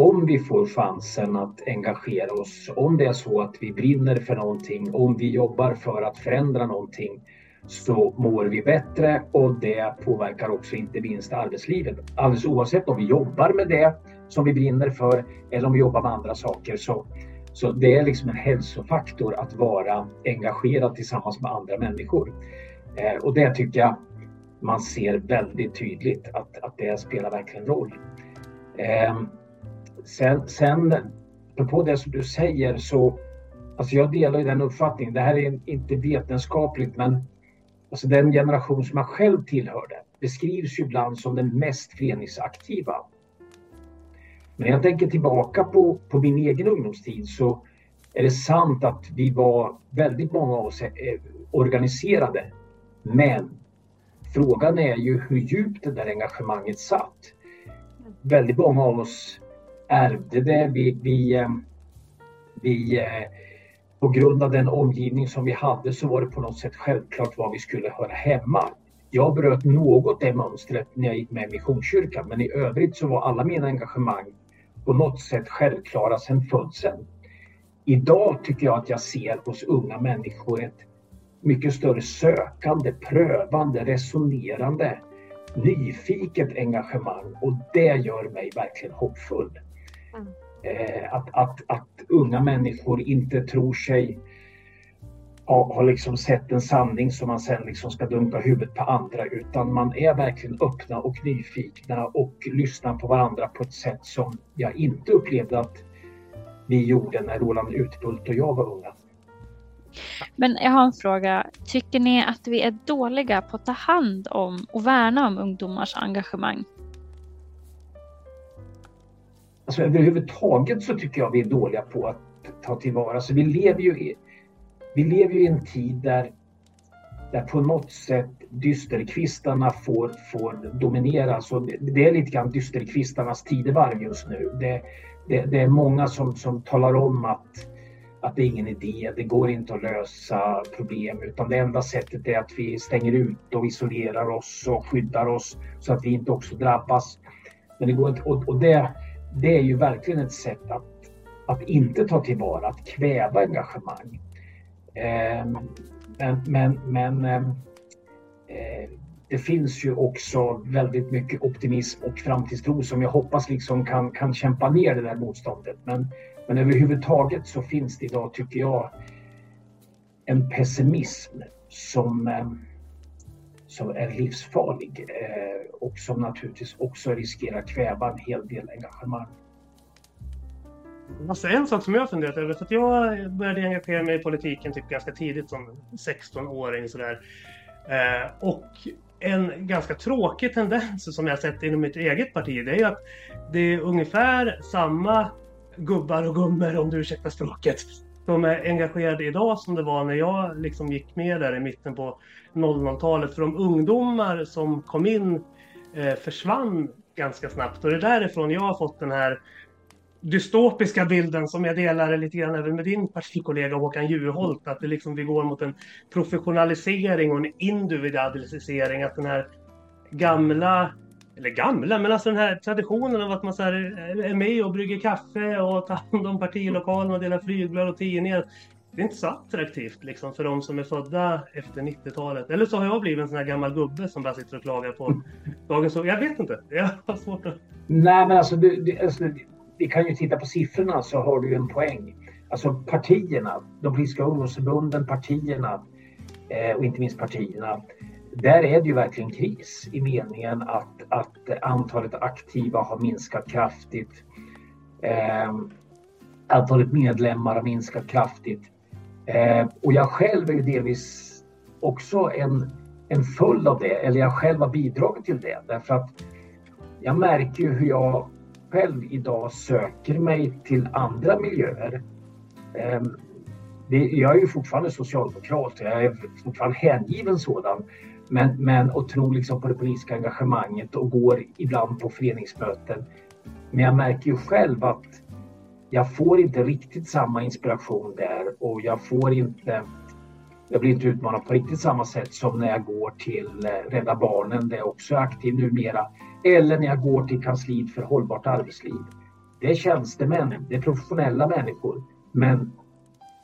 om vi får chansen att engagera oss, om det är så att vi brinner för någonting, om vi jobbar för att förändra någonting, så mår vi bättre och det påverkar också inte minst arbetslivet. Alldeles oavsett om vi jobbar med det som vi brinner för eller om vi jobbar med andra saker så, så det är liksom en hälsofaktor att vara engagerad tillsammans med andra människor. Eh, och det tycker jag man ser väldigt tydligt att, att det spelar verkligen roll. Eh, sen, sen på det som du säger så, alltså jag delar ju den uppfattningen, det här är inte vetenskapligt men alltså den generation som jag själv tillhörde beskrivs ju ibland som den mest föreningsaktiva. Men när jag tänker tillbaka på, på min egen ungdomstid så är det sant att vi var väldigt många av oss eh, organiserade. Men frågan är ju hur djupt det där engagemanget satt. Väldigt många av oss ärvde det. Vi, vi, ehm, vi, eh, på grund av den omgivning som vi hade så var det på något sätt självklart var vi skulle höra hemma. Jag bröt något det mönstret när jag gick med i Missionskyrkan men i övrigt så var alla mina engagemang på något sätt självklara sedan födseln. Idag tycker jag att jag ser hos unga människor ett mycket större sökande, prövande, resonerande, nyfiket engagemang och det gör mig verkligen hoppfull. Eh, att, att, att unga människor inte tror sig ha, ha liksom sett en sanning som man sen liksom ska dunka huvudet på andra utan man är verkligen öppna och nyfikna och lyssnar på varandra på ett sätt som jag inte upplevde att vi gjorde när Roland Utbult och jag var unga. Men jag har en fråga. Tycker ni att vi är dåliga på att ta hand om och värna om ungdomars engagemang? Alltså överhuvudtaget så tycker jag vi är dåliga på att ta tillvara. Alltså vi lever ju i, vi lever ju i en tid där, där på något sätt dysterkvistarna får, får dominera. Alltså det, är lite grann dysterkvistarnas tidevarv just nu. Det, det, det är många som, som talar om att, att det är ingen idé, det går inte att lösa problem utan det enda sättet är att vi stänger ut och isolerar oss och skyddar oss så att vi inte också drabbas. Men det går inte, och, och det, det är ju verkligen ett sätt att, att inte ta tillvara, att kväva engagemang. Eh, men men, men eh, eh, det finns ju också väldigt mycket optimism och framtidstro som jag hoppas liksom kan, kan kämpa ner det där motståndet. Men, men överhuvudtaget så finns det idag, tycker jag, en pessimism som, eh, som är livsfarlig eh, och som naturligtvis också riskerar kväva en hel del engagemang. Alltså en sak som jag har funderat över, för att jag började engagera mig i politiken typ ganska tidigt som 16-åring sådär. Eh, och en ganska tråkig tendens som jag sett inom mitt eget parti, det är ju att det är ungefär samma gubbar och gummor, om du ursäktar språket, som är engagerade idag som det var när jag liksom gick med där i mitten på 00-talet. För de ungdomar som kom in eh, försvann ganska snabbt och det är därifrån jag har fått den här dystopiska bilden som jag delar lite grann även med din partikollega Håkan Juholt. Att det liksom, vi går mot en professionalisering och en individualisering. Att den här gamla, eller gamla, men alltså den här traditionen av att man så här eh, är med och brygger kaffe och tar hand om partilokalen och delar flygblad och tidningar. Det är inte så attraktivt liksom för de som är födda efter 90-talet. Eller så har jag blivit en sån här gammal gubbe som bara sitter och klagar på dagens Jag vet inte. Jag har svårt att... Nej, men alltså, det, det, alltså vi kan ju titta på siffrorna så har du en poäng. Alltså partierna, de politiska ungdomsförbunden, partierna eh, och inte minst partierna. Där är det ju verkligen kris i meningen att, att antalet aktiva har minskat kraftigt. Eh, antalet medlemmar har minskat kraftigt. Eh, och jag själv är ju delvis också en, en följd av det, eller jag själv har bidragit till det. Därför att jag märker ju hur jag själv idag söker mig till andra miljöer. Ehm, jag är ju fortfarande socialdemokrat, och jag är fortfarande hängiven sådan. Men, men och tror liksom på det politiska engagemanget och går ibland på föreningsmöten. Men jag märker ju själv att jag får inte riktigt samma inspiration där och jag får inte jag blir inte utmanad på riktigt samma sätt som när jag går till eh, Rädda Barnen där jag också är aktiv numera eller när jag går till kansliet för hållbart arbetsliv. Det är tjänstemän, det är professionella människor. Men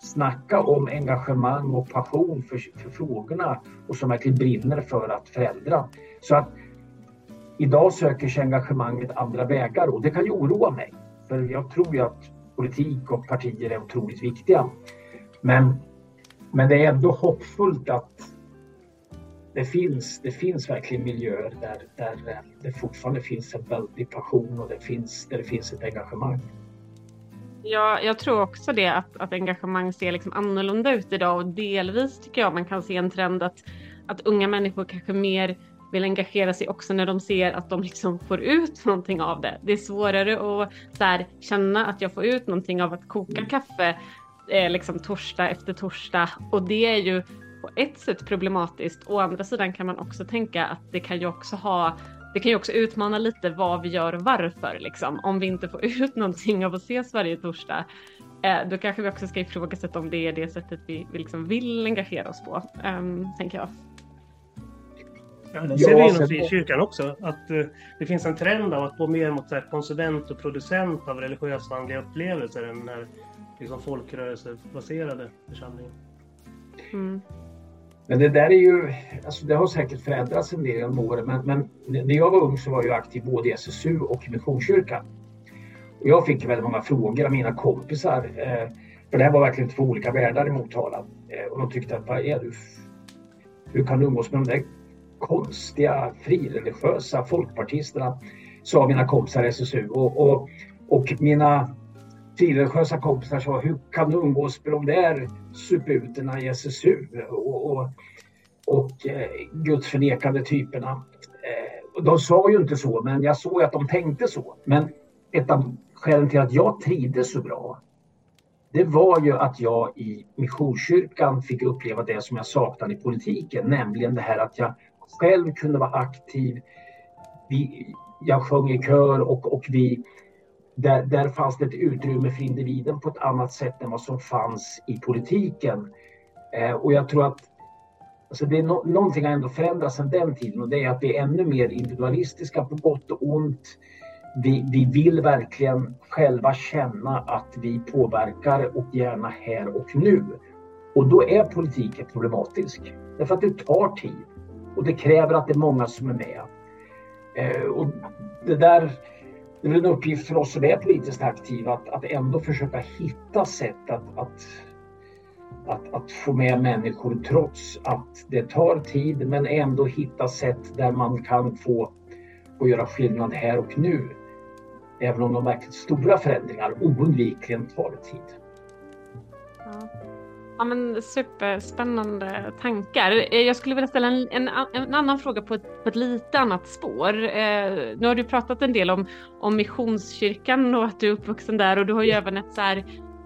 snacka om engagemang och passion för, för frågorna och som verkligen brinner för att förändra. Så att idag söker sig engagemanget andra vägar och det kan ju oroa mig. För jag tror ju att politik och partier är otroligt viktiga. Men, men det är ändå hoppfullt att det finns, det finns verkligen miljöer där, där det fortfarande finns en väldig passion och det finns, där det finns ett engagemang. Ja, jag tror också det att, att engagemang ser liksom annorlunda ut idag och delvis tycker jag man kan se en trend att, att unga människor kanske mer vill engagera sig också när de ser att de liksom får ut någonting av det. Det är svårare att så här, känna att jag får ut någonting av att koka kaffe eh, liksom torsdag efter torsdag och det är ju på ett sätt problematiskt. Å andra sidan kan man också tänka att det kan ju också ha det kan ju också utmana lite vad vi gör och varför liksom. Om vi inte får ut någonting av att ses varje torsdag, eh, då kanske vi också ska ifrågasätta om det är det sättet vi, vi liksom vill engagera oss på, um, tänker jag. Ja, det ser vi inom frikyrkan också. Att uh, det finns en trend av att gå mer mot här, konsument och producent av religiösa andliga upplevelser än den här liksom, folkrörelsebaserade församlingen. Mm. Men det där är ju, alltså det har säkert förändrats en del genom åren, men, men när jag var ung så var jag aktiv både i SSU och i Missionskyrkan. Och jag fick väldigt många frågor av mina kompisar, eh, för det här var verkligen två olika världar i Motala. Eh, och de tyckte att, vad är du? Hur kan du umgås med de där konstiga frireligiösa folkpartisterna? Sa mina kompisar i SSU. Och, och, och mina frireligiösa kompisar sa, hur kan du umgås med de där suputerna i SSU och, och, och eh, gudsförnekande typerna? Eh, de sa ju inte så, men jag såg att de tänkte så. Men ett av skälen till att jag trivdes så bra, det var ju att jag i Missionskyrkan fick uppleva det som jag saknade i politiken, nämligen det här att jag själv kunde vara aktiv. Vi, jag sjöng i kör och, och vi där, där fanns det ett utrymme för individen på ett annat sätt än vad som fanns i politiken. Eh, och jag tror att alltså det är no någonting har ändå förändrats sedan den tiden och det är att vi är ännu mer individualistiska på gott och ont. vi, vi vill verkligen själva känna att vi påverkar och gärna här och nu. Och då är politiken problematisk. Därför att det tar tid och det kräver att det är många som är med. Eh, och det där det är en uppgift för oss som är politiskt aktiva att, att ändå försöka hitta sätt att, att, att, att få med människor trots att det tar tid men ändå hitta sätt där man kan få, få göra skillnad här och nu. Även om de verkligt stora förändringar oundvikligen tar tid. Ja. Ja men superspännande tankar. Eh, jag skulle vilja ställa en, en, en annan fråga på ett, på ett lite annat spår. Eh, nu har du pratat en del om, om Missionskyrkan och att du är uppvuxen där och du har ju även ett så här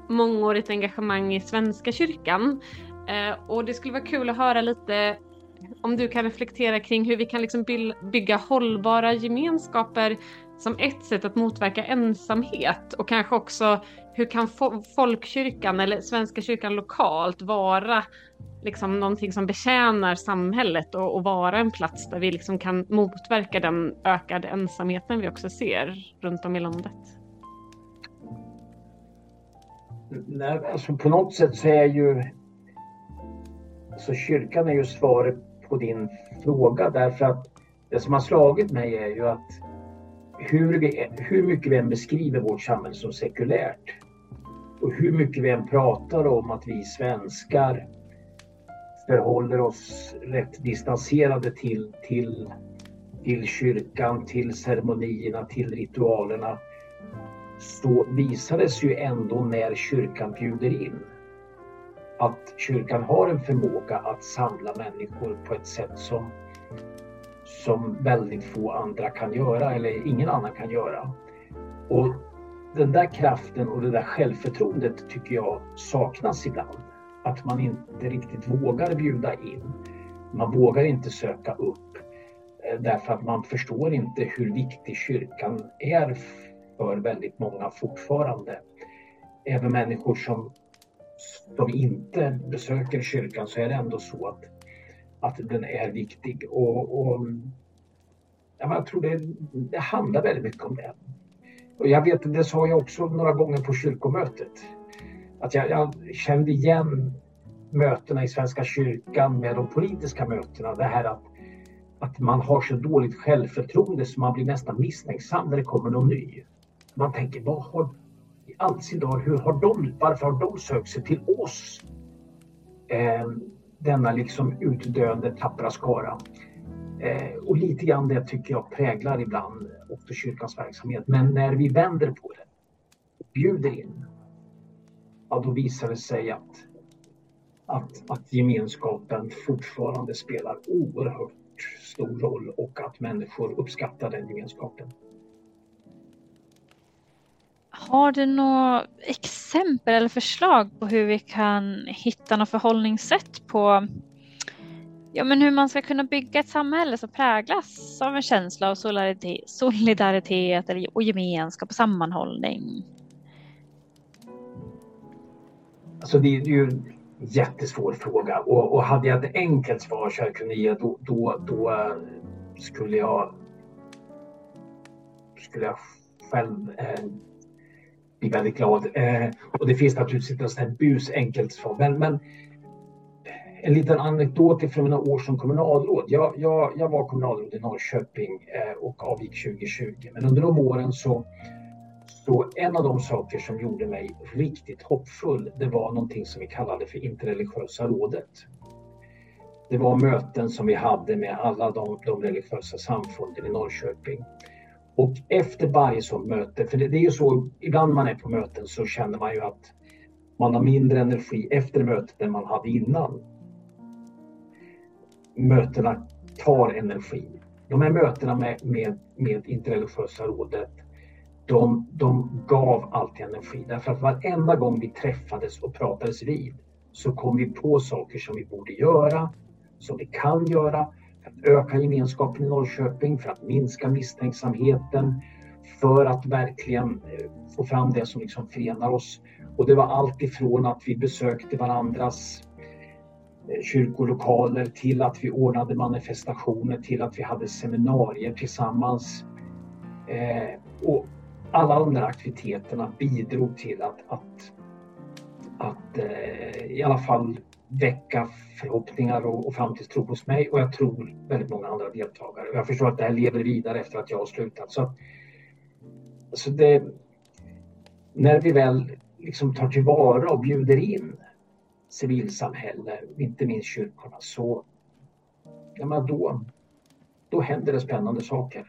mångårigt engagemang i Svenska kyrkan. Eh, och det skulle vara kul att höra lite om du kan reflektera kring hur vi kan liksom by- bygga hållbara gemenskaper som ett sätt att motverka ensamhet och kanske också hur kan fo- folkkyrkan eller Svenska kyrkan lokalt vara liksom någonting som betjänar samhället och, och vara en plats där vi liksom kan motverka den ökade ensamheten vi också ser runt om i landet. Nej, alltså på något sätt så är ju så kyrkan är ju svaret på din fråga därför att det som har slagit mig är ju att hur, vi, hur mycket vi än beskriver vårt samhälle som sekulärt och hur mycket vi än pratar om att vi svenskar förhåller oss rätt distanserade till, till, till kyrkan, till ceremonierna, till ritualerna så visar det sig ju ändå när kyrkan bjuder in att kyrkan har en förmåga att samla människor på ett sätt som, som väldigt få andra kan göra eller ingen annan kan göra. Och den där kraften och det där självförtroendet tycker jag saknas ibland. Att man inte riktigt vågar bjuda in. Man vågar inte söka upp eh, därför att man förstår inte hur viktig kyrkan är för väldigt många fortfarande. Även människor som, som inte besöker kyrkan så är det ändå så att, att den är viktig. Och, och ja, jag tror det, det handlar väldigt mycket om det. Och jag vet, det sa jag också några gånger på kyrkomötet. Att jag, jag kände igen mötena i Svenska kyrkan med de politiska mötena. Det här att, att man har så dåligt självförtroende så man blir nästan misstänksam när det kommer någon ny. Man tänker, vad har i all sin dag, hur har de, varför har de sökt sig till oss? Eh, denna liksom utdöende tappra skara. Eh, och lite grann det tycker jag präglar ibland också kyrkans verksamhet. Men när vi vänder på det och bjuder in, ja då visar det sig att, att, att gemenskapen fortfarande spelar oerhört stor roll och att människor uppskattar den gemenskapen. Har du några exempel eller förslag på hur vi kan hitta något förhållningssätt på ja, men hur man ska kunna bygga ett samhälle som präglas av en känsla av solidaritet, solidaritet och gemenskap och sammanhållning? Alltså det är ju en jättesvår fråga och, och hade jag ett enkelt svar så jag kunde ge då, då, då eh, skulle jag skulle jag själv eh, blir väldigt glad. Eh, och det finns naturligtvis inte ett sånt här busenkelt svar men, men eh, en liten anekdot från mina år som kommunalråd. Jag, jag, jag var kommunalråd i Norrköping eh, och avgick 2020 men under de åren så så en av de saker som gjorde mig riktigt hoppfull, det var någonting som vi kallade för interreligiösa rådet. Det var möten som vi hade med alla de, de religiösa samfunden i Norrköping. Och efter varje sånt möte, för det, det är ju så, ibland man är på möten så känner man ju att man har mindre energi efter mötet än man hade innan. Mötena tar energi. De här mötena med, med, med interreligiösa rådet de, de gav alltid energi. Därför att varenda gång vi träffades och pratades vid så kom vi på saker som vi borde göra, som vi kan göra för att öka gemenskapen i Norrköping, för att minska misstänksamheten, för att verkligen eh, få fram det som liksom förenar oss. Och det var allt ifrån att vi besökte varandras eh, kyrkolokaler till att vi ordnade manifestationer, till att vi hade seminarier tillsammans. Eh, och alla de där aktiviteterna bidrog till att, att, att eh, i alla fall väcka förhoppningar och, och framtidstro hos mig och jag tror väldigt många andra deltagare. Jag förstår att det här lever vidare efter att jag har slutat. Så, så det, när vi väl liksom tar tillvara och bjuder in civilsamhälle, inte minst kyrkorna, så ja, men då, då händer det spännande saker.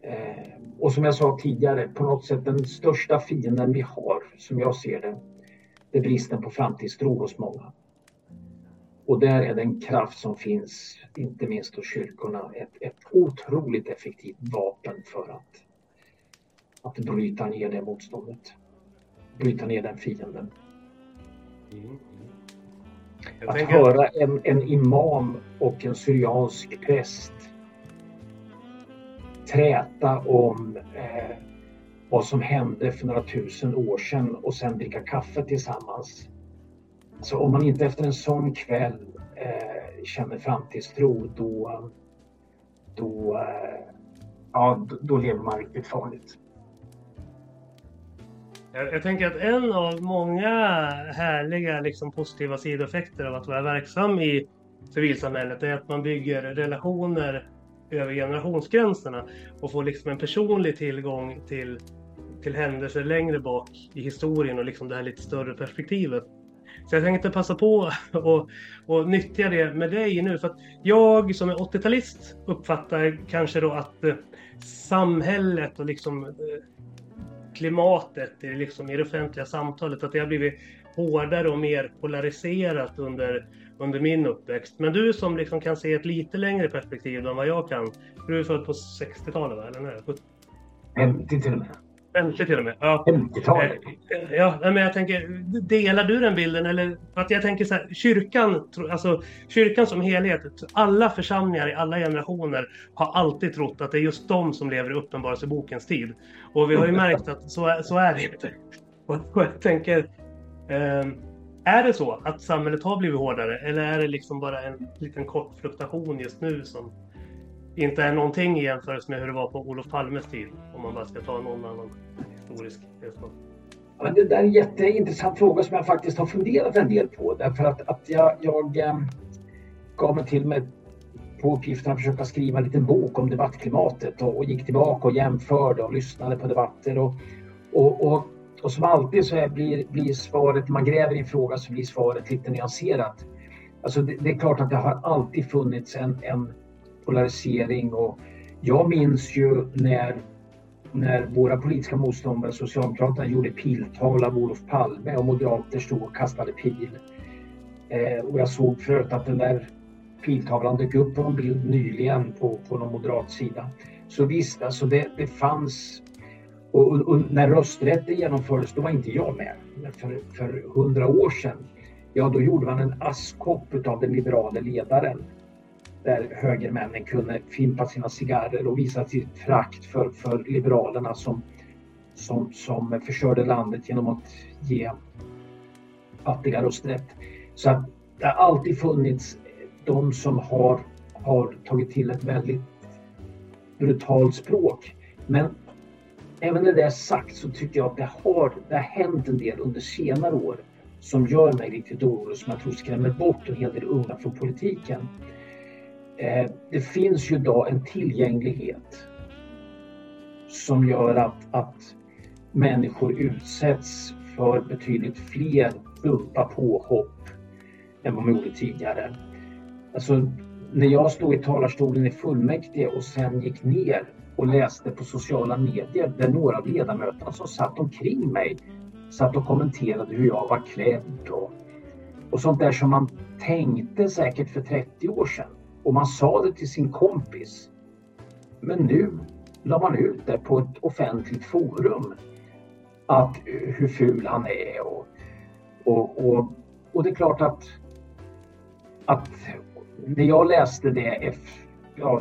Eh, och som jag sa tidigare, på något sätt den största fienden vi har, som jag ser det, det är bristen på framtidstro hos många. Och där är den kraft som finns, inte minst hos kyrkorna, ett, ett otroligt effektivt vapen för att, att bryta ner det motståndet. Bryta ner den fienden. Att tänker- höra en, en imam och en syriansk präst träta om eh, vad som hände för några tusen år sedan och sen dricka kaffe tillsammans. Så om man inte efter en sån kväll eh, känner framtidstro då, då, eh, ja, då, då lever man riktigt farligt. Jag, jag tänker att en av många härliga liksom, positiva sidoeffekter av att vara verksam i civilsamhället är att man bygger relationer över generationsgränserna och får liksom en personlig tillgång till, till händelser längre bak i historien och liksom det här lite större perspektivet. Så jag tänkte passa på och, och nyttja det med dig nu. För att jag som är 80-talist uppfattar kanske då att eh, samhället och liksom eh, klimatet i, liksom, i det offentliga samtalet, att det har blivit hårdare och mer polariserat under, under min uppväxt. Men du som liksom kan se ett lite längre perspektiv än vad jag kan. Du är född på 60-talet va? Eller när? 50 till och med. 50 till och med. Ja. 50-talet. Eh, Ja, nej, men jag tänker, delar du den bilden? Eller, för att jag tänker så här, kyrkan, alltså kyrkan som helhet, alla församlingar i alla generationer har alltid trott att det är just de som lever i Uppenbarelsebokens tid. Och vi har ju märkt att så är, så är det inte. Och, och jag tänker, eh, är det så att samhället har blivit hårdare? Eller är det liksom bara en liten kort fluktuation just nu som inte är någonting i jämförelse med hur det var på Olof Palmes tid? Om man bara ska ta någon annan historisk erfarenhet. Ja, det där är en jätteintressant fråga som jag faktiskt har funderat en del på. Därför att, att jag, jag eh, gav mig till med på uppgiften att försöka skriva en liten bok om debattklimatet och, och gick tillbaka och jämförde och lyssnade på debatter. Och, och, och, och som alltid så är, blir, blir svaret, när man gräver i en fråga så blir svaret lite nyanserat. Alltså det, det är klart att det har alltid funnits en, en polarisering och jag minns ju när när våra politiska motståndare, Socialdemokraterna, gjorde piltal av Olof Palme och moderater stod och kastade pil. Eh, och jag såg förut att den där piltavlan dök upp på en bild nyligen på, på någon moderat sida. Så visst, alltså det, det fanns... Och, och, och när rösträtten genomfördes, då var inte jag med. Men för, för hundra år sedan, ja då gjorde man en askkopp av den liberala ledaren där högermännen kunde fimpa sina cigarrer och visa sitt frakt för, för liberalerna som, som, som förstörde landet genom att ge fattiga rösträtt. Så att det har alltid funnits de som har, har tagit till ett väldigt brutalt språk. Men även när det är sagt så tycker jag att det har, det har hänt en del under senare år som gör mig riktigt orolig, som jag tror skrämmer bort en hel del unga från politiken. Eh, det finns ju idag en tillgänglighet som gör att, att människor utsätts för betydligt fler dumpa påhopp än vad man gjorde tidigare. Alltså, när jag stod i talarstolen i fullmäktige och sen gick ner och läste på sociala medier där några av ledamöterna som satt omkring mig satt och kommenterade hur jag var klädd och, och sånt där som man tänkte säkert för 30 år sedan och man sa det till sin kompis. Men nu la man ut det på ett offentligt forum att eh, hur ful han är och, och, och, och det är klart att, att när jag läste det ja,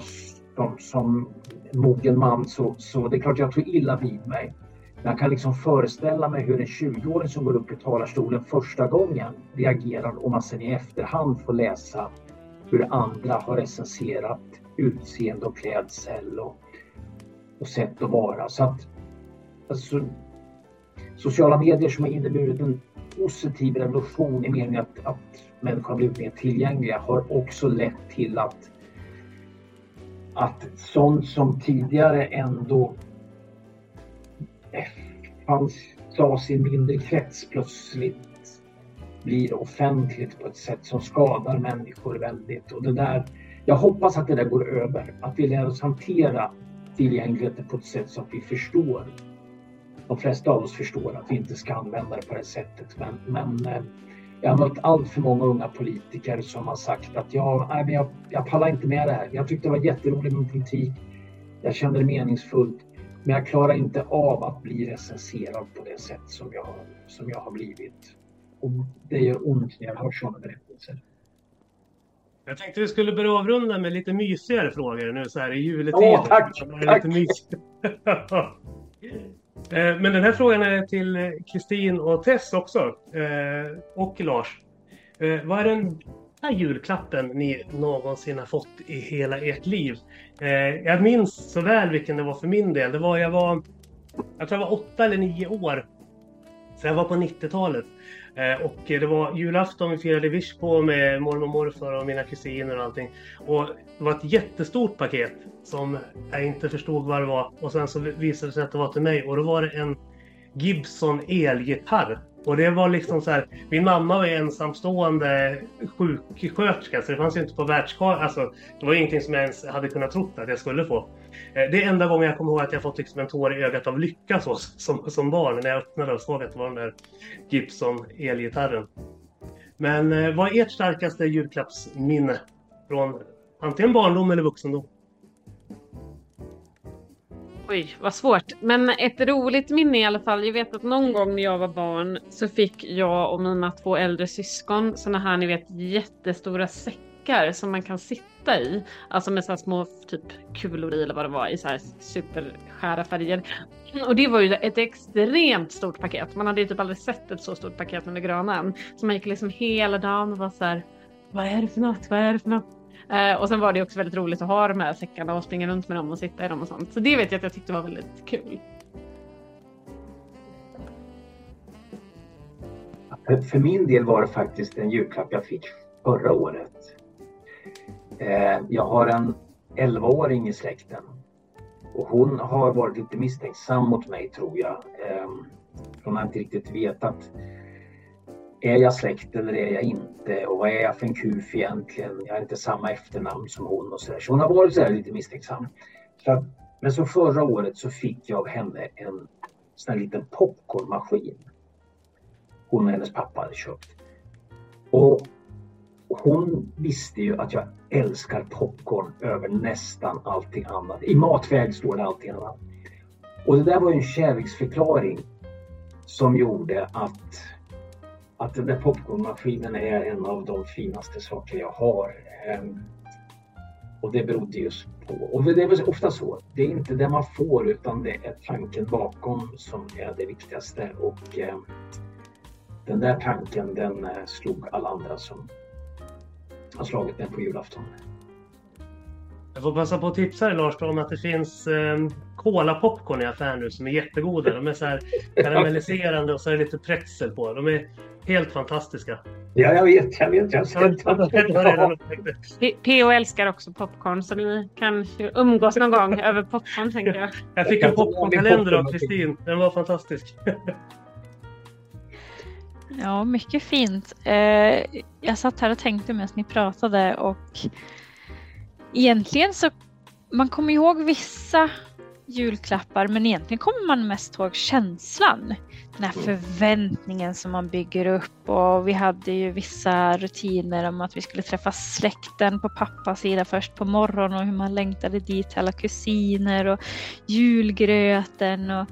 som, som mogen man så, så det är klart jag tog illa vid mig. Men jag kan liksom föreställa mig hur en 20-åring som går upp i talarstolen första gången reagerar om man sen i efterhand får läsa hur andra har recenserat utseende och klädsel och, och sätt att vara. Så att, alltså, sociala medier som har inneburit en positiv revolution i meningen att, att människor har blivit mer tillgängliga har också lett till att, att sånt som tidigare ändå eh, fanns, sades i en mindre krets plötsligt blir offentligt på ett sätt som skadar människor väldigt. Och det där, jag hoppas att det där går över, att vi lär oss hantera tillgängligheten på ett sätt så att vi förstår. De flesta av oss förstår att vi inte ska använda det på det sättet. Men, men eh, jag har mött allt för många unga politiker som har sagt att jag, nej, men jag, jag pallar inte med det här. Jag tyckte det var jätteroligt med politik. Jag kände det meningsfullt. Men jag klarar inte av att bli recenserad på det sätt som jag, som jag har blivit. Det gör ont när jag hör sådana berättelser. Jag tänkte vi skulle börja avrunda med lite mysigare frågor nu så här i juletid. Åh, tack, tack. Eh, Men den här frågan är till Kristin och Tess också. eh, Och Lars. Eh, Vad är den bästa julklappen ni någonsin har fått i hela ert liv? Jag minns så väl vilken det var för min del. Det var, jag var, jag tror jag var åtta eller nio år. Så jag var på 90-talet. Eh, och det var julafton, vi firade visch på med mormor och morfar och mina kusiner och allting. Och det var ett jättestort paket som jag inte förstod vad det var. Och sen så visade det sig att det var till mig och då var det en Gibson elgitarr. Och det var liksom så här, min mamma var ensamstående sjuksköterska så det fanns ju inte på världskartan. Alltså, det var ju ingenting som jag ens hade kunnat tro att jag skulle få. Eh, det är enda gången jag kommer ihåg att jag fått liksom en tår i ögat av lycka så, som, som barn när jag öppnade och såg att det var den där Gibson elgitarren. Men eh, vad är ert starkaste julklappsminne från antingen barndom eller vuxendom? Oj, vad svårt. Men ett roligt minne i alla fall. Jag vet att någon gång när jag var barn så fick jag och mina två äldre syskon såna här, ni vet, jättestora säckar som man kan sitta i. Alltså med så här små typ kulor i eller vad det var i så här superskära färger. Och det var ju ett extremt stort paket. Man hade ju typ aldrig sett ett så stort paket under granen. Så man gick liksom hela dagen och var så här, vad är det för något? Vad är det för något? Eh, och sen var det också väldigt roligt att ha de här säckarna och springa runt med dem och sitta i dem och sånt. Så det vet jag att jag tyckte var väldigt kul. För- För min del var det faktiskt en julklapp jag fick förra året. Eh, Jag har en 11-åring i släkten och hon har varit lite misstänksam mot mig tror jag. Eh, Hon har inte riktigt vetat. Är jag släkt eller är jag inte? Och vad är jag för en kuf egentligen? Jag har inte samma efternamn som hon och sådär. Så hon har varit så här lite misstänksam. Så att, men så förra året så fick jag av henne en sån här liten popcornmaskin hon och hennes pappa hade köpt. Och hon visste ju att jag älskar popcorn över nästan allting annat. I matväg står det allting annat. Och det där var ju en kärleksförklaring som gjorde att, att den där popcornmaskinen är en av de finaste saker jag har. Ehm, Och det berodde just på, och det är ofta så, det är inte det man får utan det är tanken bakom som är det viktigaste. Och eh, den där tanken den eh, slog alla andra som har slagit den på julafton. Jag får passa på att tipsa dig Lars om att det finns eh, Cola-popcorn i affären nu som är jättegoda. De är så här karamelliserande och så är det lite pretzel på. De är helt fantastiska. Ja, jag vet, jag vet. Jag har P.O. älskar också popcorn så ni kan umgås någon gång över popcorn tänker jag. Jag fick en popcornkalender av Kristin. Den var fantastisk. Ja, mycket fint. Eh, jag satt här och tänkte medan ni pratade och egentligen så man kommer ihåg vissa julklappar men egentligen kommer man mest ihåg känslan. Den här förväntningen som man bygger upp och vi hade ju vissa rutiner om att vi skulle träffa släkten på pappas sida först på morgonen och hur man längtade dit till alla kusiner och julgröten och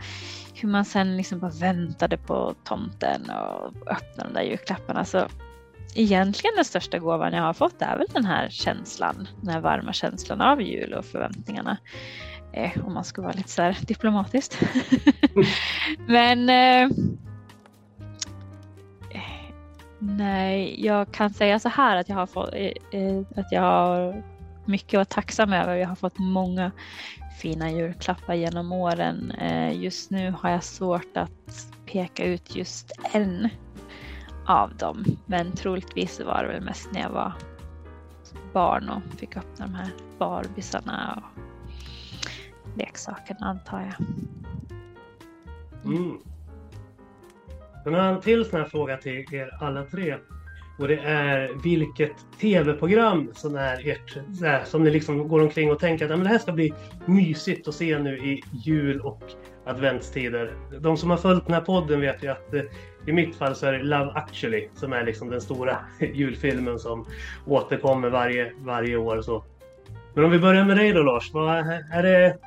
hur man sen liksom bara väntade på tomten och öppnade de där julklapparna. Så egentligen den största gåvan jag har fått är väl den här känslan, den här varma känslan av jul och förväntningarna. Eh, om man ska vara lite så här diplomatiskt. Men eh, nej, jag kan säga så här att jag har fått eh, eh, att jag har mycket att vara tacksam över. Jag har fått många fina julklappar genom åren. Eh, just nu har jag svårt att peka ut just en av dem. Men troligtvis var det väl mest när jag var barn och fick öppna de här Barbisarna och leksakerna antar jag. Mm. Sen har en till sån här fråga till er alla tre. Och det är vilket tv-program som är ert, här, som ni liksom går omkring och tänker att men det här ska bli mysigt att se nu i jul och adventstider. De som har följt den här podden vet ju att eh, i mitt fall så är det Love actually som är liksom den stora julfilmen som återkommer varje, varje år. och Så. Men om vi börjar med dig då Lars. Vad är det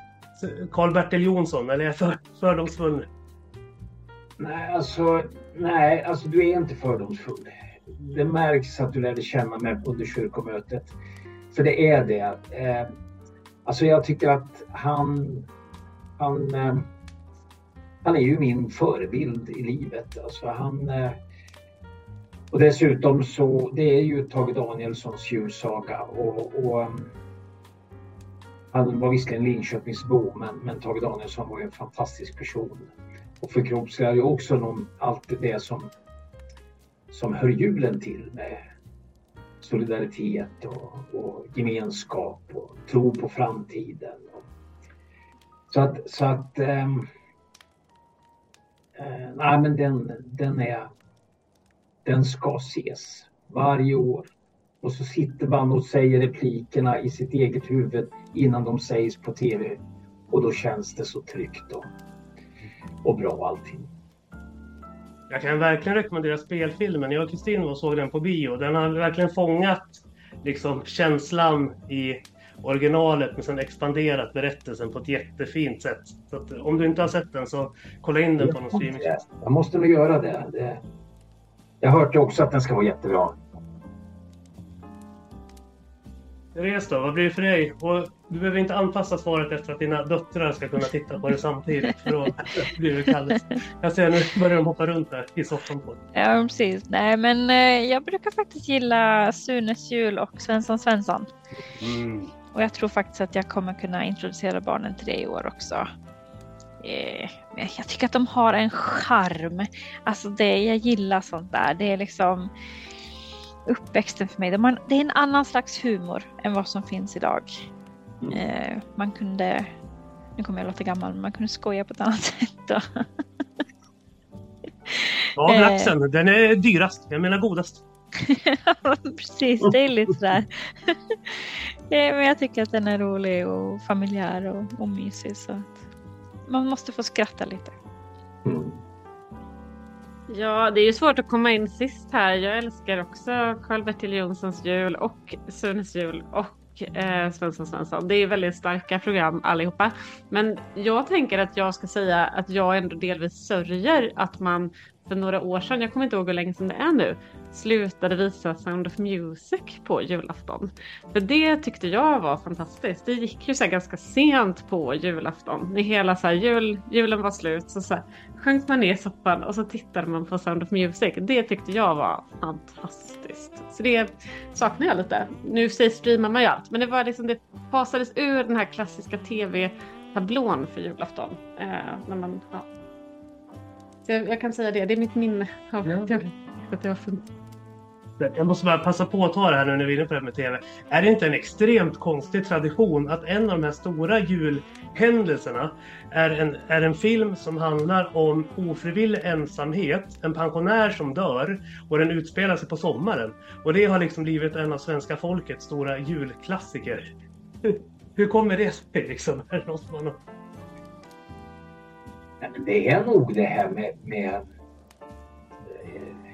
Eh, Karl-Bertil Jonsson eller är jag för, fördomsfull? Nej, alltså, nej, alltså du är inte fördomsfull. Det märks att du lärde känna mig under kyrkomötet. För det är det. Eh, alltså jag tycker att han, han, eh, han är ju min förebild i livet. Alltså han, eh, och dessutom så, det är ju Tage Danielssons julsaga och, och eh, han var visserligen Linköpingsbo men, men Tage Danielsson var ju en fantastisk person och förkroppsligar ju också någon, allt det som, som hör julen till med solidaritet och, och gemenskap och tro på framtiden. Så att, så att ehm, äh, nej men den, den är, den ska ses varje år. Och så sitter man och säger replikerna i sitt eget huvud innan de sägs på tv. Och då känns det så tryggt och, och bra allting. Jag kan verkligen rekommendera spelfilmen. Jag och Kristin var såg den på bio. Den har verkligen fångat liksom, känslan i originalet men sen expanderat berättelsen på ett jättefint sätt. Så om du inte har sett den så kolla in den på någon streamingtjänst. Jag måste nog göra det. det. Jag hört också att den ska vara jättebra. Therese då, vad blir det för dig? Och du behöver inte anpassa svaret efter att dina döttrar ska kunna titta på det samtidigt. För då blir det kallt. Jag ser nu börjar de hoppa runt där i soffan på Ja, precis. Nej, men eh, jag brukar faktiskt gilla Sunes jul och Svensson Svensson. mm. Och jag tror faktiskt att jag kommer kunna introducera barnen till det i år också. Eh, jag tycker att de har en charm. Alltså det, jag gillar sånt där. Det är liksom uppväxten för mig. Det är en annan slags humor än vad som finns idag. Eh, man kunde, nu kommer jag låta gammal, men man kunde skoja på ett annat sätt. Då. Ja, Eh. laxen. Den är dyrast. Jag menar godast. Precis, det är lite sådär. Eh, men jag tycker att den är rolig och familjär och, och mysig. Så att man måste få skratta lite. Ja, det är ju svårt att komma in sist här. Jag älskar också Karl-Bertil Jonssons jul och Sunes jul och eh, Svensson Svensson. Det är väldigt starka program allihopa. Men jag tänker att jag ska säga att jag ändå delvis sörjer att man för några år sedan, jag kommer inte ihåg hur länge sedan det är nu, slutade visa Sound of Music på julafton. För det tyckte jag var fantastiskt. Det gick ju så ganska sent på julafton. När hela så här jul, julen var slut så, så här, sjönk man ner i soffan och så tittade man på Sound of Music. Det tyckte jag var fantastiskt. Så det saknar jag lite. Nu streamar man ju allt, men det var liksom det fasades ur den här klassiska tv-tablån för julafton. Eh, när man, ja. Jag, jag kan säga det, det är mitt minne av det. Att det var fint. Jag måste bara passa på att ta det här nu när vi är inne på det här med TV. Är det inte en extremt konstig tradition att en av de här stora julhändelserna är en, är en film som handlar om ofrivillig ensamhet, en pensionär som dör och den utspelar sig på sommaren. Och det har liksom blivit en av svenska folkets stora julklassiker. Hur, hur kommer det sig liksom? Det är nog det här med, med eh,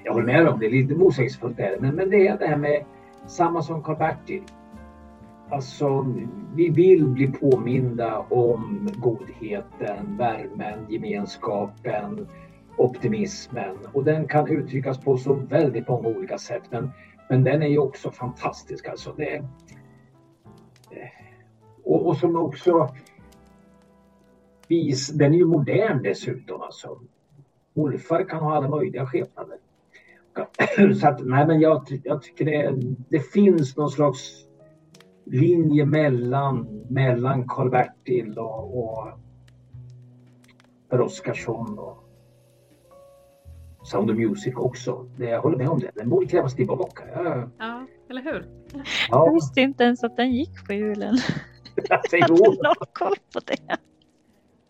jag håller med om det, lite motsägelsefullt är det, men, men det är det här med samma som Karl-Bertil. Alltså, vi vill bli påminda om godheten, värmen, gemenskapen, optimismen och den kan uttryckas på så väldigt många olika sätt. Men, men den är ju också fantastisk alltså. Det, och, och som också vis, den är ju modern dessutom alltså. Morfar kan ha alla möjliga skepnader. Så att, nej men jag, jag tycker det, det finns någon slags linje mellan, mellan Karl-Bertil och, och Per Oscarsson och Sound of Music också. Det, jag håller med om det. Den borde krävas tillbaka. Jag, Ja, eller hur? Jag ja, visste inte ens att den gick på julen. säg Hade någon koll på det?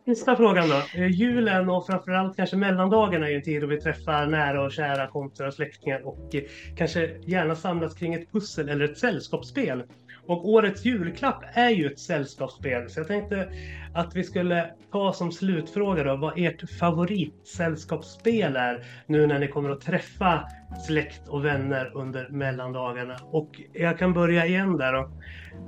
Sista frågan då. Eh, julen och framförallt kanske mellandagarna är ju en tid då vi träffar nära och kära kompisar och släktingar och eh, kanske gärna samlas kring ett pussel eller ett sällskapsspel. Och årets julklapp är ju ett sällskapsspel. Så jag tänkte att vi skulle ta som slutfråga då vad ert favoritsällskapsspel är nu när ni kommer att träffa släkt och vänner under mellandagarna. Och jag kan börja igen där då.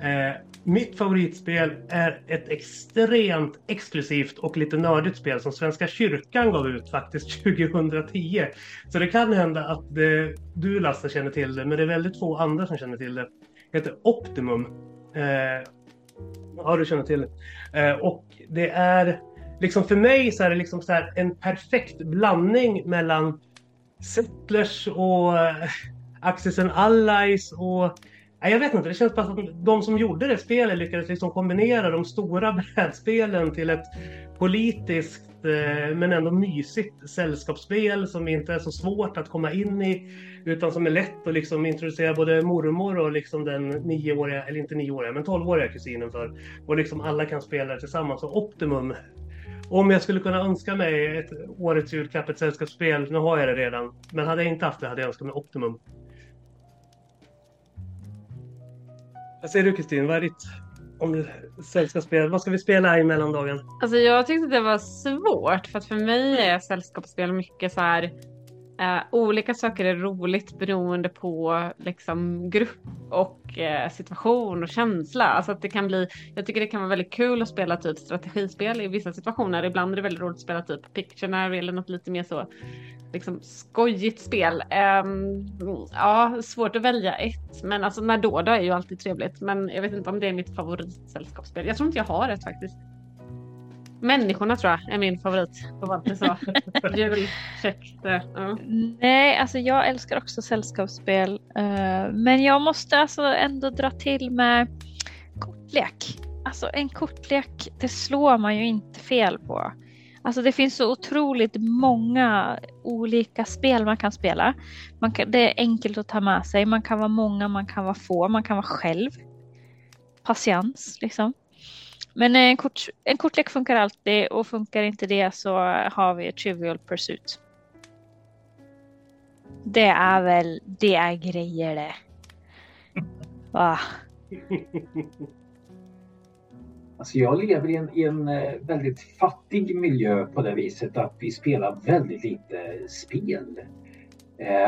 Eh, mitt favoritspel är ett extremt exklusivt och lite nördigt spel som Svenska kyrkan gav ut faktiskt 2010. Så det kan hända att det, du Lasse känner till det, men det är väldigt få andra som känner till det. Det heter Optimum. Eh, ja, du känner till det. Eh, och det är liksom för mig så är det liksom så här en perfekt blandning mellan Settlers och eh, Axis and Allies och Nej, jag vet inte, det känns bara som att de som gjorde det spelet lyckades liksom kombinera de stora brädspelen till ett politiskt eh, men ändå mysigt sällskapsspel som inte är så svårt att komma in i utan som är lätt att liksom introducera både mormor och liksom den nioåriga, eller inte nioåriga, men tolvåriga kusinen för. Och liksom alla kan spela det tillsammans. Och Optimum, om jag skulle kunna önska mig ett årets julklapp, ett sällskapsspel, nu har jag det redan, men hade jag inte haft det hade jag önskat mig Optimum. Vad säger du Kristin? Vad är ditt om sällskapsspel? Vad ska vi spela i mellandagen? Alltså jag tyckte det var svårt för att för mig är sällskapsspel mycket så här Uh, olika saker är roligt beroende på liksom grupp och uh, situation och känsla. Alltså att det kan bli, jag tycker det kan vara väldigt kul att spela typ strategispel i vissa situationer. Ibland är det väldigt roligt att spela typ Pictionary eller något lite mer så liksom skojigt spel. Um, ja, svårt att välja ett, men alltså när då, då är ju alltid trevligt. Men jag vet inte om det är mitt favoritsällskapsspel. Jag tror inte jag har ett faktiskt. Människorna tror jag är min favorit. Det. Ja. Nej, alltså jag älskar också sällskapsspel. eh, men jag måste alltså ändå dra till med kortlek. Alltså en kortlek, det slår man ju inte fel på. Alltså det finns så otroligt många olika spel man kan spela. Man kan, det är enkelt att ta med sig. Man kan vara många, man kan vara få, man kan vara själv. Patiens liksom. Men en, kort, en kortlek funkar alltid och funkar inte det så har vi Trivial Pursuit. Det är väl, det är grejer det. Va? Alltså jag lever i en, i en eh, väldigt fattig miljö på det viset att vi spelar väldigt lite spel.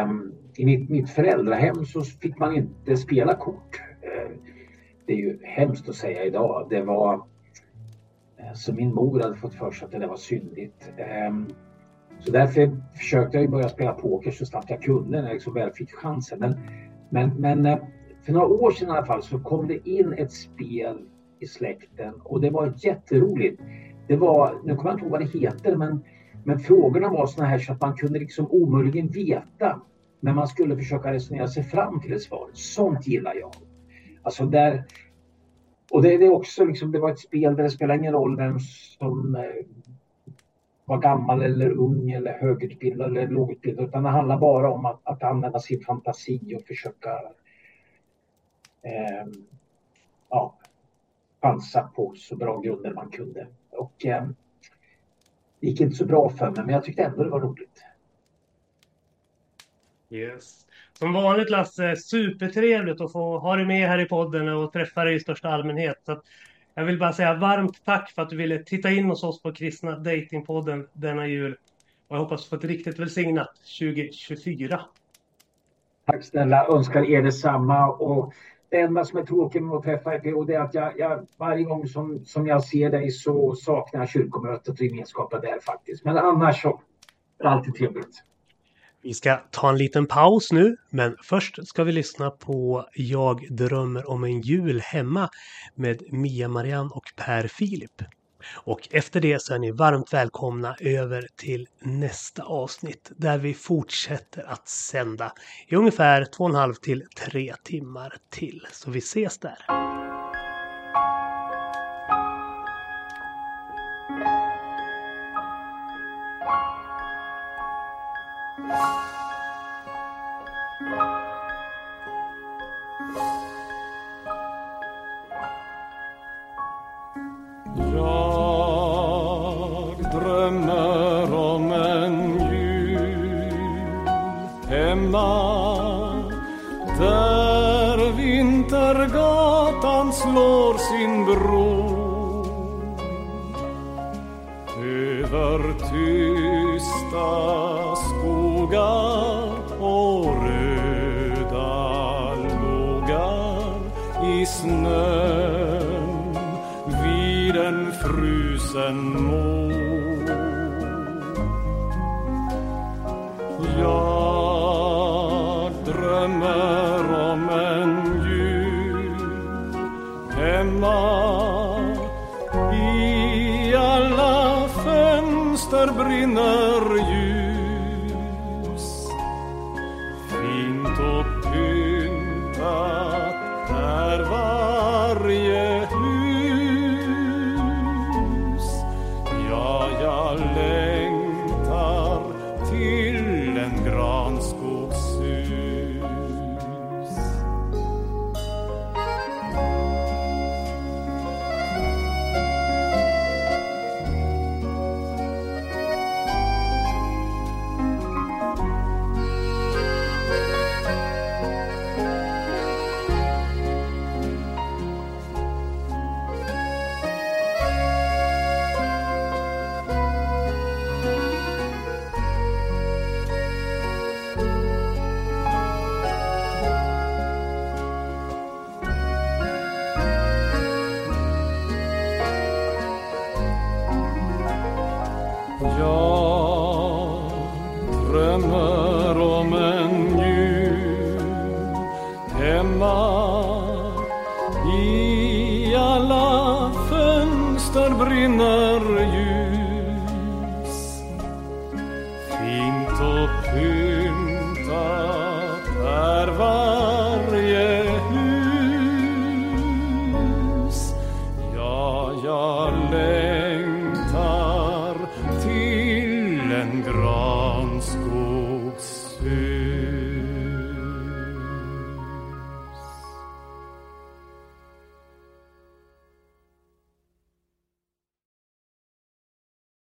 Um, I mitt, mitt föräldrahem så fick man inte spela kort. Uh, det är ju hemskt att säga idag. Det var Eh, så min mor hade fått för sig att det där var syndigt. Ehm, så därför försökte jag börja spela poker så snabbt jag kunde när jag liksom väl fick chansen. Men, men, men eh, för några år sedan i alla fall så kom det in ett spel i släkten och det var jätteroligt. Det var, nu kommer jag inte ihåg vad det heter, men, men frågorna var såna här så att man kunde liksom omöjligen veta. Men man skulle försöka resonera sig fram till ett svar. Sånt gillar jag. Alltså där, och det, det är också liksom, det var ett spel där det spelar ingen roll vem som eh, var gammal eller ung eller högutbildad eller lågutbildad utan det handlar bara om att, att använda sin fantasi och försöka eh, ja, chansa på så bra grunder man kunde. Och eh, det gick inte så bra för mig men jag tyckte ändå det var roligt. Yes. Som vanligt Lasse, supertrevligt att få ha dig med här i podden och träffa dig i största allmänhet. Så att jag vill bara säga varmt tack för att du ville titta in hos oss på Kristna Datingpodden denna jul. Och jag hoppas få ett riktigt välsignat 2024. Tack snälla, önskar er detsamma. Och det enda som är tråkigt med att träffa er PO det är att jag, jag, varje gång som, som jag ser dig så saknar jag kyrkomötet och gemenskapen där faktiskt. Men annars så är det alltid trevligt. Vi ska ta en liten paus nu, men först ska vi lyssna på Jag drömmer om en jul hemma med Mia Marianne och Per Filip. Och efter det så är ni varmt välkomna över till nästa avsnitt där vi fortsätter att sända i ungefär två och en halv till tre timmar till. Så vi ses där. Frusen må.